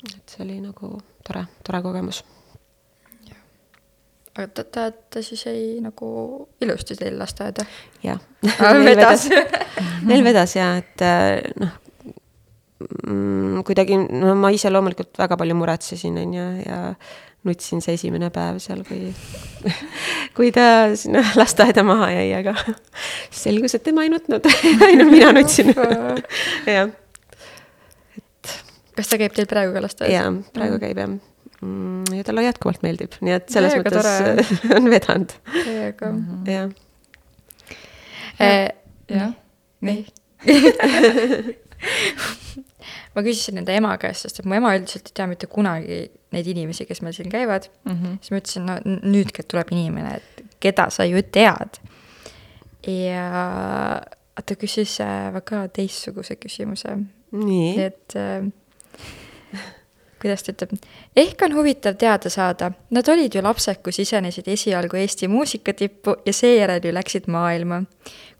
et see oli nagu tore, tore kogemus. aga ta, ta, ta siis jäi nagu ilusti teil lasteaeda? jah. vedas Neil vedas ja, et äh, noh mm, kuidagi, no ma ise loomulikult väga palju muretsesin, on ju, ja nutsin see esimene päev seal, kui, kui ta sinna lasteaeda maha jäi, aga selgus, et tema ei nutnud ainult mina nutsin. jah kas ta käib teil praegu ka lasteaias? jaa, praegu käib jah mm,. ja talle jätkuvalt meeldib, nii et selles Täiega mõttes tore. on vedanud. täiega. Mhm. jah. Jah, nii ma küsisin enda ema käest, sest et mu ema üldiselt ei tea mitte kunagi neid inimesi, kes meil siin käivad mm. -hmm. siis ma ütlesin, no nüüdki tuleb inimene, et keda sa ju tead. ja ta küsis äh, väga teistsuguse küsimuse. et äh, kuidas ta ütleb, ehk on huvitav teada saada, nad olid ju lapsed, kui sisenesid esialgu Eesti muusikatippu ja seejärel ju läksid maailma.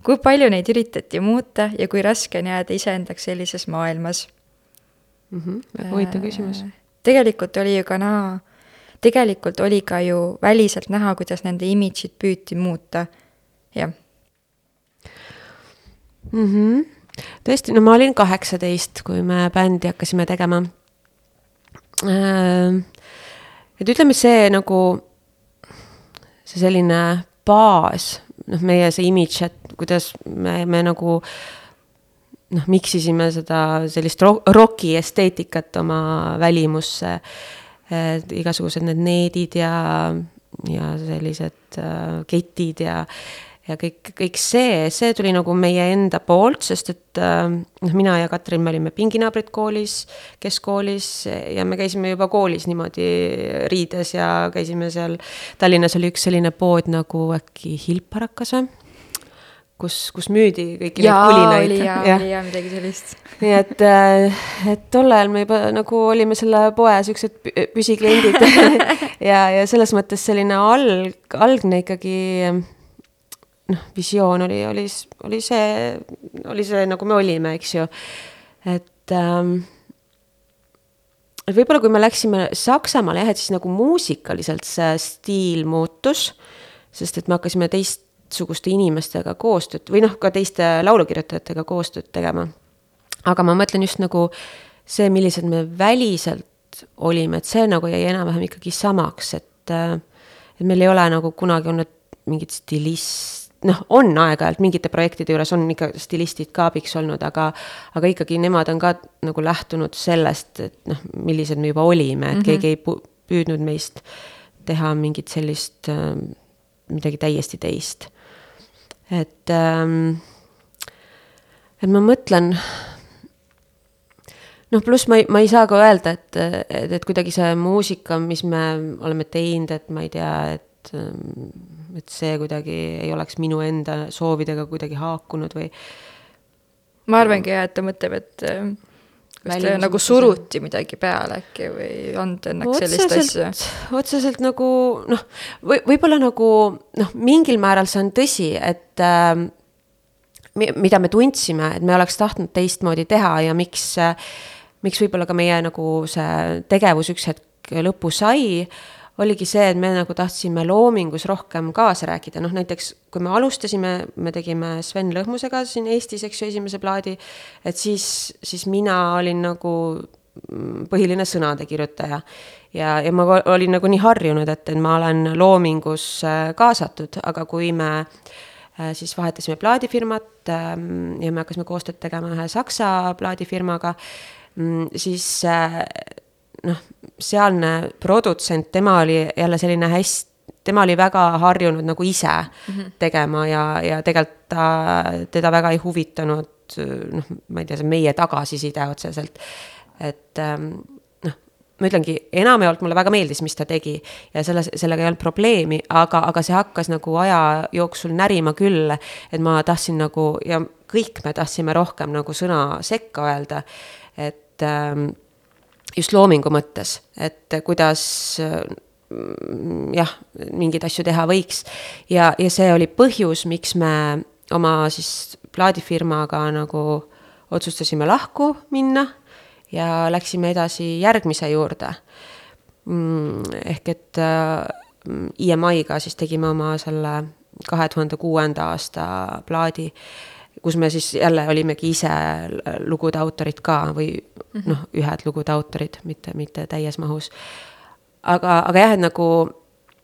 kui palju neid üritati muuta ja kui raske on jääda iseendaks sellises maailmas mm? -hmm, väga huvitav küsimus. Äh, tegelikult oli ju ka naa, tegelikult oli ka ju väliselt näha, kuidas nende imidžit püüti muuta, jah mm. -hmm. tõesti, no ma olin kaheksateist, kui me bändi hakkasime tegema et ütleme, see nagu, see selline baas, noh, meie see imidž, et kuidas me, me nagu noh, miksisime seda sellist ro-, roki esteetikat oma välimusse. et igasugused need needid ja, ja sellised äh, ketid ja, ja kõik, kõik see, see tuli nagu meie enda poolt, sest et äh, noh, mina ja Katrin, me olime pinginaabrid koolis, keskkoolis ja me käisime juba koolis niimoodi riides ja käisime seal. Tallinnas oli üks selline pood nagu äkki Hilparakas või? kus, kus müüdi kõiki neid kulinaid. oli jaa ja., oli jaa, midagi sellist. nii et, äh, et tol ajal me juba nagu olime selle poe siuksed püsikliendid ja, ja selles mõttes selline alg, algne ikkagi noh, visioon oli, oli, oli see, oli see, nagu me olime, eks ju. et ähm, et võib-olla kui me läksime Saksamaale jah, et siis nagu muusikaliselt see stiil muutus, sest et me hakkasime teistsuguste inimestega koostööd või noh, ka teiste laulukirjutajatega koostööd tegema. aga ma mõtlen just nagu see, millised me väliselt olime, et see nagu jäi enam-vähem ikkagi samaks, et, äh, et meil ei ole nagu kunagi olnud mingit stilist, noh, on aeg-ajalt mingite projektide juures on ikka stilistid ka abiks olnud, aga, aga ikkagi nemad on ka nagu lähtunud sellest, et noh, millised me juba olime, et mm -hmm. keegi ei püüdnud meist teha mingit sellist äh, midagi täiesti teist. et ähm,, et ma mõtlen noh, pluss ma ei, ma ei saa ka öelda, et, et, et kuidagi see muusika, mis me oleme teinud, et ma ei tea, et ähm, et see kuidagi ei oleks minu enda soovidega kuidagi haakunud või. ma arvangi jah, et ta mõtleb, et äh, kas te nagu suruti midagi peale äkki või ei olnud õnneks sellist asja? otseselt nagu noh, või võib-olla nagu noh, mingil määral see on tõsi, et äh, mida me tundsime, et me oleks tahtnud teistmoodi teha ja miks äh,, miks võib-olla ka meie nagu see tegevus üks hetk lõppu sai oligi see, et me nagu tahtsime loomingus rohkem kaasa rääkida, noh näiteks kui me alustasime, me tegime Sven Lõhmusega siin Eestis, eks ju, esimese plaadi, et siis, siis mina olin nagu mm, põhiline sõnade kirjutaja. ja, ja ma olin nagu nii harjunud, et, et ma olen loomingus äh, kaasatud, aga kui me äh, siis vahetasime plaadifirmat ähm, ja me hakkasime koostööd tegema ühe saksa plaadifirmaga, mm, siis äh, noh, sealne produtsent, tema oli jälle selline hästi, tema oli väga harjunud nagu ise mm -hmm. tegema ja, ja tegelikult ta, teda väga ei huvitanud noh, ma ei tea, see meie tagasiside otseselt. et ähm, noh, ma ütlengi, enamjaolt mulle väga meeldis, mis ta tegi ja selles, sellega ei olnud probleemi, aga, aga see hakkas nagu aja jooksul närima küll, et ma tahtsin nagu ja kõik me tahtsime rohkem nagu sõna sekka öelda, et ähm, just loomingu mõttes, et kuidas jah, mingeid asju teha võiks. ja, ja see oli põhjus, miks me oma siis plaadifirmaga nagu otsustasime lahku minna ja läksime edasi järgmise juurde. Mm, ehk et äh, IMI-ga siis tegime oma selle kahe tuhande kuuenda aasta plaadi kus me siis jälle olimegi ise lugude autorid ka või -hmm. noh, ühed lugude autorid, mitte, mitte täies mahus. aga, aga jah, et nagu,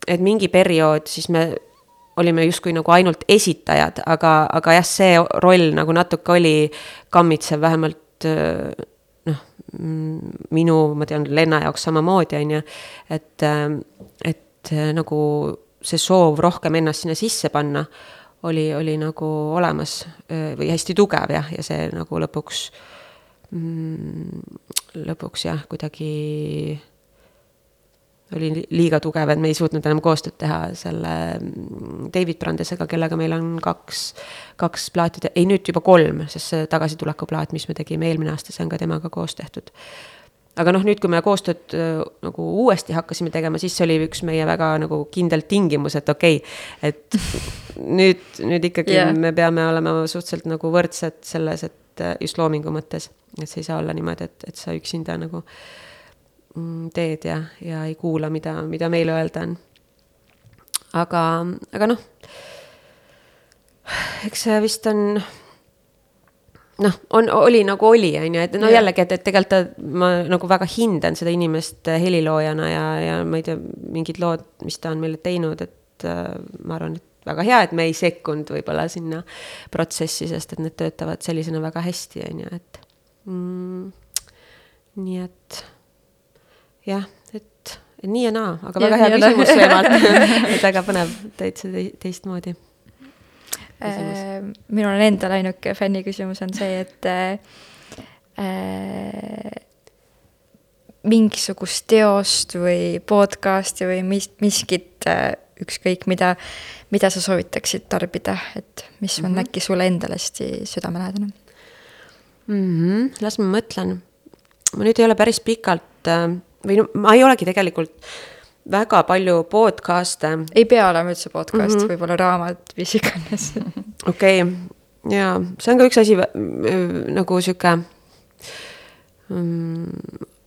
et mingi periood siis me olime justkui nagu ainult esitajad, aga, aga jah, see roll nagu natuke oli kammitsev, vähemalt noh, minu, ma tean, Lenna jaoks samamoodi, on ju, et, et nagu see soov rohkem ennast sinna sisse panna oli, oli nagu olemas või hästi tugev jah, ja see nagu lõpuks mm,, lõpuks jah, kuidagi oli liiga tugev, et me ei suutnud enam koostööd teha selle mm, David Brandesega, kellega meil on kaks, kaks plaati, ei nüüd juba kolm, sest see tagasitulekuplaat, mis me tegime eelmine aasta, see on ka temaga koos tehtud aga noh, nüüd, kui me koostööd äh, nagu uuesti hakkasime tegema, siis see oli üks meie väga nagu kindel tingimus, et okei okay,, et nüüd, nüüd ikkagi yeah. me peame olema suhteliselt nagu võrdsed selles, et äh, just loomingu mõttes, et see ei saa olla niimoodi, et, et sa üksinda nagu mm, teed ja, ja ei kuula, mida, mida meile öelda on. aga, aga noh, eks see vist on noh, on, oli nagu oli, on ju, et no jällegi, et, et tegelikult ta, ma nagu väga hindan seda inimest heliloojana ja, ja ma ei tea, mingid lood, mis ta on meile teinud, et äh, ma arvan, et väga hea, et me ei sekkunud võib-olla sinna protsessi, sest et need töötavad sellisena väga hästi, on ju, et mm,. nii et jah, et nii ja naa, aga ja, väga hea küsimus Sõemalt et väga põnev, täitsa teistmoodi küsimus? minul on endal ainuke fänniküsimus on see, et äh, mingisugust teost või podcast'i või mis, miskit äh, ükskõik mida, mida sa soovitaksid tarbida, et mis on mm -hmm. äkki sulle endale hästi südamelähedane mm? -hmm. las ma mõtlen. ma nüüd ei ole päris pikalt äh, või no ma ei olegi tegelikult väga palju podcast'e. ei pea olema üldse podcast mm, -hmm. võib-olla raamat, mis iganes. okei okay., jaa, see on ka üks asi nagu sihuke mm,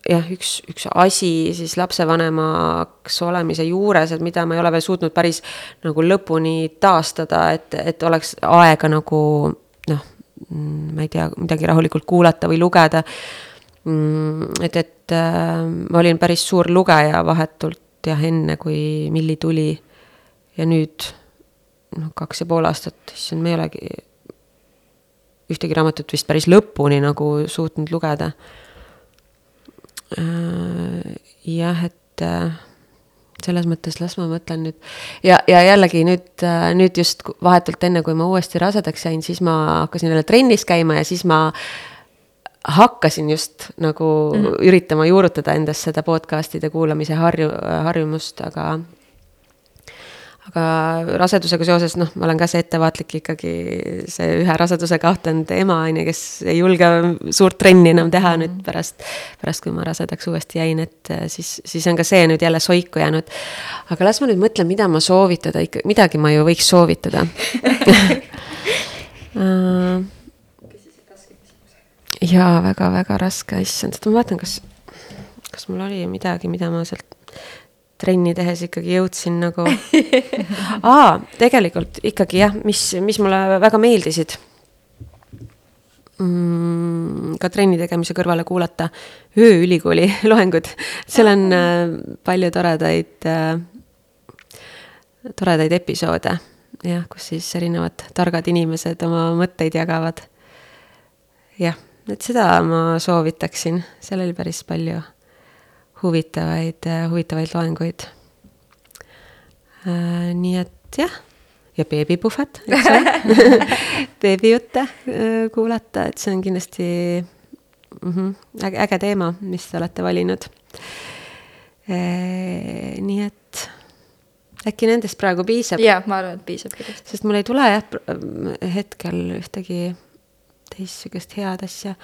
jah, üks, üks asi siis lapsevanemaks olemise juures, et mida ma ei ole veel suutnud päris nagu lõpuni taastada, et, et oleks aega nagu noh, ma ei tea, midagi rahulikult kuulata või lugeda. et, et äh, ma olin päris suur lugeja vahetult jah, enne kui Milli tuli. ja nüüd noh, kaks ja pool aastat, issand, ma ei olegi ühtegi raamatut vist päris lõpuni nagu suutnud lugeda Äh, jah, et äh, selles mõttes las ma mõtlen nüüd ja, ja jällegi nüüd, äh, nüüd just vahetult enne, kui ma uuesti rasedaks jäin, siis ma hakkasin jälle trennis käima ja siis ma hakkasin just nagu mm -hmm. üritama juurutada endas seda podcast'ide kuulamise harju, harjumust, aga aga rasedusega seoses, noh, ma olen ka see ettevaatlik ikkagi, see ühe raseduse kaotanud ema, on ju, kes ei julge suurt trenni enam teha nüüd mhm. pärast, pärast kui ma rasedaks uuesti jäin, et äh, siis, siis on ka see nüüd jälle soiku jäänud. aga las ma nüüd mõtlen, mida ma soovitada, ikka midagi ma ju võiks soovitada jaa, väga-väga raske, issand, ma vaatan, kas, kas mul oli midagi, mida ma sealt trenni tehes ikkagi jõudsin nagu aa, tegelikult ikkagi jah, mis, mis mulle väga meeldisid mm,. ka trenni tegemise kõrvale kuulata ööülikooli loengud, seal on äh, palju toredaid äh,, toredaid episoode jah, kus siis erinevad targad inimesed oma mõtteid jagavad. jah, et seda ma soovitaksin, seal oli päris palju huvitavaid, huvitavaid loenguid. Äh, nii et jah, ja beebipuhvet, eks ole beebijutte äh, kuulata, et see on kindlasti mm -hmm, äge, äge teema, mis te olete valinud. Äh, nii et äkki nendest praegu piisab? jaa, ma arvan, et piisab sest mul ei tule jah hetkel ühtegi teist sihukest head asja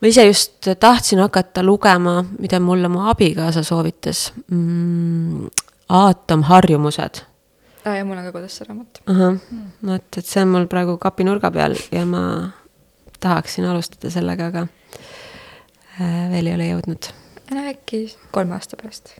ma ise just tahtsin hakata lugema, mida mulle mu abikaasa soovitas mm,. aatomharjumused. aa, ja mul on ka kodus see raamat. ahah, vot, et see on mul praegu kapinurga peal ja ma tahaksin alustada sellega, aga äh, veel ei ole jõudnud. no äkki kolme aasta pärast.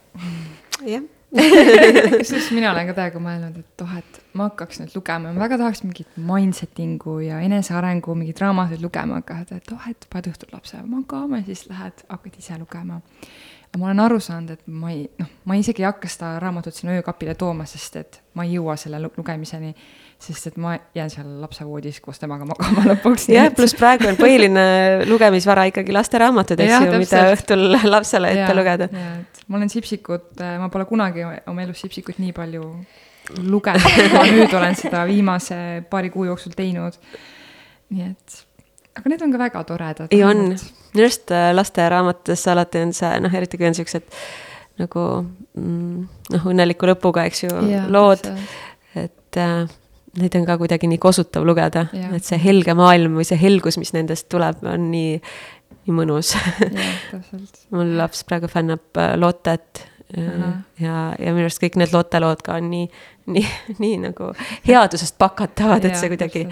jah kusjuures mina olen ka täiega mõelnud, et oh, et ma hakkaks nüüd lugema, ma väga tahaks mingit mindset'ingu ja enesearengu mingeid raamatuid lugema hakata, et oh, et paned õhtul lapse magama ja siis lähed, hakkad ise lugema. aga ma olen aru saanud, et ma ei, noh, ma isegi ei hakka seda raamatut sinna öökapile tooma, sest et ma ei jõua selle lugemiseni sest et ma jään seal lapse voodis koos temaga magama lõpuks. jah, pluss praegu on põhiline lugemisvara ikkagi lasteraamatud, eks ju, mida õhtul lapsele ette ja, lugeda. Ma olen Sipsikut, ma pole kunagi oma elus Sipsikut nii palju lugenud, ma nüüd olen seda viimase paari kuu jooksul teinud. nii et, aga need on ka väga toredad. ei on, minu arust äh, lasteraamatutes alati on see, noh, eriti kui on siuksed nagu mm, noh, õnneliku lõpuga, eks ju, lood, et äh, neid on ka kuidagi nii kosutav lugeda, et see helge maailm või see helgus, mis nendest tuleb, on nii, nii mõnus. mul laps praegu fännab äh, Lottet äh, -huh. ja, ja minu arust kõik need Lotte lood ka on nii, nii, nii nagu headusest pakatavad, et see kuidagi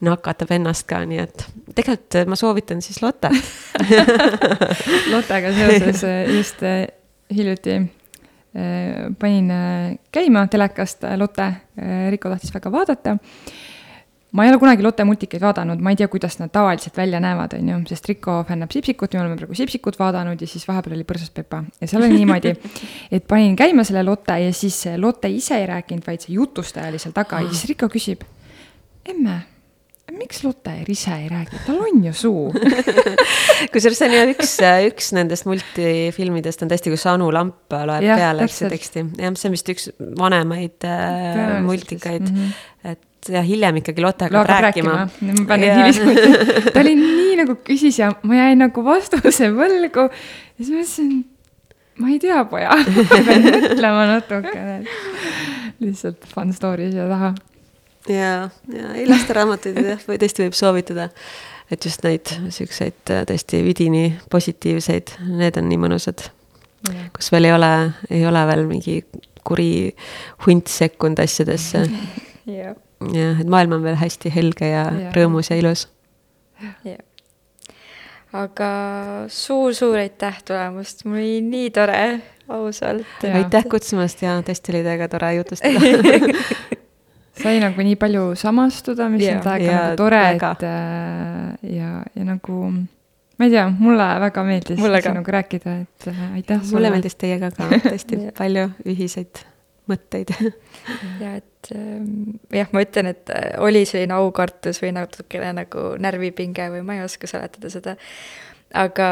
nakatab ennast ka, nii et tegelikult äh, ma soovitan siis Lottet Lottega seoses just hiljuti panin käima telekast Lotte, Riko tahtis väga vaadata. Ma ei ole kunagi Lotte multikaid vaadanud, ma ei tea, kuidas nad tavaliselt välja näevad, on ju, sest Riko fännab Sipsikut, me oleme praegu Sipsikut vaadanud ja siis vahepeal oli Põrsast Pepa ja seal oli niimoodi, et panin käima selle Lotte ja siis Lotte ise ei rääkinud, vaid see jutustaja oli seal taga ja siis Riko küsib, emme miks Lotte ise ei räägi, tal on ju suu kusjuures see on ju üks, üks nendest multifilmidest on tõesti, kus Anu Lamp loeb ja, peale, eks ju, teksti. jah, see on vist üks vanemaid äh, multikaid mm. -hmm. et ja hiljem ikkagi Lotte hakkab rääkima, rääkima.. ma pean neid hilisemaid, ta oli nii nagu küsis ja ma jäin nagu vastuse võlgu. Ja siis ma ütlesin, ma ei tea, poja, ma pean mõtlema natukene, lihtsalt fun story siia taha. ja, ja ei lasteraamatuid jah, või tõesti võib soovitada et just neid siukseid äh, tõesti üdini positiivseid, need on nii mõnusad. kus veel ei ole, ei ole veel mingi kuri hunt sekkunud asjadesse. jah, et maailm on veel hästi helge ja, ja. rõõmus ja ilus. aga suur-suur aitäh tulemast, mul oli nii tore, ausalt. aitäh kutsumast ja tõesti oli teiega tore jutustada sai nagu nii palju samastuda, mis yeah, on täiega nagu tore, et äh, ja, ja nagu ma ei tea, mulle väga meeldis sinuga rääkida, et äh, aitäh sulle. mulle meeldis teiega ka tõesti palju ühiseid mõtteid. ja et ähm, jah, ma ütlen, et äh, oli selline aukartus või natukene nagu närvipinge või ma ei oska seletada seda, aga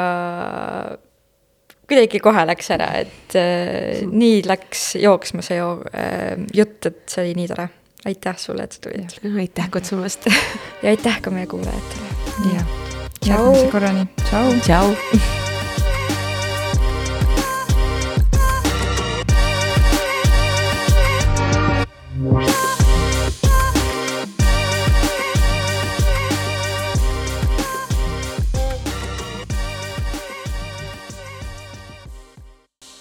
kuidagi kohe läks ära, et äh, nii läks jooksma see joo- äh,, jutt, et see oli nii tore aitäh sulle, et sa tulid. aitäh kutsumast ja aitäh ka meie kuulajatele. ja, järgmise korrani, tšau. tšau. Bye.